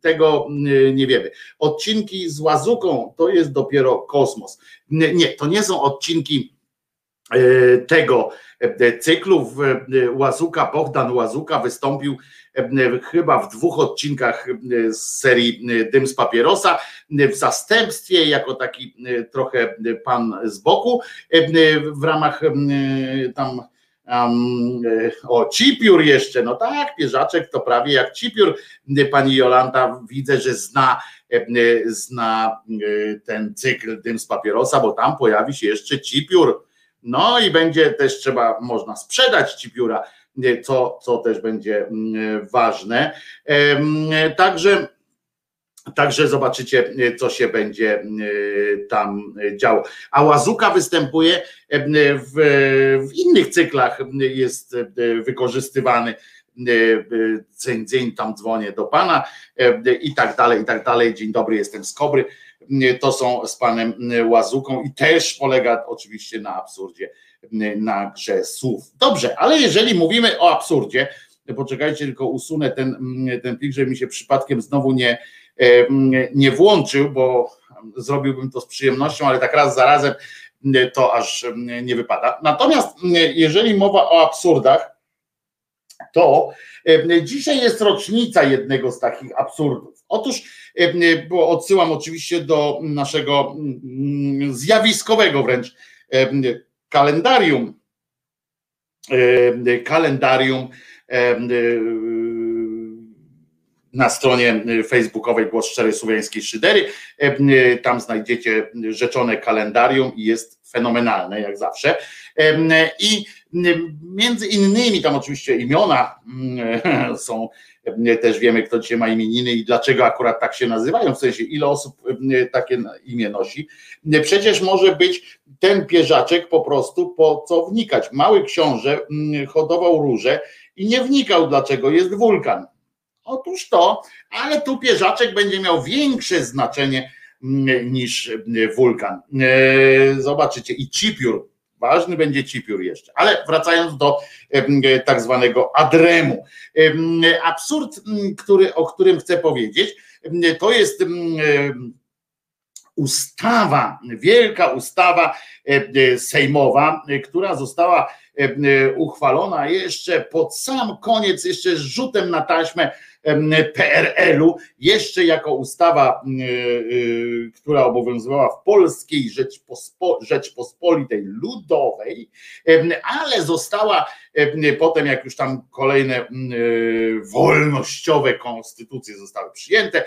tego nie wiemy. Odcinki z łazuką to jest dopiero kosmos. Nie, to nie są odcinki e, tego e, cyklu. Łazuka, Bogdan Łazuka wystąpił chyba w dwóch odcinkach z serii Dym z papierosa, w zastępstwie, jako taki trochę pan z boku, w ramach tam Um, o, Cipiór jeszcze, no tak, Pierzaczek to prawie jak Cipiór. Pani Jolanta widzę, że zna, zna ten cykl Dym z papierosa, bo tam pojawi się jeszcze Cipiór. No i będzie też trzeba, można sprzedać Cipióra co, co też będzie mm, ważne. Także Także zobaczycie, co się będzie e, tam działo. A Łazuka występuje w, w innych cyklach, jest wykorzystywany. Dzień, dzień, tam dzwonię do pana i tak dalej, i tak dalej. Dzień dobry, jestem z Kobry. To są z panem Łazuką i też polega oczywiście na absurdzie na grze słów. Dobrze, ale jeżeli mówimy o absurdzie, poczekajcie, tylko usunę ten, ten plik, żeby mi się przypadkiem znowu nie, nie włączył, bo zrobiłbym to z przyjemnością, ale tak raz za razem to aż nie wypada. Natomiast jeżeli mowa o absurdach, to dzisiaj jest rocznica jednego z takich absurdów. Otóż, bo odsyłam oczywiście do naszego zjawiskowego wręcz kalendarium, e, kalendarium e, na stronie facebookowej Głos Szczerej Słowiańskiej Szydery. E, tam znajdziecie rzeczone kalendarium i jest fenomenalne jak zawsze. I między innymi tam oczywiście imiona mm, są, też wiemy kto dzisiaj ma imieniny i dlaczego akurat tak się nazywają, w sensie ile osób takie imię nosi. Przecież może być ten pierzaczek po prostu po co wnikać. Mały książę mm, hodował róże i nie wnikał dlaczego jest wulkan. Otóż to, ale tu pierzaczek będzie miał większe znaczenie mm, niż wulkan. E, zobaczycie i cipiór ważny będzie cipiór jeszcze. Ale wracając do tak zwanego adremu. Absurd, który, o którym chcę powiedzieć, to jest ustawa, wielka ustawa sejmowa, która została uchwalona jeszcze pod sam koniec, jeszcze z rzutem na taśmę PRL-u, jeszcze jako ustawa, która obowiązywała w Polskiej Rzeczpospo, Rzeczpospolitej Ludowej, ale została potem, jak już tam kolejne wolnościowe konstytucje zostały przyjęte,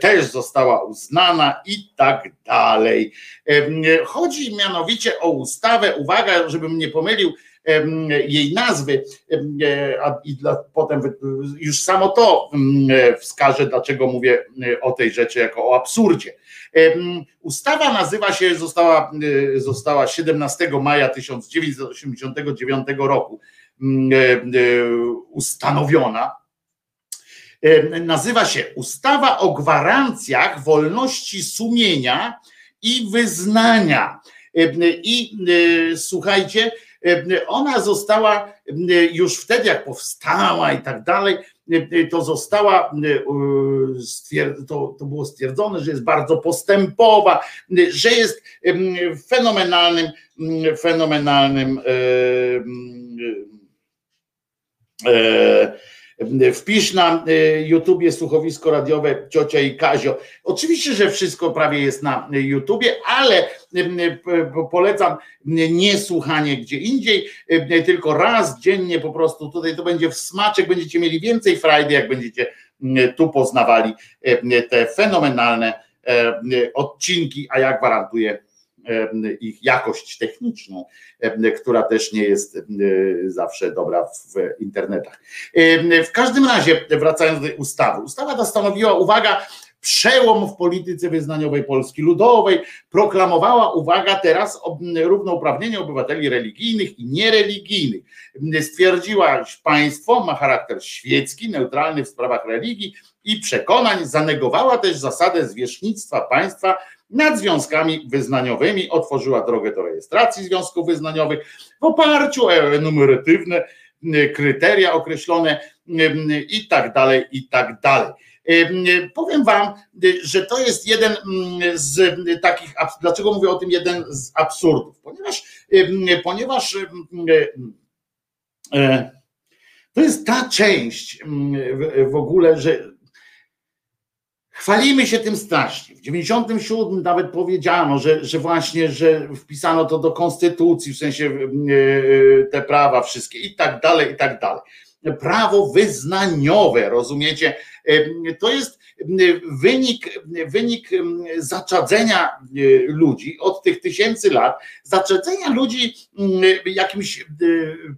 też została uznana i tak dalej. Chodzi mianowicie o ustawę, uwaga, żebym nie pomylił, jej nazwy e, i dla, potem już samo to e, wskaże, dlaczego mówię e, o tej rzeczy jako o absurdzie. Ustawa nazywa się, została, została 17 maja 1989 roku ustanowiona. Nazywa się Ustawa o gwarancjach wolności sumienia i wyznania. I słuchajcie, ona została e, już wtedy, jak powstała i tak dalej, e, to została, e, to, to było stwierdzone, że jest bardzo postępowa, e, że jest fenomenalnym, fenomenalnym e, e, wpisz na e, YouTubie słuchowisko radiowe Ciocia i Kazio. Oczywiście, że wszystko prawie jest na YouTubie, ale p- polecam nie słuchanie gdzie indziej, tylko raz dziennie po prostu tutaj to będzie w smaczek, będziecie mieli więcej frajdy, jak będziecie tu poznawali te fenomenalne odcinki, a ja gwarantuję ich jakość techniczną, która też nie jest zawsze dobra w internetach. W każdym razie, wracając do ustawy, ustawa ta stanowiła, uwaga, przełom w polityce wyznaniowej Polski Ludowej, proklamowała, uwaga, teraz równouprawnienie obywateli religijnych i niereligijnych. Stwierdziła, że państwo ma charakter świecki, neutralny w sprawach religii i przekonań, zanegowała też zasadę zwierzchnictwa państwa nad związkami wyznaniowymi, otworzyła drogę do rejestracji związków wyznaniowych w oparciu o enumeratywne y, kryteria określone i tak dalej, i tak dalej. Powiem Wam, że to jest jeden z takich, dlaczego mówię o tym jeden z absurdów? Ponieważ, ponieważ y, to jest ta część w ogóle, że Chwalimy się tym strasznie. W 97 nawet powiedziano, że, że właśnie, że wpisano to do konstytucji, w sensie e, te prawa wszystkie i tak dalej, i tak dalej. Prawo wyznaniowe, rozumiecie? E, To jest wynik, wynik zaczadzenia e, ludzi od tych tysięcy lat, zaczadzenia ludzi jakimś e,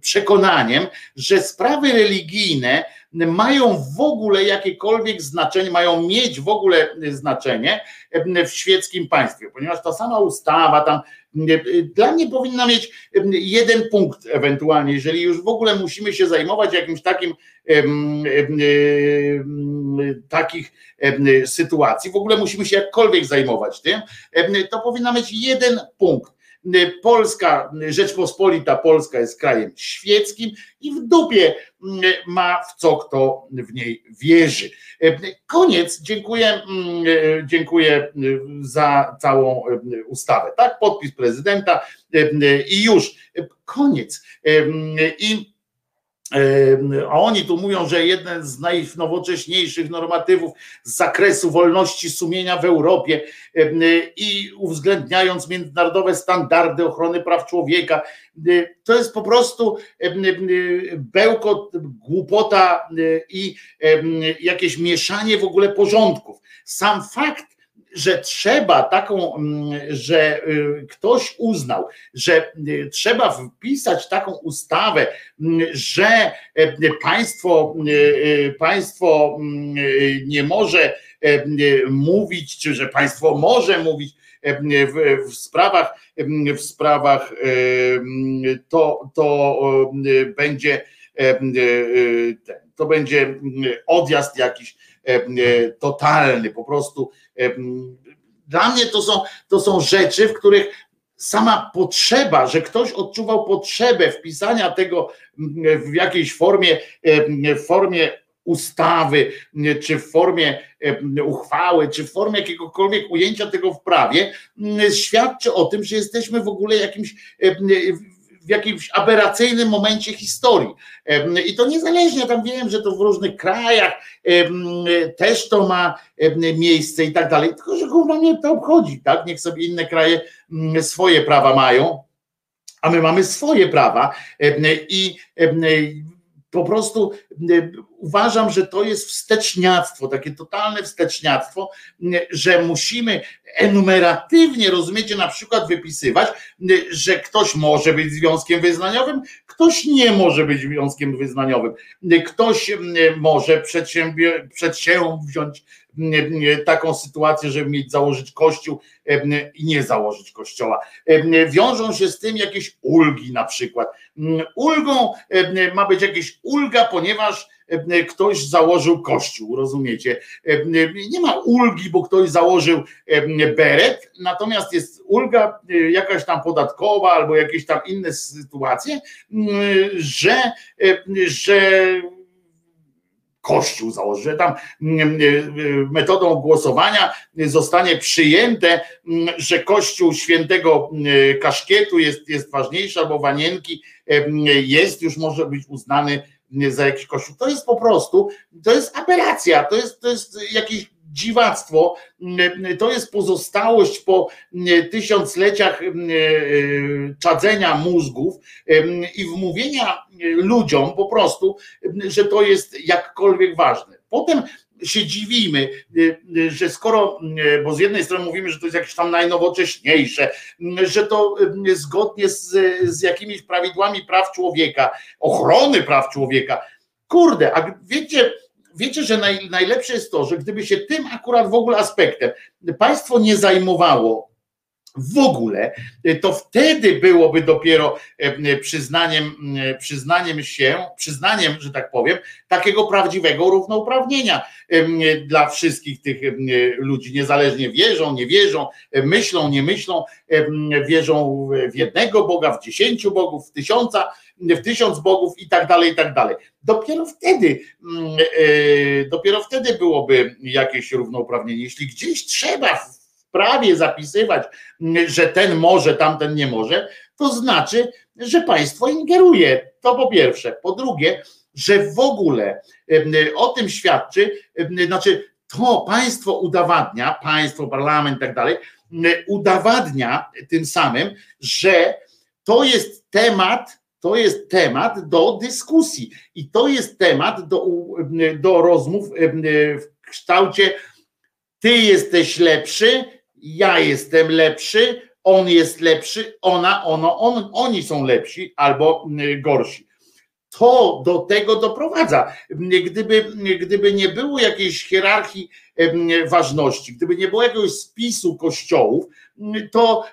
przekonaniem, że sprawy religijne mają w ogóle jakiekolwiek znaczenie, mają mieć w ogóle znaczenie w świeckim państwie, ponieważ ta sama ustawa tam dla mnie powinna mieć jeden punkt ewentualnie, jeżeli już w ogóle musimy się zajmować jakimś takim takich sytuacji, w ogóle musimy się jakkolwiek zajmować tym, to powinna mieć jeden punkt. Polska, Rzeczpospolita Polska jest krajem świeckim i w dupie ma w co kto w niej wierzy. Koniec. Dziękuję, dziękuję za całą ustawę. Tak, podpis prezydenta i już. Koniec. I a oni tu mówią, że jeden z najnowocześniejszych normatywów z zakresu wolności sumienia w Europie i uwzględniając międzynarodowe standardy ochrony praw człowieka, to jest po prostu bełkot, głupota i jakieś mieszanie w ogóle porządków. Sam fakt, że trzeba taką, że ktoś uznał, że trzeba wpisać taką ustawę, że państwo, państwo nie może mówić, czy że państwo może mówić w, w sprawach, w sprawach to, to będzie to będzie odjazd jakiś totalny, po prostu dla mnie to są, to są rzeczy, w których sama potrzeba, że ktoś odczuwał potrzebę wpisania tego w jakiejś formie, w formie ustawy, czy w formie uchwały, czy w formie jakiegokolwiek ujęcia tego w prawie, świadczy o tym, że jesteśmy w ogóle jakimś w jakimś aberracyjnym momencie historii. I to niezależnie, tam wiem, że to w różnych krajach też to ma miejsce i tak dalej, tylko że gówno mnie to obchodzi, tak? Niech sobie inne kraje swoje prawa mają, a my mamy swoje prawa i po prostu uważam, że to jest wsteczniactwo, takie totalne wsteczniactwo, że musimy enumeratywnie, rozumiecie, na przykład wypisywać, że ktoś może być związkiem wyznaniowym, ktoś nie może być związkiem wyznaniowym, ktoś może przedsięwziąć taką sytuację, żeby mieć założyć kościół i nie założyć kościoła. Wiążą się z tym jakieś ulgi na przykład. Ulgą ma być jakaś ulga, ponieważ ktoś założył kościół, rozumiecie? Nie ma ulgi, bo ktoś założył beret, natomiast jest ulga jakaś tam podatkowa albo jakieś tam inne sytuacje, że, że Kościół założy, że tam metodą głosowania zostanie przyjęte, że Kościół świętego kaszkietu jest, jest ważniejszy, albo wanienki jest, już może być uznany za jakiś kościół. To jest po prostu, to jest aberracja, to jest, to jest jakieś dziwactwo, to jest pozostałość po tysiącleciach czadzenia mózgów i wmówienia ludziom po prostu, że to jest jakkolwiek ważne. Potem się dziwimy, że skoro, bo z jednej strony mówimy, że to jest jakieś tam najnowocześniejsze, że to zgodnie z, z jakimiś prawidłami praw człowieka, ochrony praw człowieka. Kurde, a wiecie, wiecie, że naj, najlepsze jest to, że gdyby się tym akurat w ogóle aspektem państwo nie zajmowało, w ogóle, to wtedy byłoby dopiero e, przyznaniem, e, przyznaniem się, przyznaniem, że tak powiem, takiego prawdziwego równouprawnienia e, dla wszystkich tych ludzi, niezależnie wierzą, nie wierzą, myślą, nie myślą, wierzą w jednego Boga, w dziesięciu bogów, w tysiąca, w tysiąc bogów i tak dalej, i tak dalej. Dopiero wtedy, dopiero wtedy byłoby jakieś równouprawnienie. Jeśli gdzieś trzeba prawie zapisywać, że ten może, tamten nie może, to znaczy, że państwo ingeruje. To po pierwsze. Po drugie, że w ogóle o tym świadczy, znaczy to państwo udowadnia, państwo, parlament i tak dalej, udowadnia tym samym, że to jest temat, to jest temat do dyskusji i to jest temat do, do rozmów w kształcie ty jesteś lepszy, ja jestem lepszy, on jest lepszy, ona, ono, on, oni są lepsi albo gorsi. To do tego doprowadza. Gdyby, gdyby nie było jakiejś hierarchii ważności, gdyby nie było jakiegoś spisu kościołów, to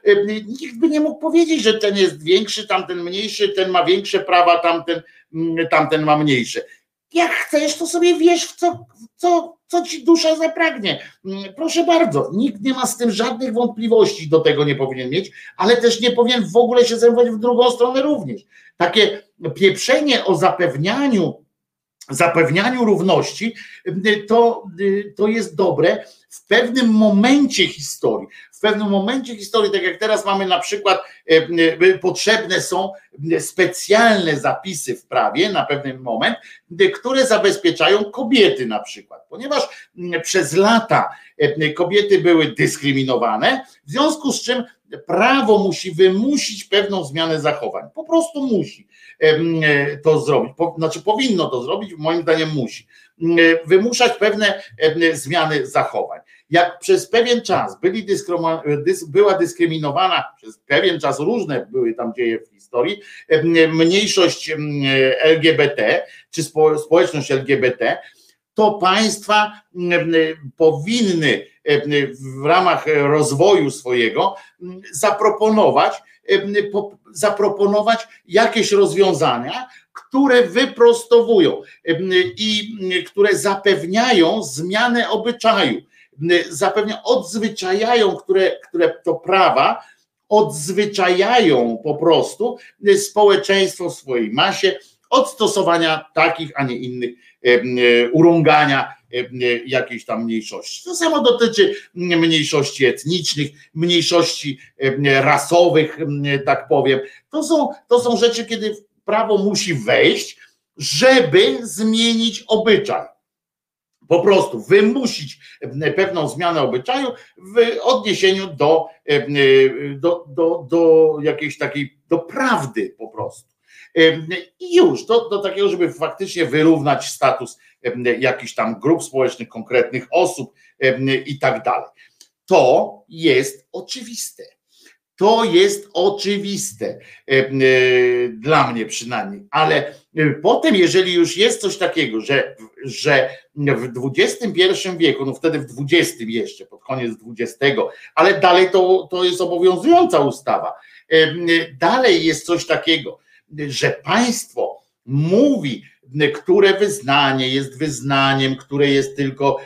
nikt by nie mógł powiedzieć, że ten jest większy, tamten mniejszy, ten ma większe prawa, tamten, tamten ma mniejsze. Jak chcesz, to sobie wiesz, w co, co, co ci dusza zapragnie. Mm, proszę bardzo, nikt nie ma z tym żadnych wątpliwości, do tego nie powinien mieć, ale też nie powinien w ogóle się zajmować w drugą stronę również. Takie pieprzenie o zapewnianiu, zapewnianiu równości, to, to jest dobre w pewnym momencie historii. W pewnym momencie historii, tak jak teraz mamy na przykład, potrzebne są specjalne zapisy w prawie na pewien moment, które zabezpieczają kobiety na przykład, ponieważ przez lata kobiety były dyskryminowane, w związku z czym prawo musi wymusić pewną zmianę zachowań. Po prostu musi to zrobić. Znaczy powinno to zrobić, moim zdaniem musi. Wymuszać pewne zmiany zachowań. Jak przez pewien czas byli była dyskryminowana, przez pewien czas różne były tam dzieje w historii, mniejszość LGBT, czy społeczność LGBT, to państwa powinny w ramach rozwoju swojego zaproponować, zaproponować jakieś rozwiązania, które wyprostowują i które zapewniają zmianę obyczaju, zapewniają, odzwyczajają, które, które to prawa, odzwyczajają po prostu społeczeństwo w swojej masie od stosowania takich, a nie innych urągania jakiejś tam mniejszości. To samo dotyczy mniejszości etnicznych, mniejszości rasowych, tak powiem. To są, to są rzeczy, kiedy prawo musi wejść, żeby zmienić obyczaj. Po prostu wymusić pewną zmianę obyczaju w odniesieniu do, do, do, do jakiejś takiej, do prawdy po prostu. I już do, do takiego, żeby faktycznie wyrównać status jakichś tam grup społecznych, konkretnych osób i tak dalej. To jest oczywiste. To jest oczywiste dla mnie przynajmniej, ale Potem, jeżeli już jest coś takiego, że, że w XXI wieku, no wtedy w XX jeszcze, pod koniec XX, ale dalej to, to jest obowiązująca ustawa, dalej jest coś takiego, że państwo mówi, które wyznanie jest wyznaniem, które jest tylko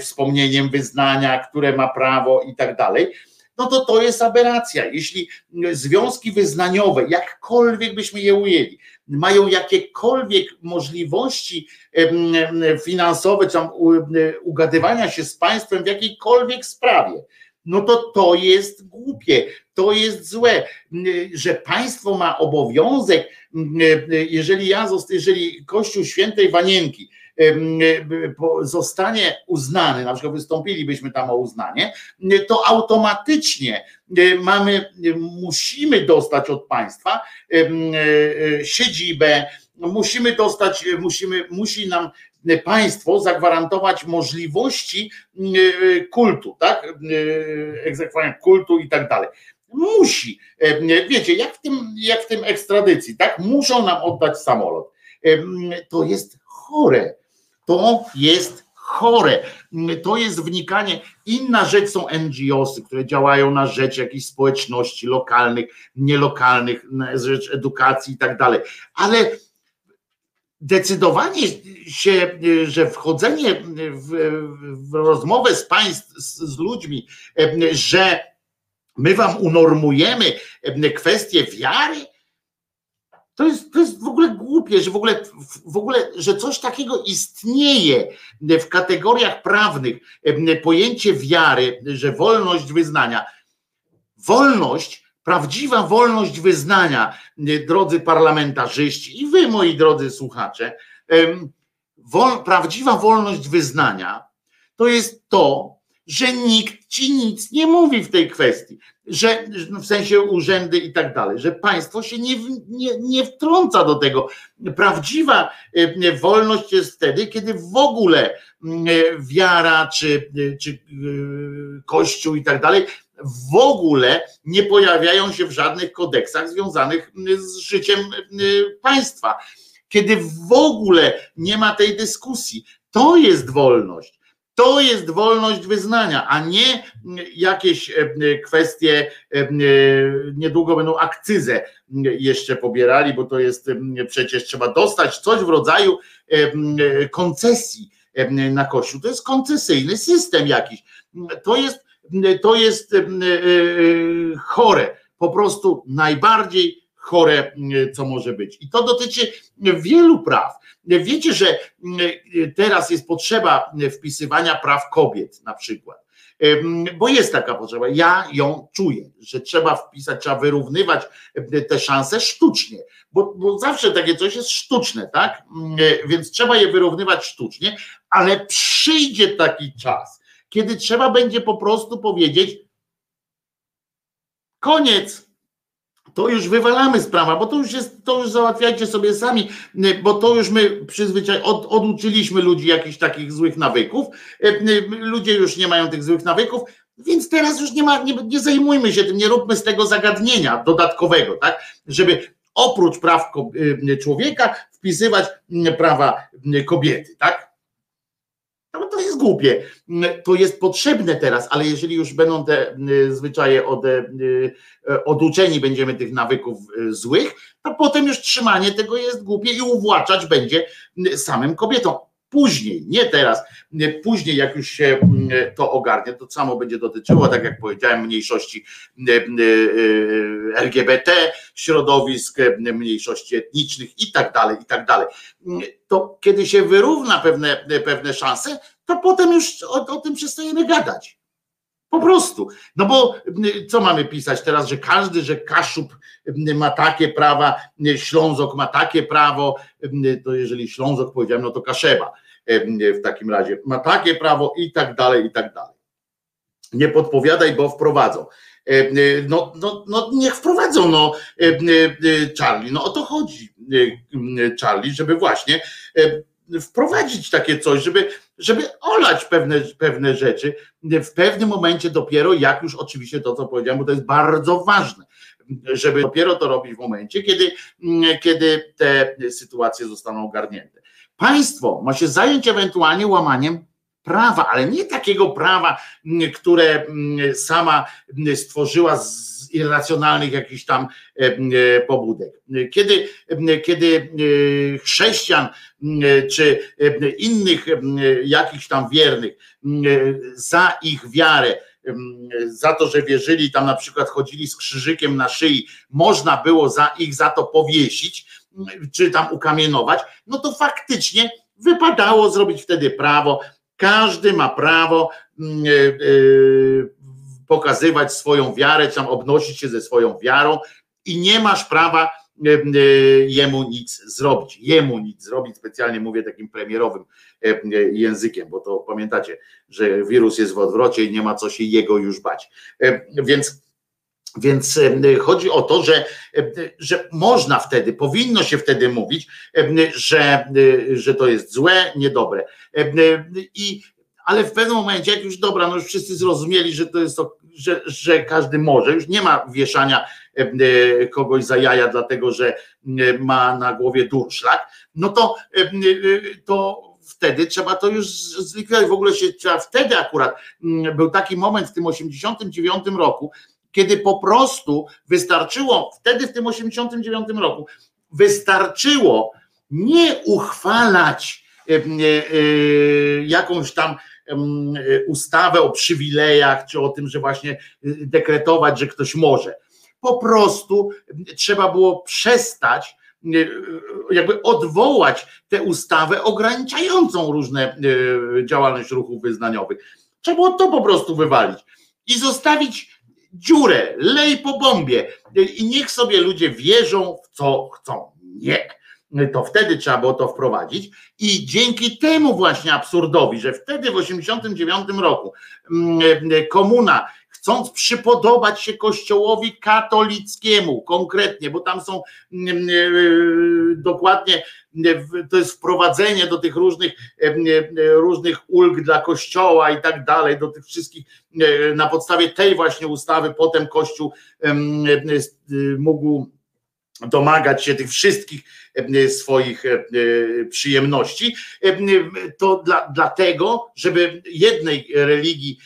wspomnieniem wyznania, które ma prawo i tak dalej, no to to jest aberracja. Jeśli związki wyznaniowe, jakkolwiek byśmy je ujęli, mają jakiekolwiek możliwości finansowe, czy ugadywania się z państwem w jakiejkolwiek sprawie, no to to jest głupie, to jest złe, że państwo ma obowiązek, jeżeli ja, jeżeli Kościół Świętej Wanienki zostanie uznany, na przykład wystąpilibyśmy tam o uznanie, to automatycznie mamy, musimy dostać od państwa siedzibę, musimy dostać, musimy, musi nam państwo zagwarantować możliwości kultu, tak? Egzekwowania kultu i tak dalej. Musi. Wiecie, jak w tym, jak w tym ekstradycji, tak? Muszą nam oddać samolot. To jest chore. To jest chore. To jest wnikanie. Inna rzecz są NGOsy, które działają na rzecz jakichś społeczności lokalnych, nielokalnych, na rzecz edukacji i tak dalej. Ale decydowanie się, że wchodzenie w, w rozmowę z państw, z, z ludźmi, że my wam unormujemy kwestię wiary, to jest, to jest w ogóle głupie, że w ogóle, w ogóle, że coś takiego istnieje w kategoriach prawnych, pojęcie wiary, że wolność wyznania. Wolność, prawdziwa wolność wyznania, drodzy parlamentarzyści i wy, moi drodzy słuchacze, wol, prawdziwa wolność wyznania to jest to, że nikt ci nic nie mówi w tej kwestii że w sensie urzędy i tak dalej, że państwo się nie, nie, nie wtrąca do tego. Prawdziwa e, wolność jest wtedy, kiedy w ogóle e, wiara czy, e, czy kościół i tak dalej w ogóle nie pojawiają się w żadnych kodeksach związanych z życiem państwa. Kiedy w ogóle nie ma tej dyskusji, to jest wolność. To jest wolność wyznania, a nie jakieś e, kwestie, e, niedługo będą akcyzę jeszcze pobierali, bo to jest przecież trzeba dostać coś w rodzaju koncesji na Kościół. To jest koncesyjny system jakiś. To jest, to jest e, chore, po prostu najbardziej chore, co może być. I to dotyczy wielu praw. Wiecie, że teraz jest potrzeba wpisywania praw kobiet na przykład. Bo jest taka potrzeba. Ja ją czuję, że trzeba wpisać, trzeba wyrównywać te szanse sztucznie, bo, bo zawsze takie coś jest sztuczne, tak? Więc trzeba je wyrównywać sztucznie, ale przyjdzie taki czas, kiedy trzeba będzie po prostu powiedzieć: koniec, to już wywalamy sprawa, bo to już jest, to już załatwiajcie sobie sami, bo to już my przyzwyczaj, od, oduczyliśmy ludzi jakichś takich złych nawyków, ludzie już nie mają tych złych nawyków, więc teraz już nie ma, nie, nie zajmujmy się tym, nie róbmy z tego zagadnienia dodatkowego, tak, żeby oprócz praw człowieka wpisywać prawa kobiety, tak, no to jest głupie. To jest potrzebne teraz, ale jeżeli już będą te y, zwyczaje od, y, y, oduczeni będziemy tych nawyków złych, to potem już trzymanie tego jest głupie i uwłaczać będzie samym kobietom. Później, nie teraz, później jak już się to ogarnie, to samo będzie dotyczyło, tak jak powiedziałem, mniejszości LGBT, środowisk, mniejszości etnicznych i tak dalej, i tak dalej. To kiedy się wyrówna pewne, pewne szanse, to potem już o, o tym przestajemy gadać. Po prostu. No bo co mamy pisać teraz, że każdy, że Kaszub ma takie prawa, Ślązok ma takie prawo, to jeżeli Ślązok powiedziałem, no to Kaszeba w takim razie ma takie prawo i tak dalej, i tak dalej. Nie podpowiadaj, bo wprowadzą. No, no, no niech wprowadzą, no Charlie, no o to chodzi Charlie, żeby właśnie wprowadzić takie coś, żeby, żeby olać pewne, pewne rzeczy w pewnym momencie dopiero, jak już oczywiście to, co powiedziałem, bo to jest bardzo ważne, żeby dopiero to robić w momencie, kiedy, kiedy te sytuacje zostaną ogarnięte. Państwo ma się zająć ewentualnie łamaniem prawa, ale nie takiego prawa, które sama stworzyła z irracjonalnych jakichś tam pobudek. Kiedy, kiedy chrześcijan czy innych jakichś tam wiernych za ich wiarę za to, że wierzyli, tam na przykład chodzili z krzyżykiem na szyi, można było za ich za to powiesić, czy tam ukamienować, no to faktycznie wypadało zrobić wtedy prawo. Każdy ma prawo pokazywać swoją wiarę, tam obnosić się ze swoją wiarą i nie masz prawa jemu nic zrobić. Jemu nic zrobić, specjalnie mówię takim premierowym językiem, bo to pamiętacie, że wirus jest w odwrocie i nie ma co się jego już bać. Więc więc chodzi o to, że, że można wtedy, powinno się wtedy mówić, że, że to jest złe, niedobre. I, ale w pewnym momencie, jak już dobra, no już wszyscy zrozumieli, że to jest to, że, że każdy może, już nie ma wieszania kogoś za jaja, dlatego że ma na głowie durszlak, no to, to wtedy trzeba to już zlikwidować. W ogóle się trzeba wtedy akurat był taki moment w tym 89 roku, kiedy po prostu wystarczyło, wtedy w tym 89 roku, wystarczyło nie uchwalać e, e, jakąś tam ustawę o przywilejach, czy o tym, że właśnie e, dekretować, że ktoś może. Po prostu trzeba było przestać, jakby odwołać tę ustawę ograniczającą różne działalność ruchów wyznaniowych. Trzeba było to po prostu wywalić i zostawić dziurę, lej po bombie i niech sobie ludzie wierzą w co chcą. Nie. To wtedy trzeba było to wprowadzić i dzięki temu właśnie absurdowi, że wtedy w 89 roku mm, komuna chcąc przypodobać się kościołowi katolickiemu konkretnie, bo tam są mm, e, dokładnie to jest wprowadzenie do tych różnych, różnych ulg dla kościoła i tak dalej, do tych wszystkich, na podstawie tej właśnie ustawy potem kościół mógł domagać się tych wszystkich swoich przyjemności, to dla, dlatego, żeby jednej religii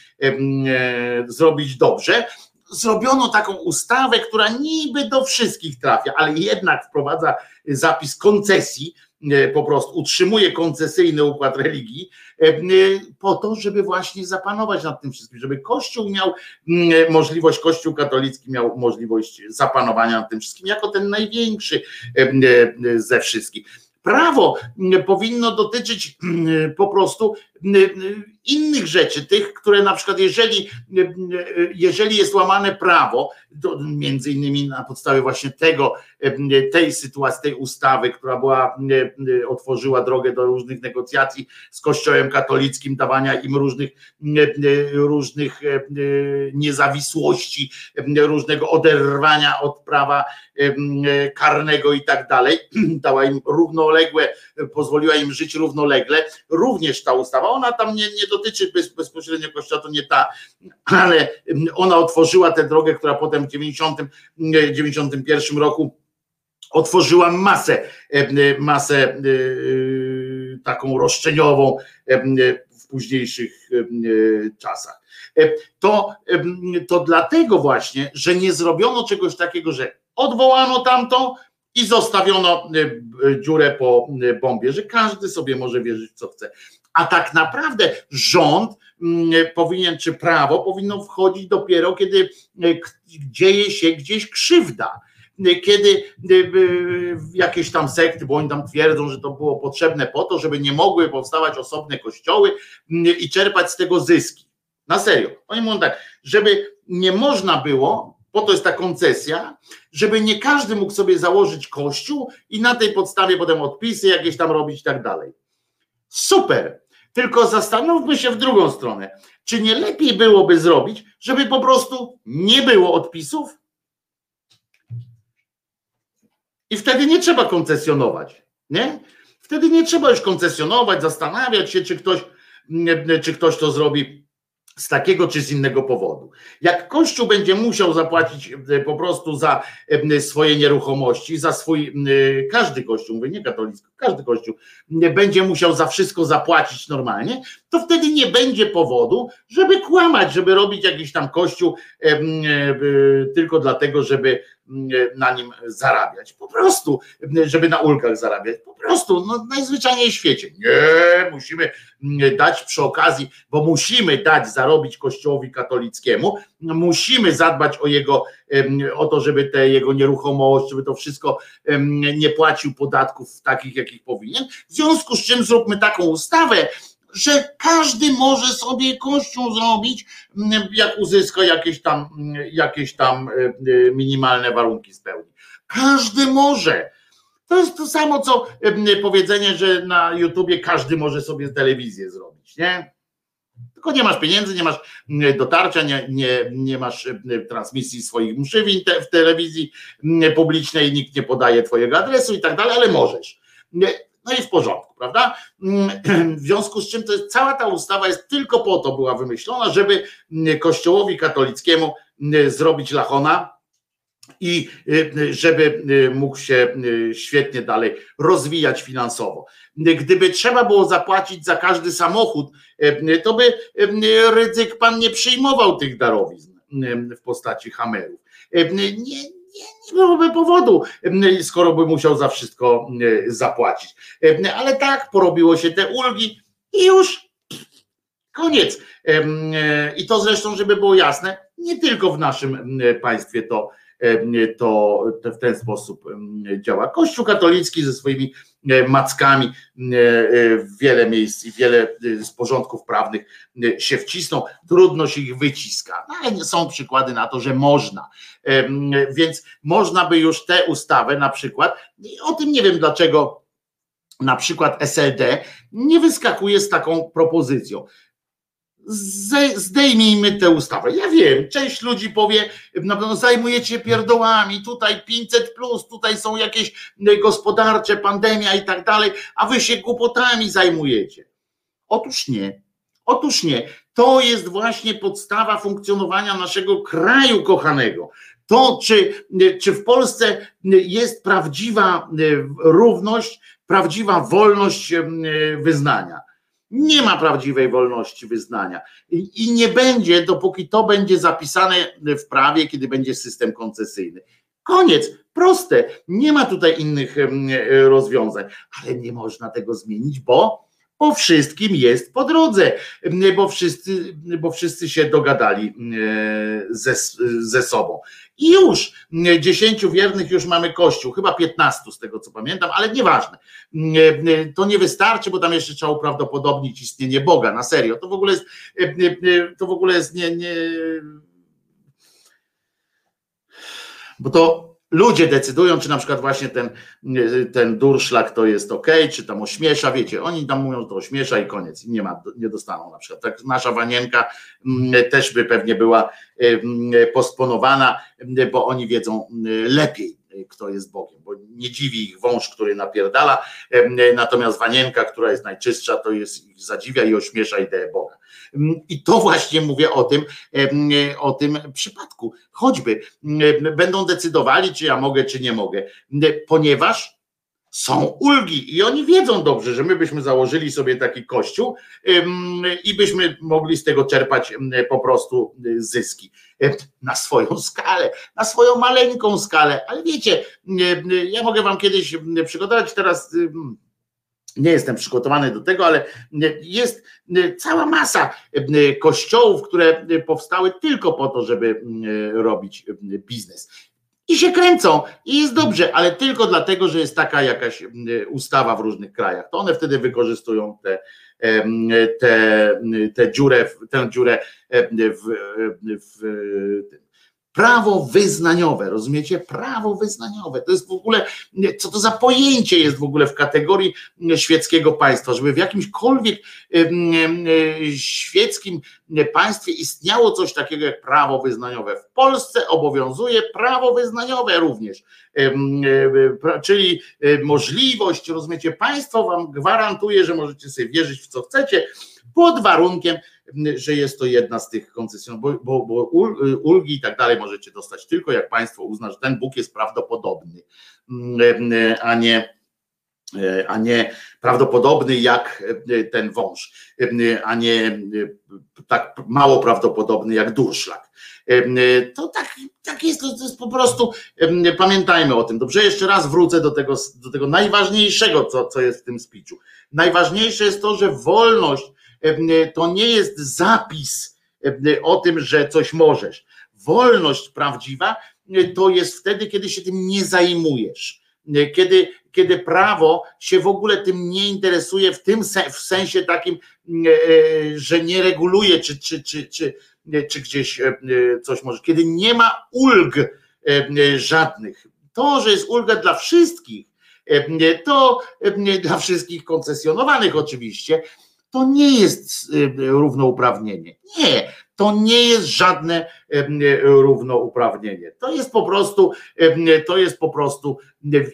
zrobić dobrze, zrobiono taką ustawę, która niby do wszystkich trafia, ale jednak wprowadza zapis koncesji, e, po prostu utrzymuje koncesyjny układ religii, e, po to, żeby właśnie zapanować nad tym wszystkim, żeby Kościół miał możliwość, Kościół katolicki miał możliwość zapanowania nad tym wszystkim, jako ten największy e, ze wszystkich. Prawo powinno dotyczyć po prostu innych rzeczy, tych, które na przykład jeżeli, jeżeli jest łamane prawo, między innymi na podstawie właśnie tego, tej sytuacji, tej ustawy, która była, otworzyła drogę do różnych negocjacji z Kościołem katolickim, dawania im różnych, różnych niezawisłości, różnego oderwania od prawa karnego i tak dalej, dała im równoległe, pozwoliła im żyć równolegle, również ta ustawa, ona tam nie, nie dotyczy bez, bezpośrednio Kościoła, to nie ta, ale ona otworzyła tę drogę, która potem w 90, 91 roku otworzyła masę, masę e, taką roszczeniową w późniejszych czasach. To, to dlatego właśnie, że nie zrobiono czegoś takiego, że odwołano tamto i zostawiono dziurę po bombie, że każdy sobie może wierzyć co chce a tak naprawdę rząd mm, powinien, czy prawo powinno wchodzić dopiero, kiedy e, dzieje się gdzieś krzywda kiedy e, jakieś tam sekty, bo oni tam twierdzą, że to było potrzebne po to, żeby nie mogły powstawać osobne kościoły mm, i czerpać z tego zyski. Na serio. Oni mówią tak, żeby nie można było, po to jest ta koncesja, żeby nie każdy mógł sobie założyć kościół i na tej podstawie potem odpisy jakieś tam robić i tak dalej. Super. Tylko zastanówmy się w drugą stronę. Czy nie lepiej byłoby zrobić, żeby po prostu nie było odpisów? I wtedy nie trzeba koncesjonować. Nie? Wtedy nie trzeba już koncesjonować, zastanawiać się, czy ktoś, czy ktoś to zrobi z takiego czy z innego powodu. Jak Kościół będzie musiał zapłacić e, po prostu za e, swoje nieruchomości, za swój, e, każdy Kościół, mówię nie katolicki, każdy Kościół będzie musiał za wszystko zapłacić normalnie, to wtedy nie będzie powodu, żeby kłamać, żeby robić jakiś tam Kościół tylko dlatego, żeby na nim zarabiać. Po prostu, żeby na ulgach zarabiać. Po prostu, no najzwyczajniej w świecie. Nie, musimy dać przy okazji, bo musimy dać zarobić Kościołowi katolickiemu, musimy zadbać o jego, o to, żeby te jego nieruchomość, żeby to wszystko nie płacił podatków takich, jakich powinien. W związku z czym zróbmy taką ustawę, że każdy może sobie kościół zrobić, mm, jak uzyska jakieś tam, mm, jakieś tam e, e, minimalne warunki spełni. Każdy może. To jest to samo, co e, powiedzenie, że na YouTubie każdy może sobie telewizję zrobić, nie? Tylko nie masz pieniędzy, nie masz dotarcia, nie, nie, nie masz transmisji swoich mszy w telewizji publicznej, nikt nie podaje twojego adresu i tak dalej, ale możesz. No i w porządku, prawda? Mm, w związku z czym to jest, cała ta ustawa jest tylko po to była wymyślona, żeby mm, kościołowi katolickiemu mm, zrobić lachona i y, żeby y, mógł się y, świetnie dalej rozwijać finansowo. Gdyby trzeba było zapłacić za każdy samochód, to by ryzyk pan nie przyjmował tych darowizn w postaci hamerów. Nie, nie byłoby powodu, skoro by musiał za wszystko zapłacić. Ale tak, porobiło się te ulgi i już koniec. I to zresztą, żeby było jasne, nie tylko w naszym państwie to to w ten sposób działa. Kościół katolicki ze swoimi e, mackami e, e, wiele miejsc i wiele z porządków prawnych się wcisną, trudno się ich wyciska, no ale są przykłady na to, że można. Więc można by już tę ustawę na przykład, o tym nie wiem dlaczego na przykład SLD nie wyskakuje z taką propozycją zdejmijmy tę ustawę. Ja wiem, część ludzi powie, no, zajmujecie pierdołami, tutaj 500 plus, tutaj są jakieś gospodarcze, pandemia i tak dalej, a wy się głupotami zajmujecie. Otóż nie. Otóż nie. To jest właśnie podstawa funkcjonowania naszego kraju kochanego. To, czy, czy w Polsce jest prawdziwa równość, prawdziwa wolność wyznania nie ma prawdziwej wolności wyznania i, i nie będzie, dopóki to będzie zapisane w prawie, kiedy będzie system koncesyjny. Koniec, proste. Nie ma tutaj innych rozwiązań, ale nie można tego zmienić, bo bo wszystkim jest po drodze, bo wszyscy, bo wszyscy się dogadali ze, ze sobą. I już dziesięciu wiernych już mamy kościół, chyba piętnastu z tego co pamiętam, ale nieważne. To nie wystarczy, bo tam jeszcze trzeba uprawdopodobnić istnienie Boga, na serio. To w ogóle jest, to w ogóle jest nie, nie bo to ludzie decydują, czy na przykład właśnie ten, ten durszlak to jest ok, czy tam ośmiesza, wiecie, oni tam mówią, to ośmiesza i koniec, nie ma, nie dostaną na przykład. Tak nasza wanienka mm, też by pewnie była mm, posponowana, bo oni wiedzą mm, lepiej, kto jest Bogiem, bo nie dziwi ich wąż, który napierdala, natomiast wanienka, która jest najczystsza, to jest ich zadziwia i ośmiesza ideę Boga. I to właśnie mówię o tym, o tym przypadku. Choćby będą decydowali, czy ja mogę, czy nie mogę, ponieważ są ulgi i oni wiedzą dobrze, że my byśmy założyli sobie taki kościół i byśmy mogli z tego czerpać po prostu zyski. Na swoją skalę, na swoją maleńką skalę, ale wiecie, ja mogę wam kiedyś przygotować teraz nie jestem przygotowany do tego, ale jest cała masa kościołów, które powstały tylko po to, żeby robić biznes. I się kręcą, i jest dobrze, ale tylko dlatego, że jest taka jakaś ustawa w różnych krajach. To one wtedy wykorzystują te, te, te dziurę, tę dziurę w, w, w Prawo wyznaniowe, rozumiecie? Prawo wyznaniowe. To jest w ogóle, co to za pojęcie jest w ogóle w kategorii świeckiego państwa, żeby w jakimśkolwiek świeckim państwie istniało coś takiego jak prawo wyznaniowe. W Polsce obowiązuje prawo wyznaniowe również, czyli możliwość, rozumiecie, państwo wam gwarantuje, że możecie sobie wierzyć w co chcecie, pod warunkiem, że jest to jedna z tych koncesjonów, bo, bo, bo ulgi i tak dalej możecie dostać tylko jak państwo uzna, że ten Bóg jest prawdopodobny, a nie a nie prawdopodobny jak ten wąż, a nie tak mało prawdopodobny jak durszlak. To tak, tak jest, to jest po prostu, pamiętajmy o tym. Dobrze, jeszcze raz wrócę do tego, do tego najważniejszego, co, co jest w tym spiczu. Najważniejsze jest to, że wolność to nie jest zapis o tym, że coś możesz. Wolność prawdziwa to jest wtedy, kiedy się tym nie zajmujesz. Kiedy, kiedy prawo się w ogóle tym nie interesuje w tym w sensie takim, że nie reguluje, czy, czy, czy, czy, czy gdzieś coś może. Kiedy nie ma ulg żadnych. To, że jest ulga dla wszystkich, to dla wszystkich koncesjonowanych oczywiście, to nie jest y, równouprawnienie. Nie, to nie jest żadne równouprawnienie. To jest po prostu, to jest po prostu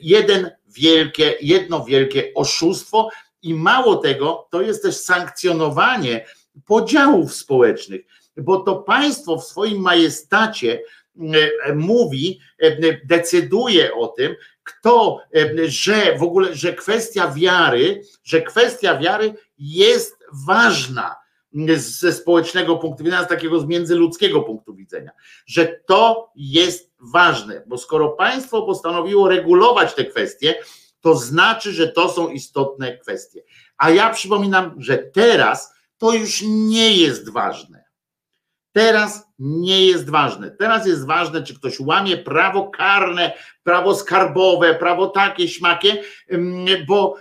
jeden wielkie, jedno wielkie oszustwo i mało tego, to jest też sankcjonowanie podziałów społecznych, bo to państwo w swoim majestacie mówi, decyduje o tym, kto, że w ogóle, że kwestia wiary, że kwestia wiary jest ważna ze społecznego punktu widzenia, z takiego z międzyludzkiego punktu widzenia, że to jest ważne, bo skoro państwo postanowiło regulować te kwestie, to znaczy, że to są istotne kwestie. A ja przypominam, że teraz to już nie jest ważne. Teraz nie jest ważne. Teraz jest ważne, czy ktoś łamie prawo karne, prawo skarbowe, prawo takie, śmakie, bo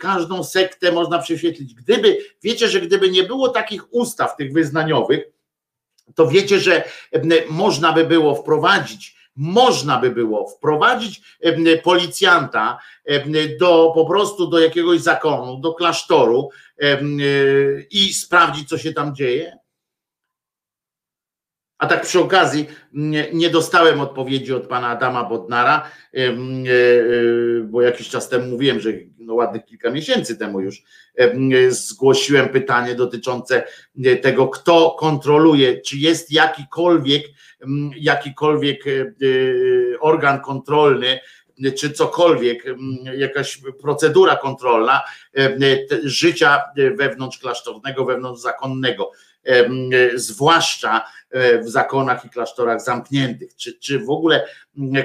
każdą sektę można prześwietlić. Gdyby, wiecie, że gdyby nie było takich ustaw tych wyznaniowych, to wiecie, że można by było wprowadzić można by było wprowadzić policjanta do po prostu do jakiegoś zakonu, do klasztoru i sprawdzić, co się tam dzieje? A tak przy okazji nie dostałem odpowiedzi od pana Adama Bodnara, e, e, bo jakiś czas temu mówiłem, że no ładnych kilka miesięcy temu już zgłosiłem pytanie dotyczące tego, kto kontroluje, czy jest jakikolwiek, jakikolwiek e, organ kontrolny, czy cokolwiek, jakaś procedura kontrolna życia wewnątrz klasztornego, wewnątrz zakonnego zwłaszcza e, w zakonach i klasztorach zamkniętych, czy, czy w ogóle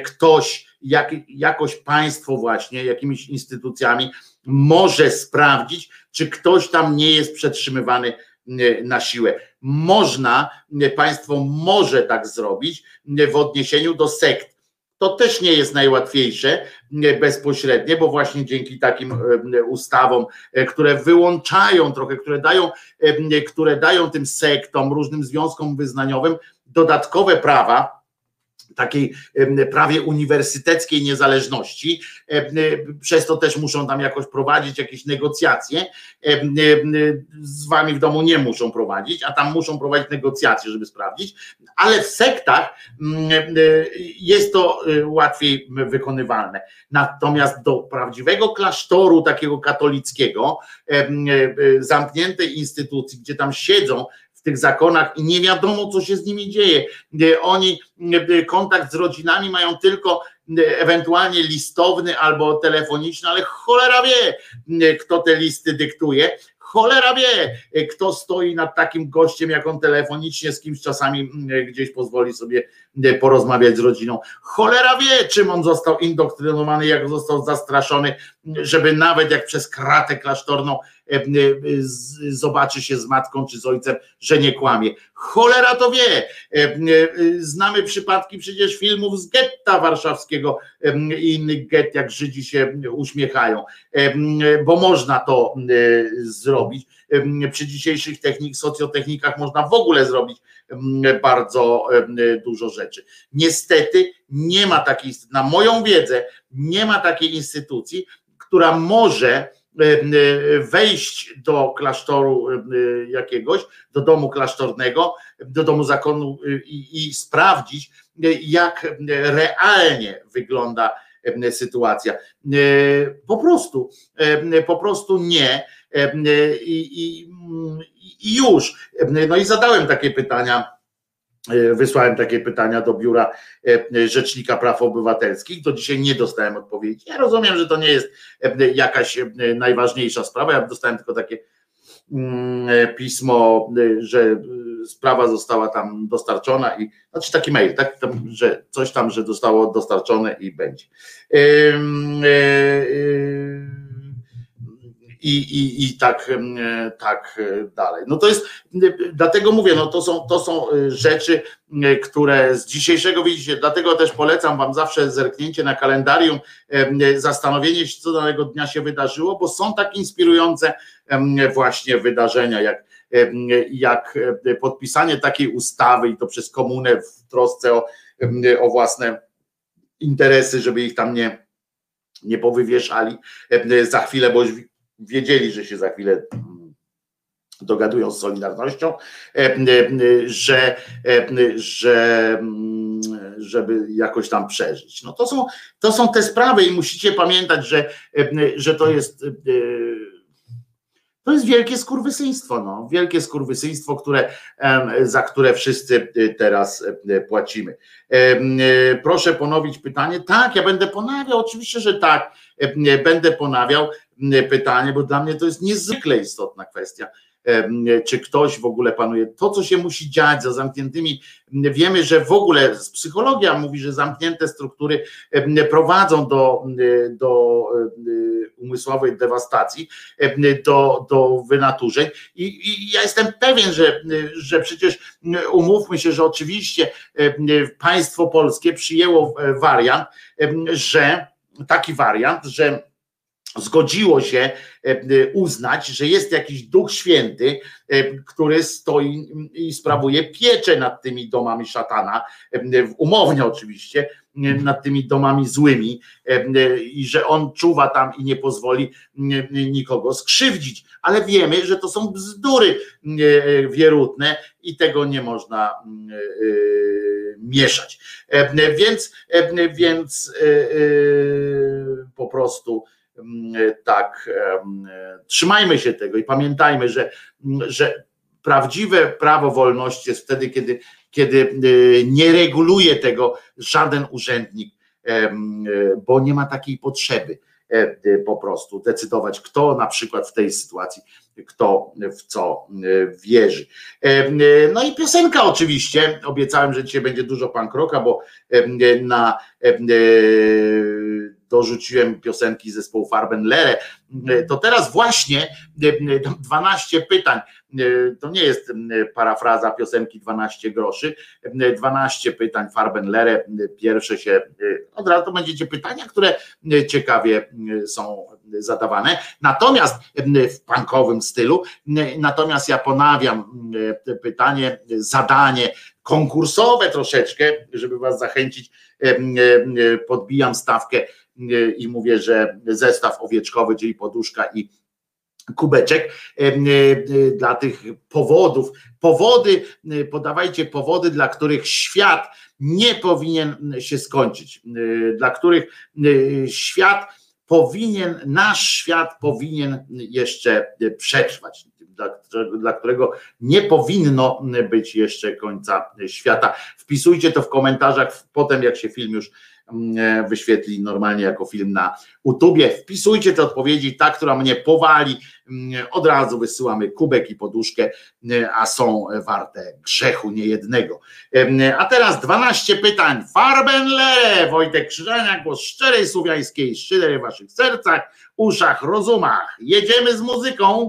ktoś, jak, jakoś państwo właśnie, jakimiś instytucjami może sprawdzić, czy ktoś tam nie jest przetrzymywany na siłę. Można, państwo może tak zrobić w odniesieniu do sekt to też nie jest najłatwiejsze bezpośrednie, bo właśnie dzięki takim e, ustawom, e, które wyłączają trochę, które dają, e, które dają tym sektom, różnym związkom wyznaniowym dodatkowe prawa, takiej prawie uniwersyteckiej niezależności. Przez to też muszą tam jakoś prowadzić jakieś negocjacje. Z wami w domu nie muszą prowadzić, a tam muszą prowadzić negocjacje, żeby sprawdzić. Ale w sektach jest to łatwiej wykonywalne. Natomiast do prawdziwego klasztoru, takiego katolickiego, zamkniętej instytucji, gdzie tam siedzą tych zakonach i nie wiadomo, co się z nimi dzieje. E, oni e, kontakt z rodzinami mają tylko e, ewentualnie listowny albo telefoniczny, ale cholera wie, kto te listy dyktuje. Cholera wie, kto stoi nad takim gościem, jak on telefonicznie z kimś czasami gdzieś pozwoli sobie porozmawiać z rodziną. Cholera wie, czym on został indoktrynowany, jak został zastraszony, żeby nawet jak przez kratę klasztorną E, e, zobaczy się z matką czy z ojcem, że nie kłamie. Cholera to wie. E, znamy przypadki przecież filmów z getta warszawskiego i innych gett, jak Żydzi się uśmiechają, bo można to zrobić. przy dzisiejszych technik, socjotechnikach można w ogóle zrobić bardzo dużo rzeczy. Niestety nie ma takiej, na moją wiedzę, nie ma takiej instytucji, która może wejść do klasztoru jakiegoś, do domu klasztornego, do domu zakonu i, i sprawdzić, jak realnie wygląda sytuacja. Po prostu, po prostu nie. I, i, i już. No i zadałem takie pytania. Wysłałem takie pytania do biura Rzecznika Praw Obywatelskich. Do dzisiaj nie dostałem odpowiedzi. Ja rozumiem, że to nie jest jakaś najważniejsza sprawa. Ja dostałem tylko takie mm, pismo, że sprawa została tam dostarczona i znaczy taki mail, tak, tam, że coś tam, że zostało dostarczone i będzie. E, I, i, i tak, tak dalej. No to jest, dlatego mówię, no to są, to są rzeczy, które z dzisiejszego widzicie, dlatego też polecam Wam zawsze zerknięcie na kalendarium, zastanowienie się, co danego dnia się wydarzyło, bo są tak inspirujące właśnie wydarzenia, jak jak podpisanie takiej ustawy i to przez komunę w trosce o, o własne interesy, żeby ich tam nie, nie powywieszali za chwilę, bo wiedzieli, że się za chwilę dogadują z Solidarnością, że, że żeby jakoś tam przeżyć. No to są, to są te sprawy i musicie pamiętać, że, że to jest to jest wielkie skurwysyństwo, no. wielkie skurwysyństwo, które, za które wszyscy teraz płacimy. Proszę ponowić pytanie. Tak, ja będę ponawiał, oczywiście, że tak, będę ponawiał pytanie, bo dla mnie to jest niezwykle istotna kwestia czy ktoś w ogóle panuje. To, co się musi dziać za zamkniętymi, wiemy, że w ogóle psychologia mówi, że zamknięte struktury prowadzą do, do umysłowej dewastacji, do, do wynaturzeń. I, I, ja jestem pewien, że, że przecież umówmy się, że oczywiście państwo polskie przyjęło wariant, że taki wariant, że zgodziło się e, e, uznać, że jest jakiś Duch Święty, e, który stoi i sprawuje pieczę nad tymi domami szatana, umownie oczywiście, nad tymi domami złymi i że on czuwa tam i nie pozwoli nikogo skrzywdzić. Ale wiemy, że to są bzdury wierutne i tego nie można mieszać. Więc, więc po prostu tak, trzymajmy się tego i pamiętajmy, że, że prawdziwe prawo wolności jest wtedy, kiedy, kiedy y, nie reguluje tego żaden urzędnik, bo nie ma takiej potrzeby e, y, po prostu decydować, kto na przykład w tej sytuacji, kto w co y, wierzy. No i piosenka oczywiście, obiecałem, że dzisiaj będzie dużo pankroka, bo na dorzuciłem piosenki zespołu Farbenlere, to teraz właśnie 12 pytań, to nie jest parafraza piosenki 12 groszy, 12 pytań Farbenlere, pierwsze się, od razu to będziecie pytania, które ciekawie są zadawane, natomiast w punkowym stylu, natomiast ja ponawiam pytanie, zadanie konkursowe troszeczkę, żeby was zachęcić, podbijam stawkę i mówię, że zestaw owieczkowy, czyli poduszka i kubeczek dla tych powodów. Powody, podawajcie powody, dla których świat nie powinien się skończyć, dla których świat powinien, nasz świat powinien jeszcze przetrwać, dla, dla którego nie powinno być jeszcze końca świata. Wpisujcie to w komentarzach potem, jak się film już E, wyświetli normalnie jako film na YouTubie. Wpisujcie te odpowiedzi, ta, która mnie powali, od razu wysyłamy kubek i poduszkę, e, a są warte grzechu niejednego. A teraz 12 pytań. Farbenle, Wojtek Krzyżania, głos szczerej słowiańskiej szydery w waszych sercach, uszach, rozumach. Jedziemy z muzyką.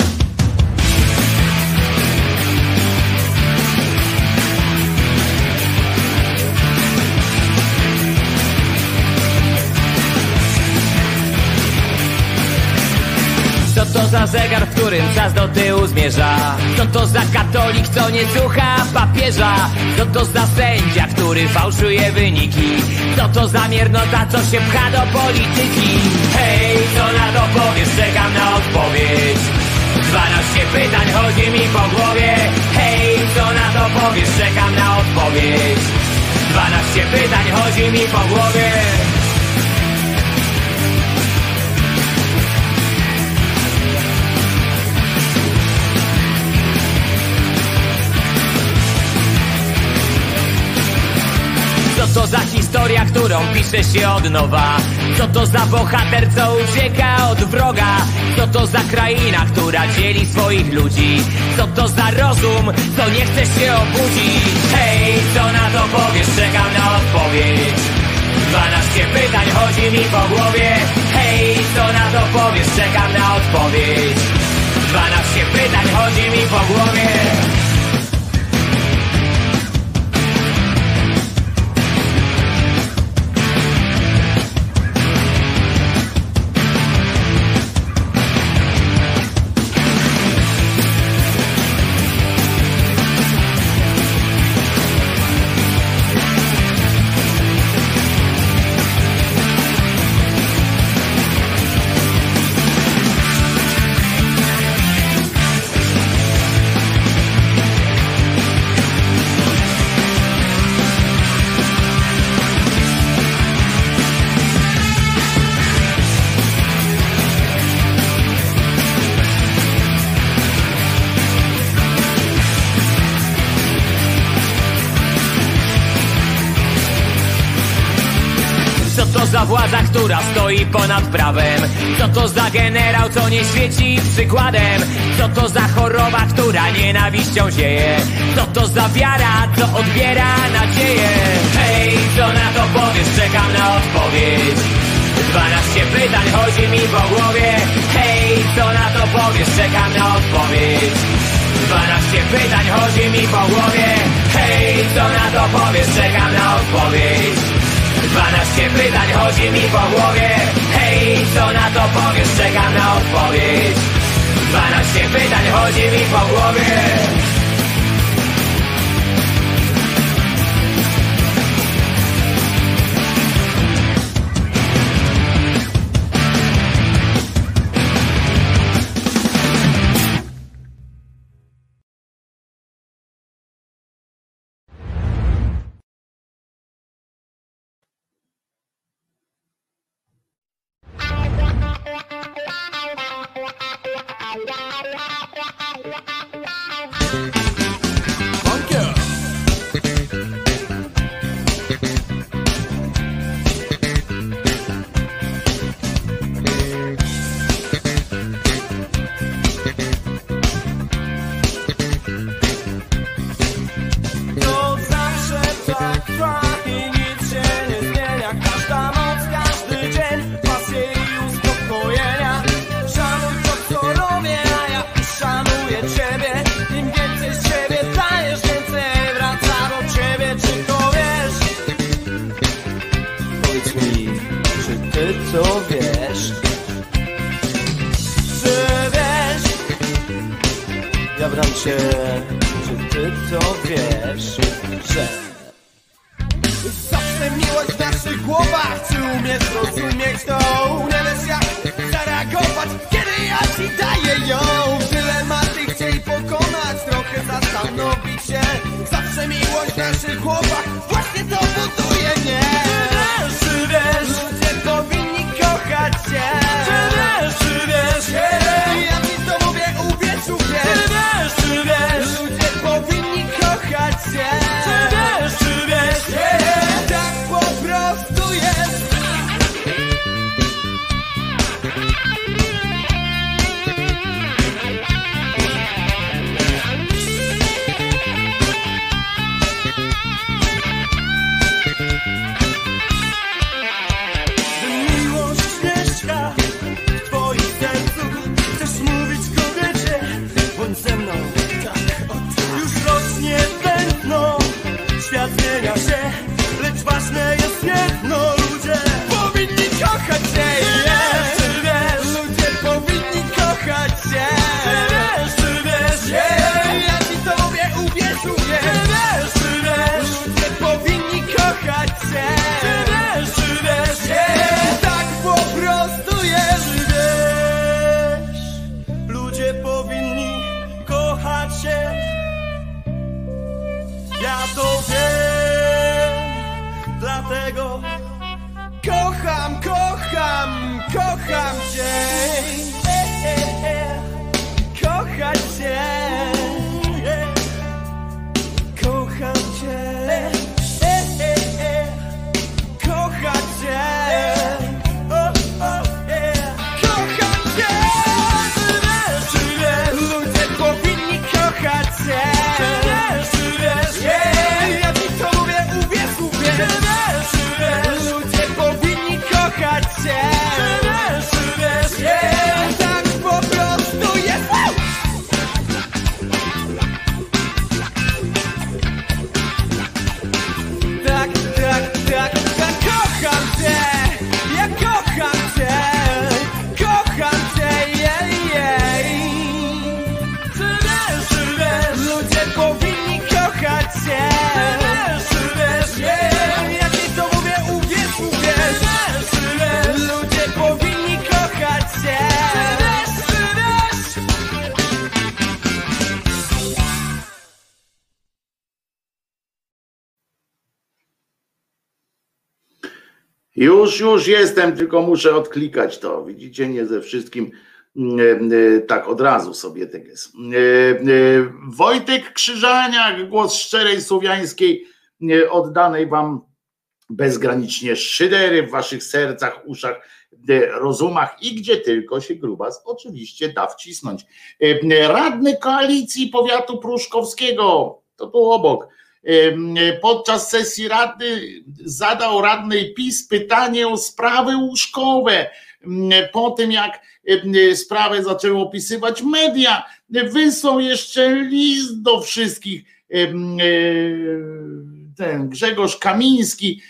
Co to za zegar, w którym czas do tyłu zmierza? Co to za katolik, co nie słucha papieża? Co to za sędzia, który fałszuje wyniki? Co to za miernota, co się pcha do polityki? Hej, co na to powiesz? Czekam na odpowiedź. 12 pytań chodzi mi po głowie Hej, co na to powiesz? Czekam na odpowiedź 12 pytań chodzi mi po głowie to za historia, którą pisze się od nowa? Co to za bohater, co ucieka od wroga? Co to za kraina, która dzieli swoich ludzi? Co to za rozum, co nie chce się obudzić? Hej, co na to powiesz? Czekam na odpowiedź 12 pytań chodzi mi po głowie Hej, co na to powiesz? Czekam na odpowiedź 12 pytań chodzi mi po głowie ponad prawem? Co to za generał, co nie świeci przykładem? Co to za choroba, która nienawiścią zieje? Co to za wiara, co odbiera nadzieję? Hej, co na to powiesz? Czekam na odpowiedź 12 pytań chodzi mi po głowie Hej, co na to powiesz? Czekam na odpowiedź 12 pytań chodzi mi po głowie Hej, co na to powiesz? Czekam na odpowiedź 12 pytań chodzi mi po głowie. Hej, co na to powiesz? Czekam na odpowiedź. 12 pytań chodzi mi po głowie Już, jestem, tylko muszę odklikać to. Widzicie, nie ze wszystkim mm, e, tak od razu sobie tak jest. E, e, Wojtek Krzyżaniak, głos szczerej słowiańskiej, e, oddanej wam bezgranicznie szydery w waszych sercach, uszach, e, rozumach i gdzie tylko się grubas oczywiście da wcisnąć. E, Radny koalicji powiatu pruszkowskiego, to tu obok, podczas sesji rady zadał radnej PiS pytanie o sprawy łóżkowe. Po tym jak sprawę zaczęły opisywać media, wysłał jeszcze list do wszystkich. Ten Grzegorz Kamiński,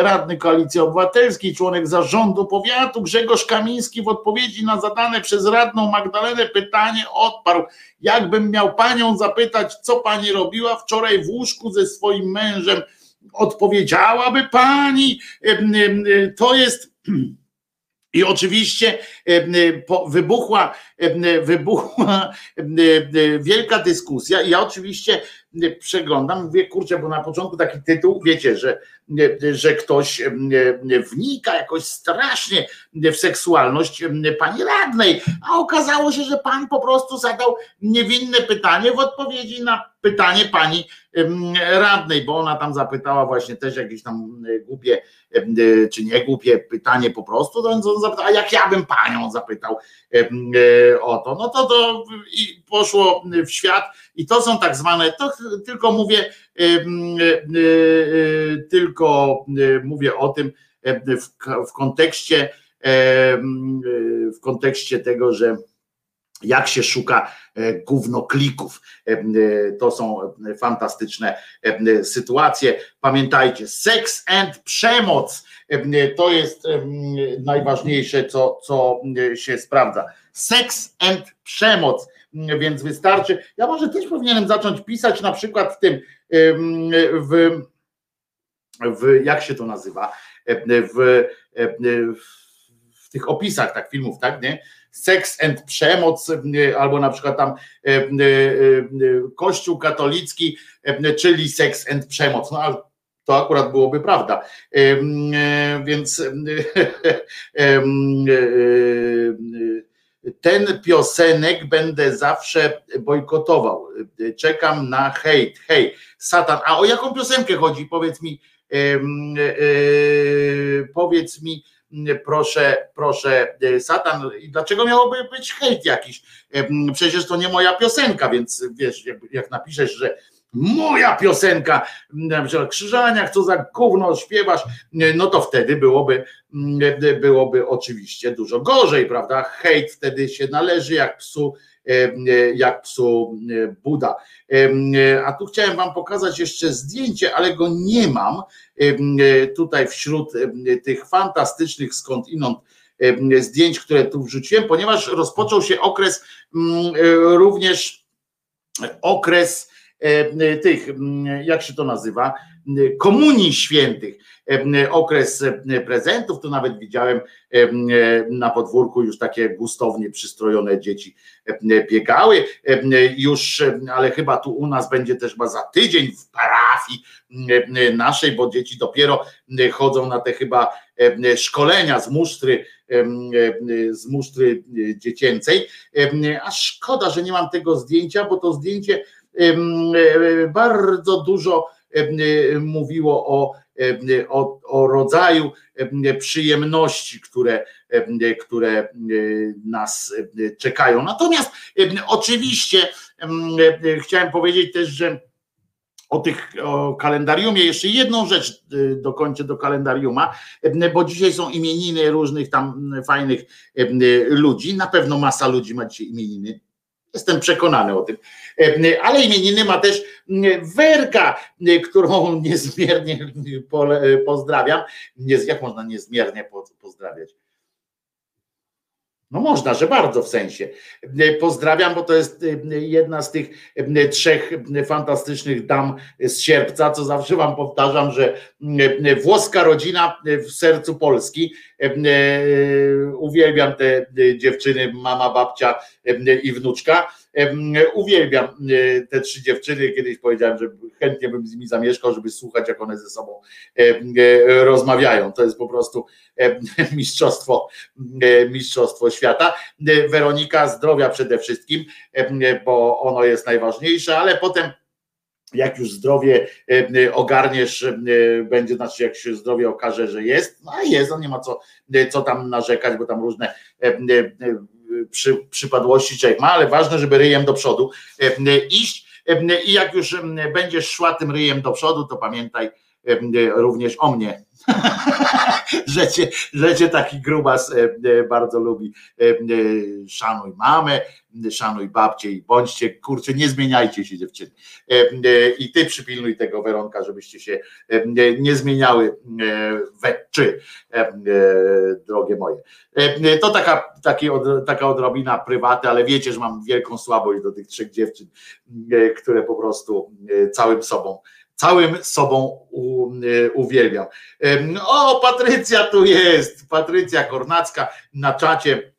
radny Koalicji Obywatelskiej, członek zarządu powiatu, Grzegorz Kamiński w odpowiedzi na zadane przez radną Magdalenę pytanie odparł, jakbym miał panią zapytać, co pani robiła wczoraj w łóżku ze swoim mężem, odpowiedziałaby pani, to jest i oczywiście wybuchła, wybuchła wielka dyskusja. Ja oczywiście przeglądam, mówię, kurczę, bo na początku taki tytuł, wiecie, że, że ktoś wnika jakoś strasznie w seksualność pani radnej, a okazało się, że pan po prostu zadał niewinne pytanie w odpowiedzi na pytanie pani radnej, bo ona tam zapytała właśnie też jakieś tam e, głupie, e, czy nie głupie pytanie po prostu, to on zapytał, a jak ja bym panią zapytał e, o to, no to to i poszło w świat i to są tak zwane, to tylko mówię, tylko mówię o tym w, kontekście w kontekście tego, że jak się szuka e, gównoklików. E, e, To są fantastyczne sytuacje. Pamiętajcie, seks and przemoc to jest najważniejsze, co, co się sprawdza. Seks and przemoc, więc wystarczy. Ja może też powinienem zacząć pisać na przykład w tym, w, w jak się to nazywa, w, w w tych opisach tak filmów, tak, nie? Seks and przemoc, e, albo na przykład tam e, e, Kościół katolicki, czyli seks and przemoc. No ale to akurat byłoby prawda. Więc ten piosenek będę zawsze bojkotował. Czekam na hejt. Hej, Satan. A o jaką piosenkę chodzi? Powiedz mi, powiedz mi, proszę, proszę, e, Satan, i dlaczego miałoby być hejt jakiś? Em, Przecież to nie moja piosenka, więc wiesz, jak, jak napiszesz, że moja piosenka, na przykład Krzyżaniak, co za gówno śpiewasz, no to wtedy byłoby, byłoby oczywiście dużo gorzej, prawda? Hejt wtedy się należy jak psu, jak psu Buda. A tu chciałem wam pokazać jeszcze zdjęcie, ale go nie mam tutaj wśród tych fantastycznych skądinąd zdjęć, które tu wrzuciłem, ponieważ rozpoczął się okres mm, również okres tych, mm, jak się to nazywa, komunii świętych, okres prezentów, tu nawet widziałem na podwórku już takie gustownie przystrojone dzieci biegały, już, ale chyba tu u nas będzie też chyba za tydzień w parafii naszej, bo dzieci dopiero chodzą na te chyba szkolenia z musztry, z musztry dziecięcej, a szkoda, że nie mam tego zdjęcia, bo to zdjęcie bardzo dużo mówiło o, o, o rodzaju przyjemności, które, które nas czekają. Natomiast oczywiście chciałem powiedzieć też, że o tych o kalendariumie. Jeszcze jedną rzecz dokończę do kalendariuma, bo dzisiaj są imieniny różnych tam fajnych ludzi. Na pewno masa ludzi ma dzisiaj imieniny. Jestem przekonany o tym. Ale imieniny ma też Werka, którą niezmiernie pozdrawiam. Jak można niezmiernie pozdrawiać? No można, że bardzo w sensie. Pozdrawiam, bo to jest jedna z tych trzech fantastycznych dam z sierpca, co zawsze wam powtarzam, że włoska rodzina w sercu Polski. Uwielbiam te dziewczyny, mama, babcia i wnuczka Uwielbiam e, te trzy dziewczyny. Kiedyś powiedziałem, że chętnie bym z nimi zamieszkał, żeby słuchać, jak one ze sobą e, rozmawiają. To jest po prostu mistrzostwo, mistrzostwo świata. Weronika, zdrowia przede wszystkim, bo ono jest najważniejsze, ale potem jak już zdrowie ogarniesz, będzie, znaczy jak się zdrowie okaże, że jest, no jest, no nie ma co, co tam narzekać, bo tam różne przy, przypadłości człowiek ma, ale ważne, żeby ryjem do przodu e, iść. E, i jak już będziesz szła tym ryjem do przodu, to pamiętaj również o mnie, że, cię, że cię taki grubas bardzo lubi. Szanuj mamę, szanuj babcię i bądźcie, kurczę, nie zmieniajcie się dziewczyny. I ty przypilnuj tego Weronka, żebyście się nie zmieniały we czy, drogie moje. To taka, taki, taka odrobina prywaty, ale wiecie, że mam wielką słabość do tych trzech dziewczyn, które po prostu całym sobą całym sobą u, uwielbiam. O, Patrycja tu jest, Patrycja Kornacka na czacie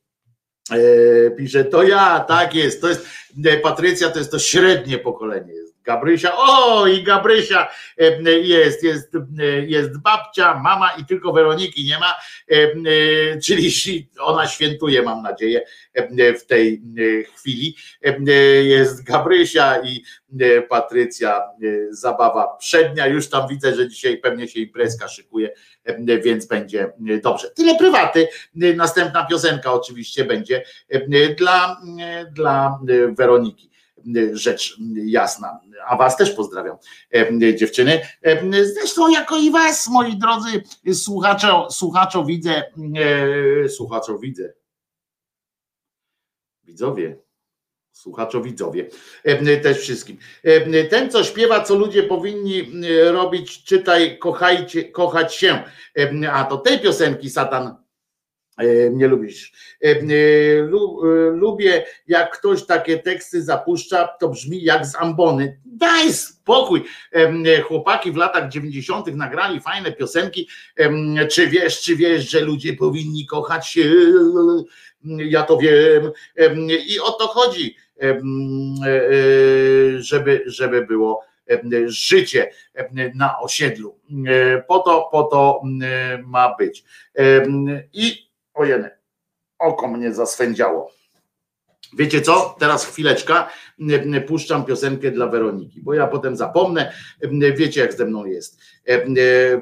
E, pisze, to ja, tak jest, to jest, e, Patrycja to jest to średnie pokolenie, Gabrysia, o i Gabrysia e, jest, jest, jest babcia, mama i tylko Weroniki nie ma, czyli ona świętuje, mam nadzieję, w tej chwili. Jest Gabrysia i Patrycja, zabawa przednia, już tam widzę, że dzisiaj pewnie się imprezka szykuje, więc będzie dobrze. Tyle prywaty, następna piosenka oczywiście będzie dla, dla Weroniki rzecz jasna. A Was też pozdrawiam, dziewczyny. Zresztą, jako i Was, moi drodzy słuchacze, słuchaczo widzę, słuchaczo widzę, widzowie, słuchaczo widzowie, też wszystkim. Ten, co śpiewa, co ludzie powinni robić, czytaj, kochajcie, kochać się. A to tej piosenki Satan nie lubisz. Lubię, jak ktoś takie teksty zapuszcza, to brzmi jak z ambony. Daj spokój. Chłopaki w latach 90. nagrali fajne piosenki. Czy wiesz, czy wiesz, że ludzie powinni kochać się? Ja to wiem. I o to chodzi, żeby, żeby było życie na osiedlu. Po to, po to ma być. I ojeny, oko mnie zaswędziało. Wiecie co? Teraz chwileczka, puszczam piosenkę dla Weroniki, bo ja potem zapomnę. Wiecie, jak ze mną jest.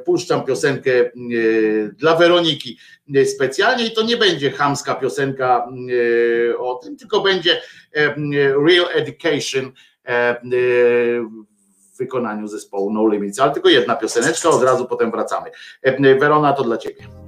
Puszczam piosenkę dla Weroniki specjalnie i to nie będzie chamska piosenka o tym, tylko będzie Real Education w wykonaniu zespołu No Limits, ale tylko jedna pioseneczka, od razu potem wracamy. Werona, to dla Ciebie.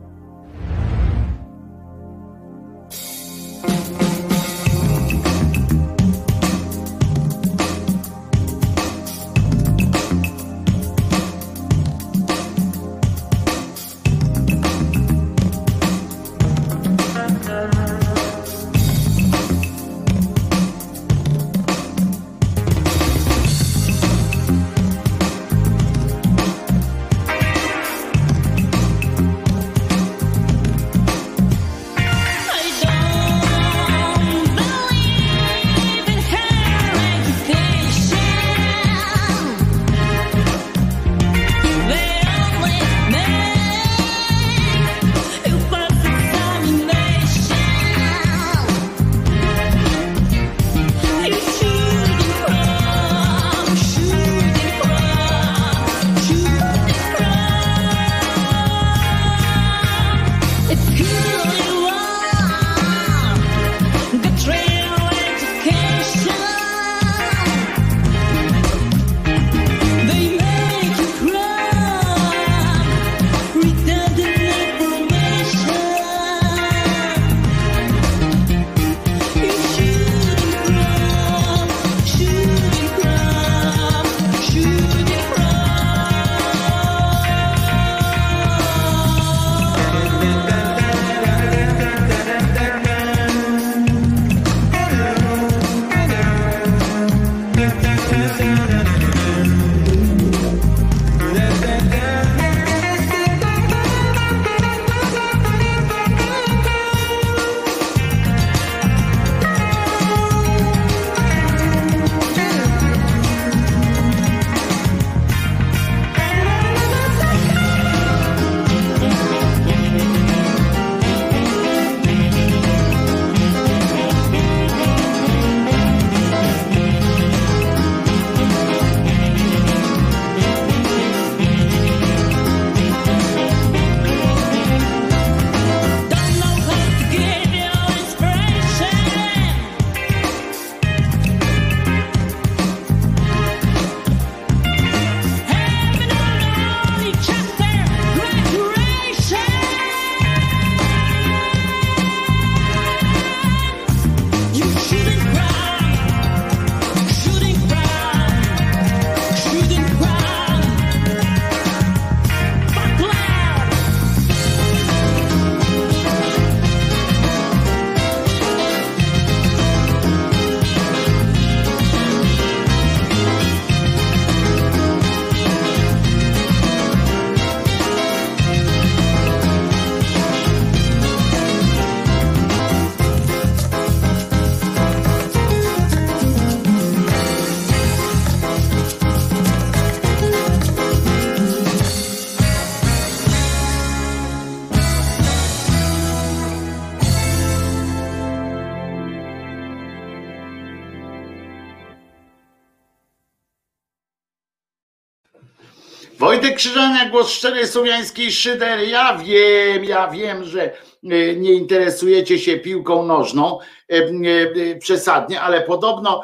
Krzyżania, głos szczerej słowiańskiej szydery. Ja wiem, ja wiem, że e, nie interesujecie się piłką nożną e, e, przesadnie, ale podobno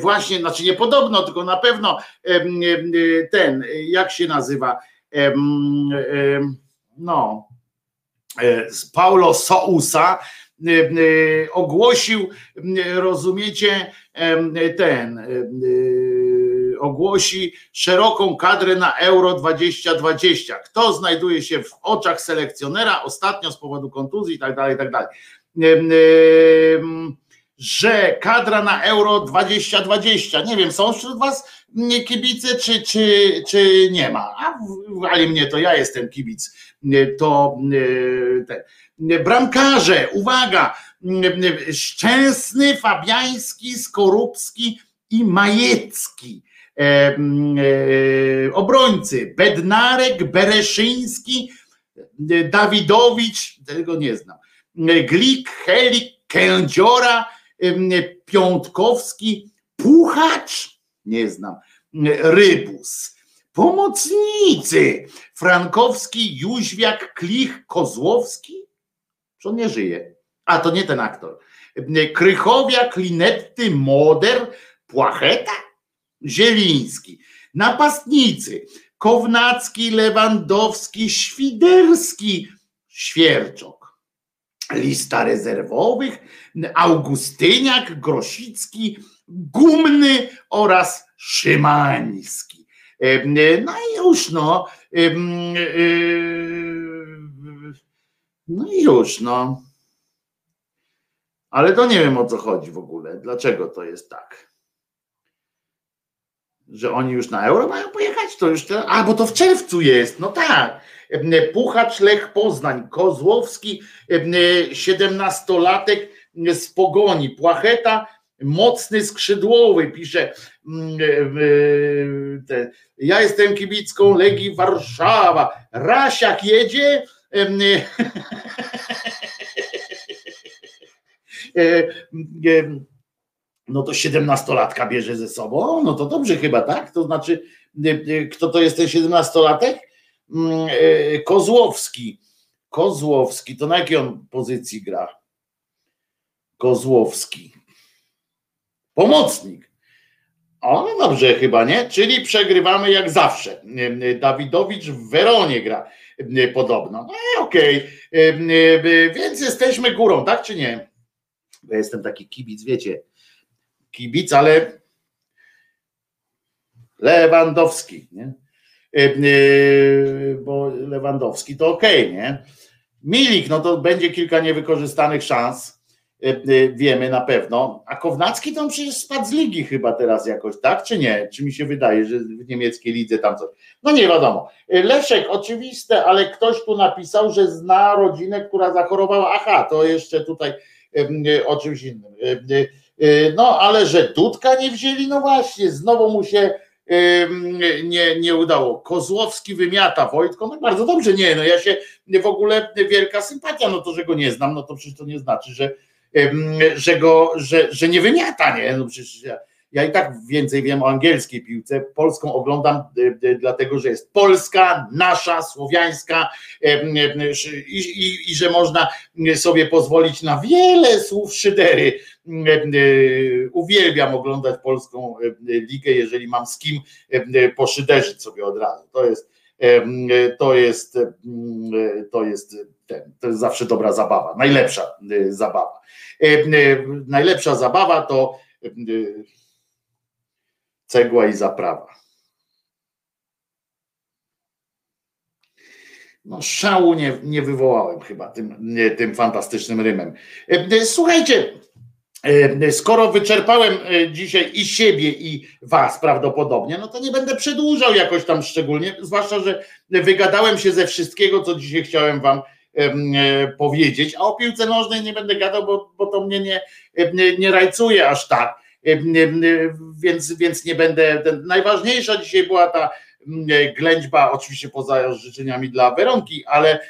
właśnie, znaczy nie podobno, tylko na pewno ten, jak się nazywa, no, Paulo Sousa ogłosił, rozumiecie, ten ogłosi szeroką kadrę na Euro 2020. Kto znajduje się w oczach selekcjonera ostatnio z powodu kontuzji i tak dalej, i tak dalej. Że kadra na Euro 2020, nie wiem, są wśród Was kibice, czy, czy, czy nie ma? A wali mnie to ja jestem kibic. To. Bramkarze, uwaga, Szczęsny, Fabiański, Skorupski i Majecki obrońcy Bednarek, Bereszyński, e, Dawidowicz, tego nie znam, Glik, Helik, Kędziora, Piątkowski, Puchacz, nie znam, Rybus. Pomocnicy Frankowski, Jóźwiak, Klich, Kozłowski, że on nie żyje. A to nie ten aktor. Krychowia, Klinetty, Moder, Płacheta, Zieliński, napastnicy Kownacki, Lewandowski, Świderski, Świerczok. Lista rezerwowych Augustyniak, Grosicki, Gumny oraz Szymański. No i już no. No i już no. Ale to nie wiem o co chodzi w ogóle. Dlaczego to jest tak? Że oni już na euro mają pojechać, to już te, a bo to w czerwcu jest, no tak. Puchacz Lech Poznań, Kozłowski, siedemnastolatek z Pogoni, Płacheta, mocny skrzydłowy, pisze te, ja jestem kibicką Legii Warszawa, Rasiak jedzie no to siedemnastolatka bierze ze sobą, no to dobrze chyba, tak? To znaczy, y, y, kto to jest ten siedemnastolatek? Mm, y, Kozłowski. Kozłowski, to na jakiej on pozycji gra? Kozłowski. Pomocnik. O, no dobrze chyba, nie? Czyli przegrywamy jak zawsze. Dawidowicz w Weronie gra podobno. No okej, okay. więc jesteśmy górą, tak czy nie? Ja jestem taki kibic, wiecie, kibic, ale Lewandowski, nie? E, e, bo Lewandowski to ok, nie? Milik, no to będzie kilka niewykorzystanych szans. wiemy na pewno. A Kownacki on przecież spadł z ligi chyba teraz jakoś, tak? Czy nie? Czy mi się wydaje, że w niemieckiej lidze tam coś. No nie wiadomo. Leszek, oczywiste, ale ktoś tu napisał, że zna rodzinę, która zachorowała. Aha, to jeszcze tutaj o czymś innym. No, ale że Dudka nie wzięli, no właśnie, znowu mu się nie, nie udało. Kozłowski wymiata Wojtko, no bardzo dobrze, nie, no ja się w ogóle wielka sympatia, no to, że go nie znam, no to przecież to nie znaczy, że, że go, że, że nie wymiata, nie, no przecież ja, ja i tak więcej wiem o angielskiej piłce. Polską oglądam dlatego, że jest polska, nasza, słowiańska i, i, i że można sobie pozwolić na wiele słów szydery. Uwielbiam oglądać polską ligę, jeżeli mam z kim poszyderzyć sobie od razu. To jest, to jest, to jest, to jest zawsze dobra zabawa, najlepsza zabawa. Najlepsza zabawa to cegła i zaprawa. No, szału nie, nie wywołałem chyba tym, tym fantastycznym rymem. E, słuchajcie, e, skoro wyczerpałem e, dzisiaj i siebie, i was prawdopodobnie, no to nie będę przedłużał jakoś tam szczególnie, zwłaszcza, że wygadałem się ze wszystkiego, co dzisiaj chciałem wam powiedzieć, a o piłce nożnej nie będę gadał, bo, bo to mnie nie, nie, nie rajcuje aż tak więc, więc nie będę. Najważniejsza dzisiaj była ta ględźba, oczywiście poza życzeniami dla Weronki, ale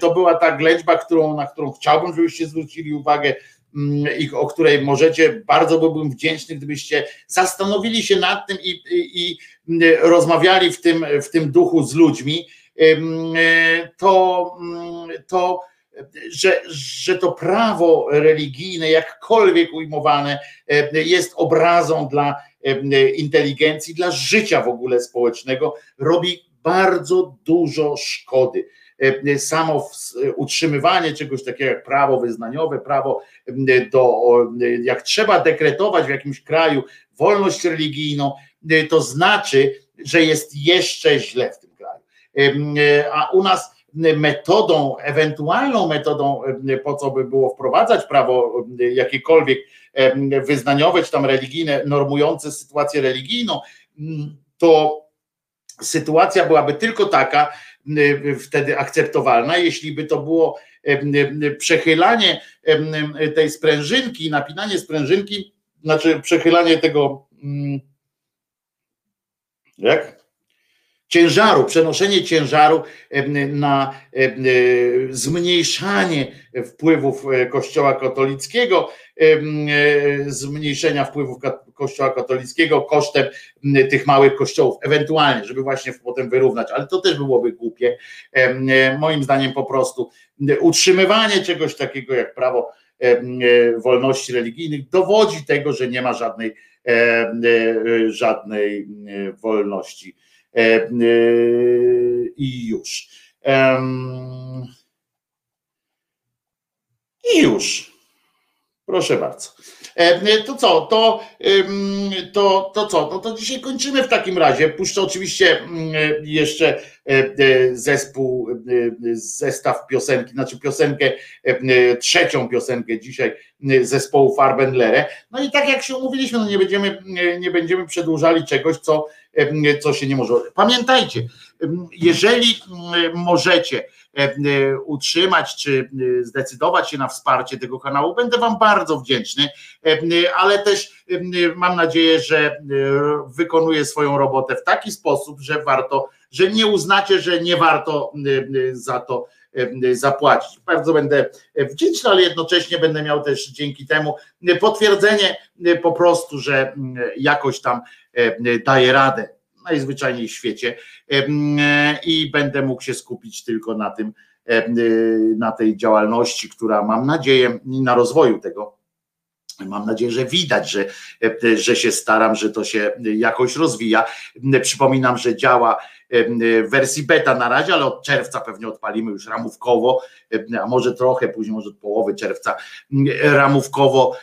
to była ta ględźba, którą, na którą chciałbym, żebyście zwrócili uwagę i o której możecie, bardzo byłbym wdzięczny, gdybyście zastanowili się nad tym i, i, i rozmawiali w tym, w tym duchu z ludźmi, to, to że, że to prawo religijne, jakkolwiek ujmowane, e, jest obrazą dla e, inteligencji, dla życia w ogóle społecznego, robi bardzo dużo szkody. E, samo utrzymywanie czegoś takiego jak prawo wyznaniowe, prawo do, jak trzeba dekretować w jakimś kraju wolność religijną, to znaczy, że jest jeszcze źle w tym kraju. A u nas metodą, ewentualną metodą, po co by było wprowadzać prawo jakiekolwiek wyznaniowe czy tam religijne, normujące sytuację religijną, to sytuacja byłaby tylko taka, wtedy akceptowalna, jeśli by to było przechylanie tej sprężynki, napinanie sprężynki, znaczy przechylanie tego, jak? Ciężaru, przenoszenie ciężaru na e, zmniejszanie wpływów e, Kościoła katolickiego, e, zmniejszenia wpływów Kościoła katolickiego kosztem tych małych kościołów, ewentualnie, żeby właśnie potem wyrównać, ale to też byłoby głupie. Moim zdaniem po prostu utrzymywanie czegoś takiego jak prawo wolności religijnych dowodzi tego, że nie ma żadnej, żadnej wolności i już. I już. Proszę bardzo. E, to co, to, to, to co, no to dzisiaj kończymy w takim razie. Puszczę oczywiście jeszcze zespół, zestaw piosenki, znaczy piosenkę, trzecią piosenkę dzisiaj zespołu Farbenlere. No i tak jak się umówiliśmy, no nie będziemy, nie będziemy przedłużali czegoś, co co się nie może. Pamiętajcie, jeżeli możecie utrzymać czy zdecydować się na wsparcie tego kanału, będę Wam bardzo wdzięczny, ale też mam nadzieję, że wykonuję swoją robotę w taki sposób, że warto, że nie uznacie, że nie warto za to zapłacić. Bardzo będę wdzięczny, ale jednocześnie będę miał też dzięki temu potwierdzenie po prostu, że jakoś tam daje radę. Najzwyczajniej w świecie. I będę mógł się skupić tylko na tym, na tej działalności, która mam nadzieję na rozwoju tego Mam nadzieję, że widać, że, że się staram, że to się jakoś rozwija. Przypominam, że działa w wersji beta na razie, ale od czerwca pewnie odpalimy już ramówkowo, a może trochę później, może od połowy czerwca, ramówkowo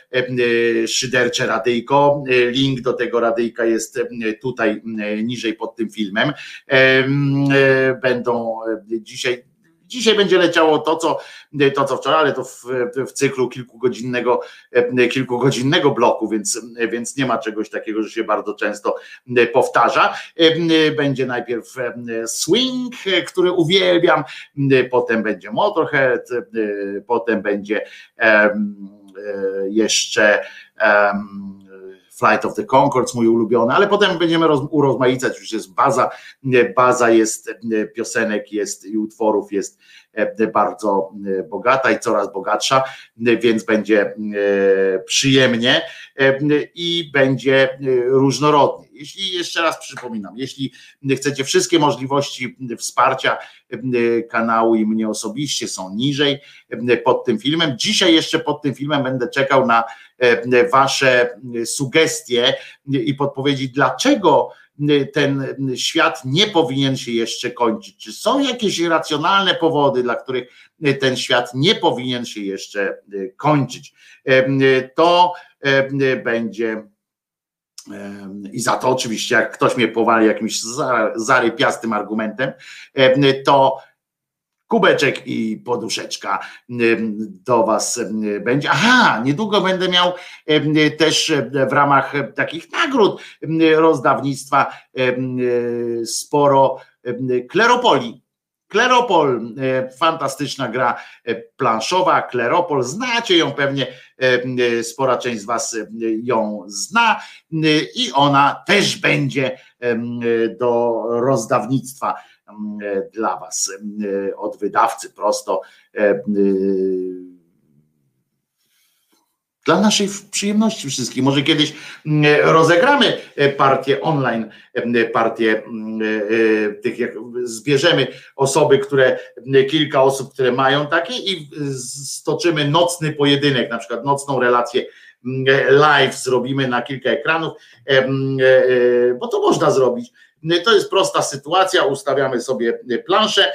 szydercze radyjko. Link do tego radyjka jest tutaj niżej pod tym filmem. Będą dzisiaj Dzisiaj będzie leciało to, co, to, co wczoraj, ale to w, w cyklu kilkugodzinnego, kilkugodzinnego bloku, więc, więc nie ma czegoś takiego, że się bardzo często powtarza. Będzie najpierw swing, który uwielbiam, potem będzie Motorhead, potem będzie jeszcze Flight of the Concords, mój ulubiony, ale potem będziemy roz, urozmaicać, już jest baza, baza jest piosenek, jest i utworów jest e, bardzo e, bogata i coraz bogatsza, więc będzie e, przyjemnie i będzie różnorodnie. Jeśli jeszcze raz przypominam, jeśli chcecie wszystkie możliwości wsparcia kanału i mnie osobiście są niżej pod tym filmem. Dzisiaj jeszcze pod tym filmem będę czekał na Wasze sugestie i podpowiedzi, dlaczego ten świat nie powinien się jeszcze kończyć. Czy są jakieś racjonalne powody, dla których ten świat nie powinien się jeszcze kończyć? To będzie i za to oczywiście, jak ktoś mnie powali jakimś zarypiastym argumentem, to kubeczek i poduszeczka do Was będzie. Aha, niedługo będę miał też w ramach takich nagród rozdawnictwa sporo kleropoli Kleropol, e, fantastyczna gra e, planszowa, Kleropol, znacie ją pewnie, e, spora część z Was ją zna i ona też będzie do rozdawnictwa dla Was od wydawcy prosto dla naszej przyjemności wszystkich. Może kiedyś mm, rozegramy e, partię online, e, partię e, tych, jak zbierzemy osoby, które, kilka osób, które mają takie i stoczymy nocny pojedynek, na przykład nocną relację live zrobimy na kilka ekranów, bo to można zrobić. To jest prosta sytuacja, ustawiamy sobie planszę,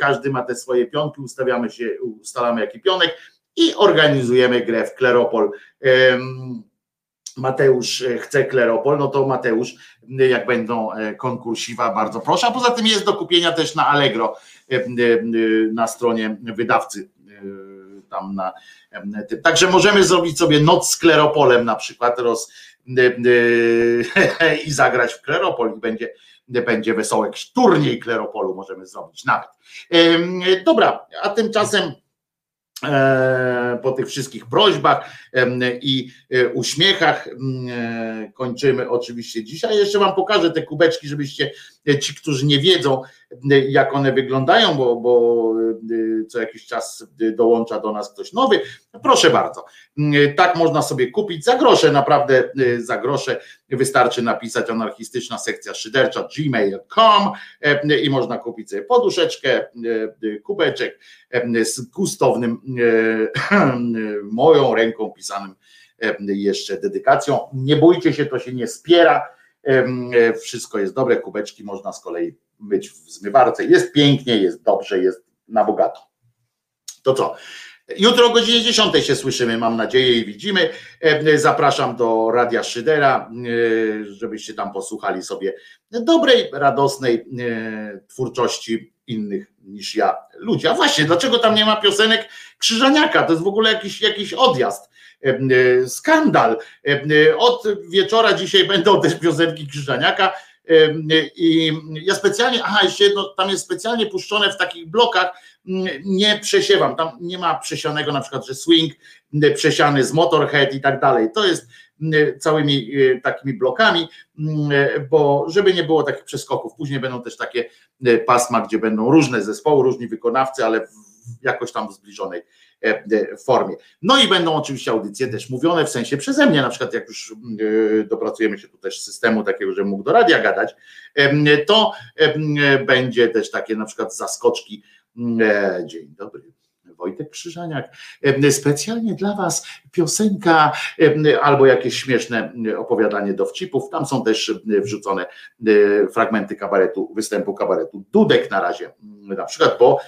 każdy ma te swoje pionki, ustawiamy się, ustalamy jaki pionek, i organizujemy grę w Kleropol. Mateusz e, chce Kleropol, no to Mateusz, jak będą e, konkursiwa, bardzo proszę. A poza tym jest do kupienia też na Allegro, na stronie wydawcy tam na. Także możemy zrobić sobie noc z Kleropolem na przykład roz, i zagrać w Kleropol i będzie, będzie wesołek turniej Kleropolu możemy zrobić nawet. Dobra, a tymczasem E, po tych wszystkich prośbach i e, uśmiechach e, kończymy oczywiście dzisiaj. Jeszcze Wam pokażę te kubeczki, żebyście ci, którzy nie wiedzą, jak one wyglądają, bo, bo co jakiś czas dołącza do nas ktoś nowy. Proszę bardzo, tak można sobie kupić za grosze, naprawdę za grosze. Wystarczy napisać anarchistyczna sekcja szydercza gmail.com i można kupić sobie poduszeczkę, kubeczek z gustownym, moją ręką pisanym jeszcze dedykacją. Nie bójcie się, to się nie spiera wszystko jest dobre, kubeczki można z kolei myć w zmywarce. Jest pięknie, jest dobrze, jest na bogato. To co? Jutro o godzinie 10 się słyszymy, mam nadzieję, i widzimy. Zapraszam do Radia Szydera, żebyście tam posłuchali sobie dobrej, radosnej twórczości innych niż ja ludzi. A właśnie, dlaczego tam nie ma piosenek Krzyżaniaka? To jest w ogóle jakiś, jakiś odjazd. E, skandal. E, od wieczora dzisiaj będą też piosenki Krzyżaniaka. E, I ja specjalnie, aha, jeszcze jedno, tam jest specjalnie puszczone w takich blokach, nie przesiewam, tam nie ma przesianego na przykład, że swing przesiany z Motorhead i tak dalej. To jest całymi takimi blokami, bo żeby nie było takich przeskoków. Później będą też takie pasma, gdzie będą różne zespoły, różni wykonawcy, ale w jakoś tam zbliżonej formie. No i będą oczywiście audycje też mówione w sensie przeze mnie, na przykład jak już e, dopracujemy się tu też systemu takiego, że mógł do radia gadać, to będzie też takie na przykład zaskoczki. Dzień dobry. Wojtek Krzyżaniak. Specjalnie dla Was piosenka albo jakieś śmieszne opowiadanie dowcipów. Tam są też wrzucone fragmenty kabaretu, występu kabaretu Dudek na razie, na przykład, bo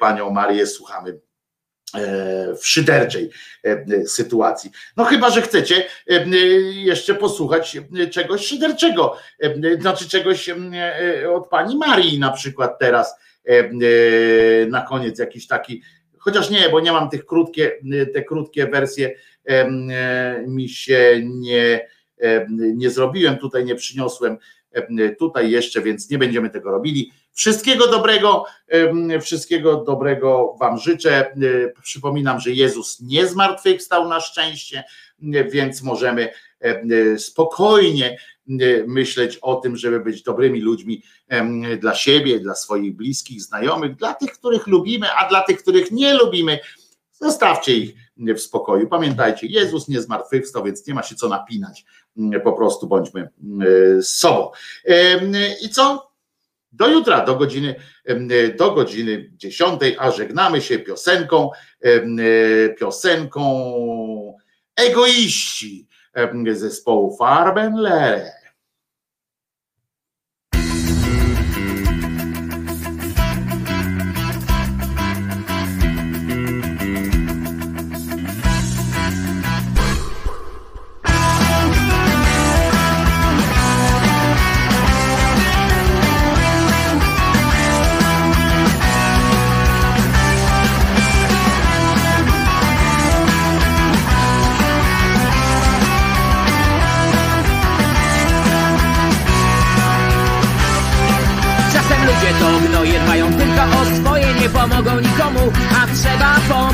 panią Marię słuchamy E, w szyderczej e, sytuacji. No chyba, że chcecie e, jeszcze posłuchać czegoś szyderczego, znaczy czegoś od pani Marii na przykład teraz e, e, na koniec jakiś taki, chociaż nie, bo nie mam tych krótkie, te krótkie wersje e, mi się nie, nie zrobiłem, tutaj nie przyniosłem tutaj jeszcze, więc nie będziemy tego robili. Wszystkiego dobrego, wszystkiego dobrego Wam życzę. Przypominam, że Jezus nie zmartwychwstał na szczęście, więc możemy spokojnie myśleć o tym, żeby być dobrymi ludźmi dla siebie, dla swoich bliskich, znajomych, dla tych, których lubimy, a dla tych, których nie lubimy, zostawcie ich w spokoju. Pamiętajcie, Jezus nie zmartwychwstał, więc nie ma się co napinać. Po prostu bądźmy sobą. I co? Do jutra, do godziny, do godziny 10, a żegnamy się piosenką, piosenką egoiści zespołu Farbenlere. pomogą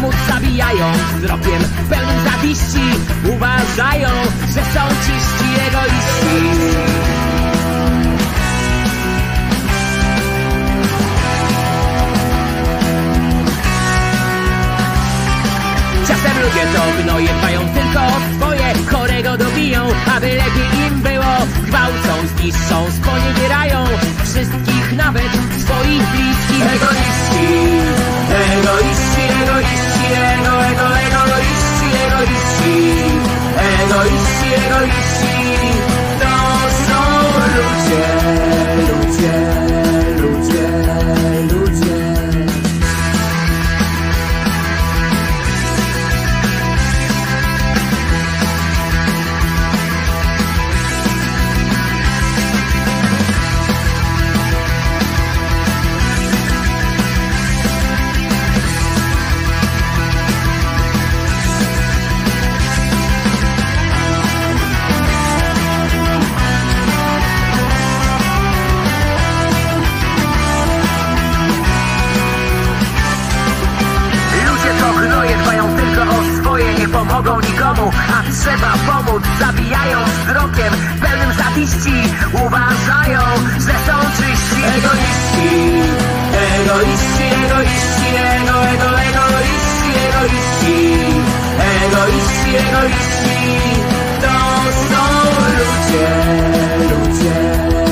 trzeba pomóc zabijając wzrokiem pełnym zawiści. Uważają, że są czyści egoiści. Czasem ludzie to gnoje dbają tylko o swoje, chorego dobiją, aby lepiej im było. Gwałcą, zniszczą, sponiewierają wszystkich, nawet swoich bliskich egoiści. Egoiści, egoiści, ego, ego, egoiści, egoiści. Egoiści, egoiści, to są ludzie, ludzie, pomogą nikomu, a trzeba pomóc, zabijając wzrokiem pełnym zawiści. Uważają, że są czyści egoiści. Egoiści, egoiści, ego, ego, egoiści, egoiści. Egoiści, egoiści, to są ludzie, ludzie,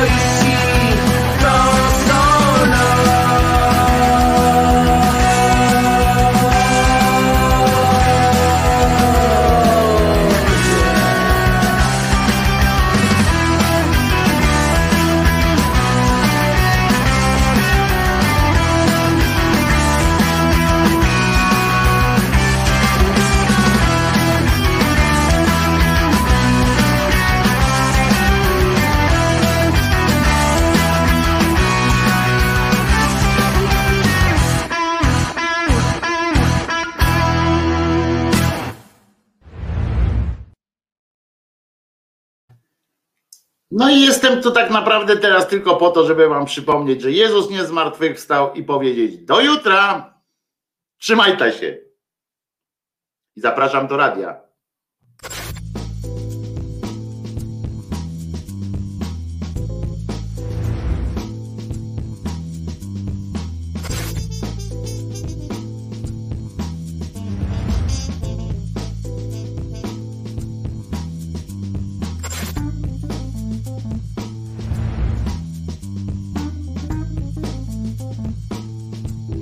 egoiści, egoiści, Tu tak naprawdę teraz tylko po to, żeby wam przypomnieć, że Jezus nie zmartwychwstał i powiedzieć do jutra, trzymajcie się. I zapraszam do radia.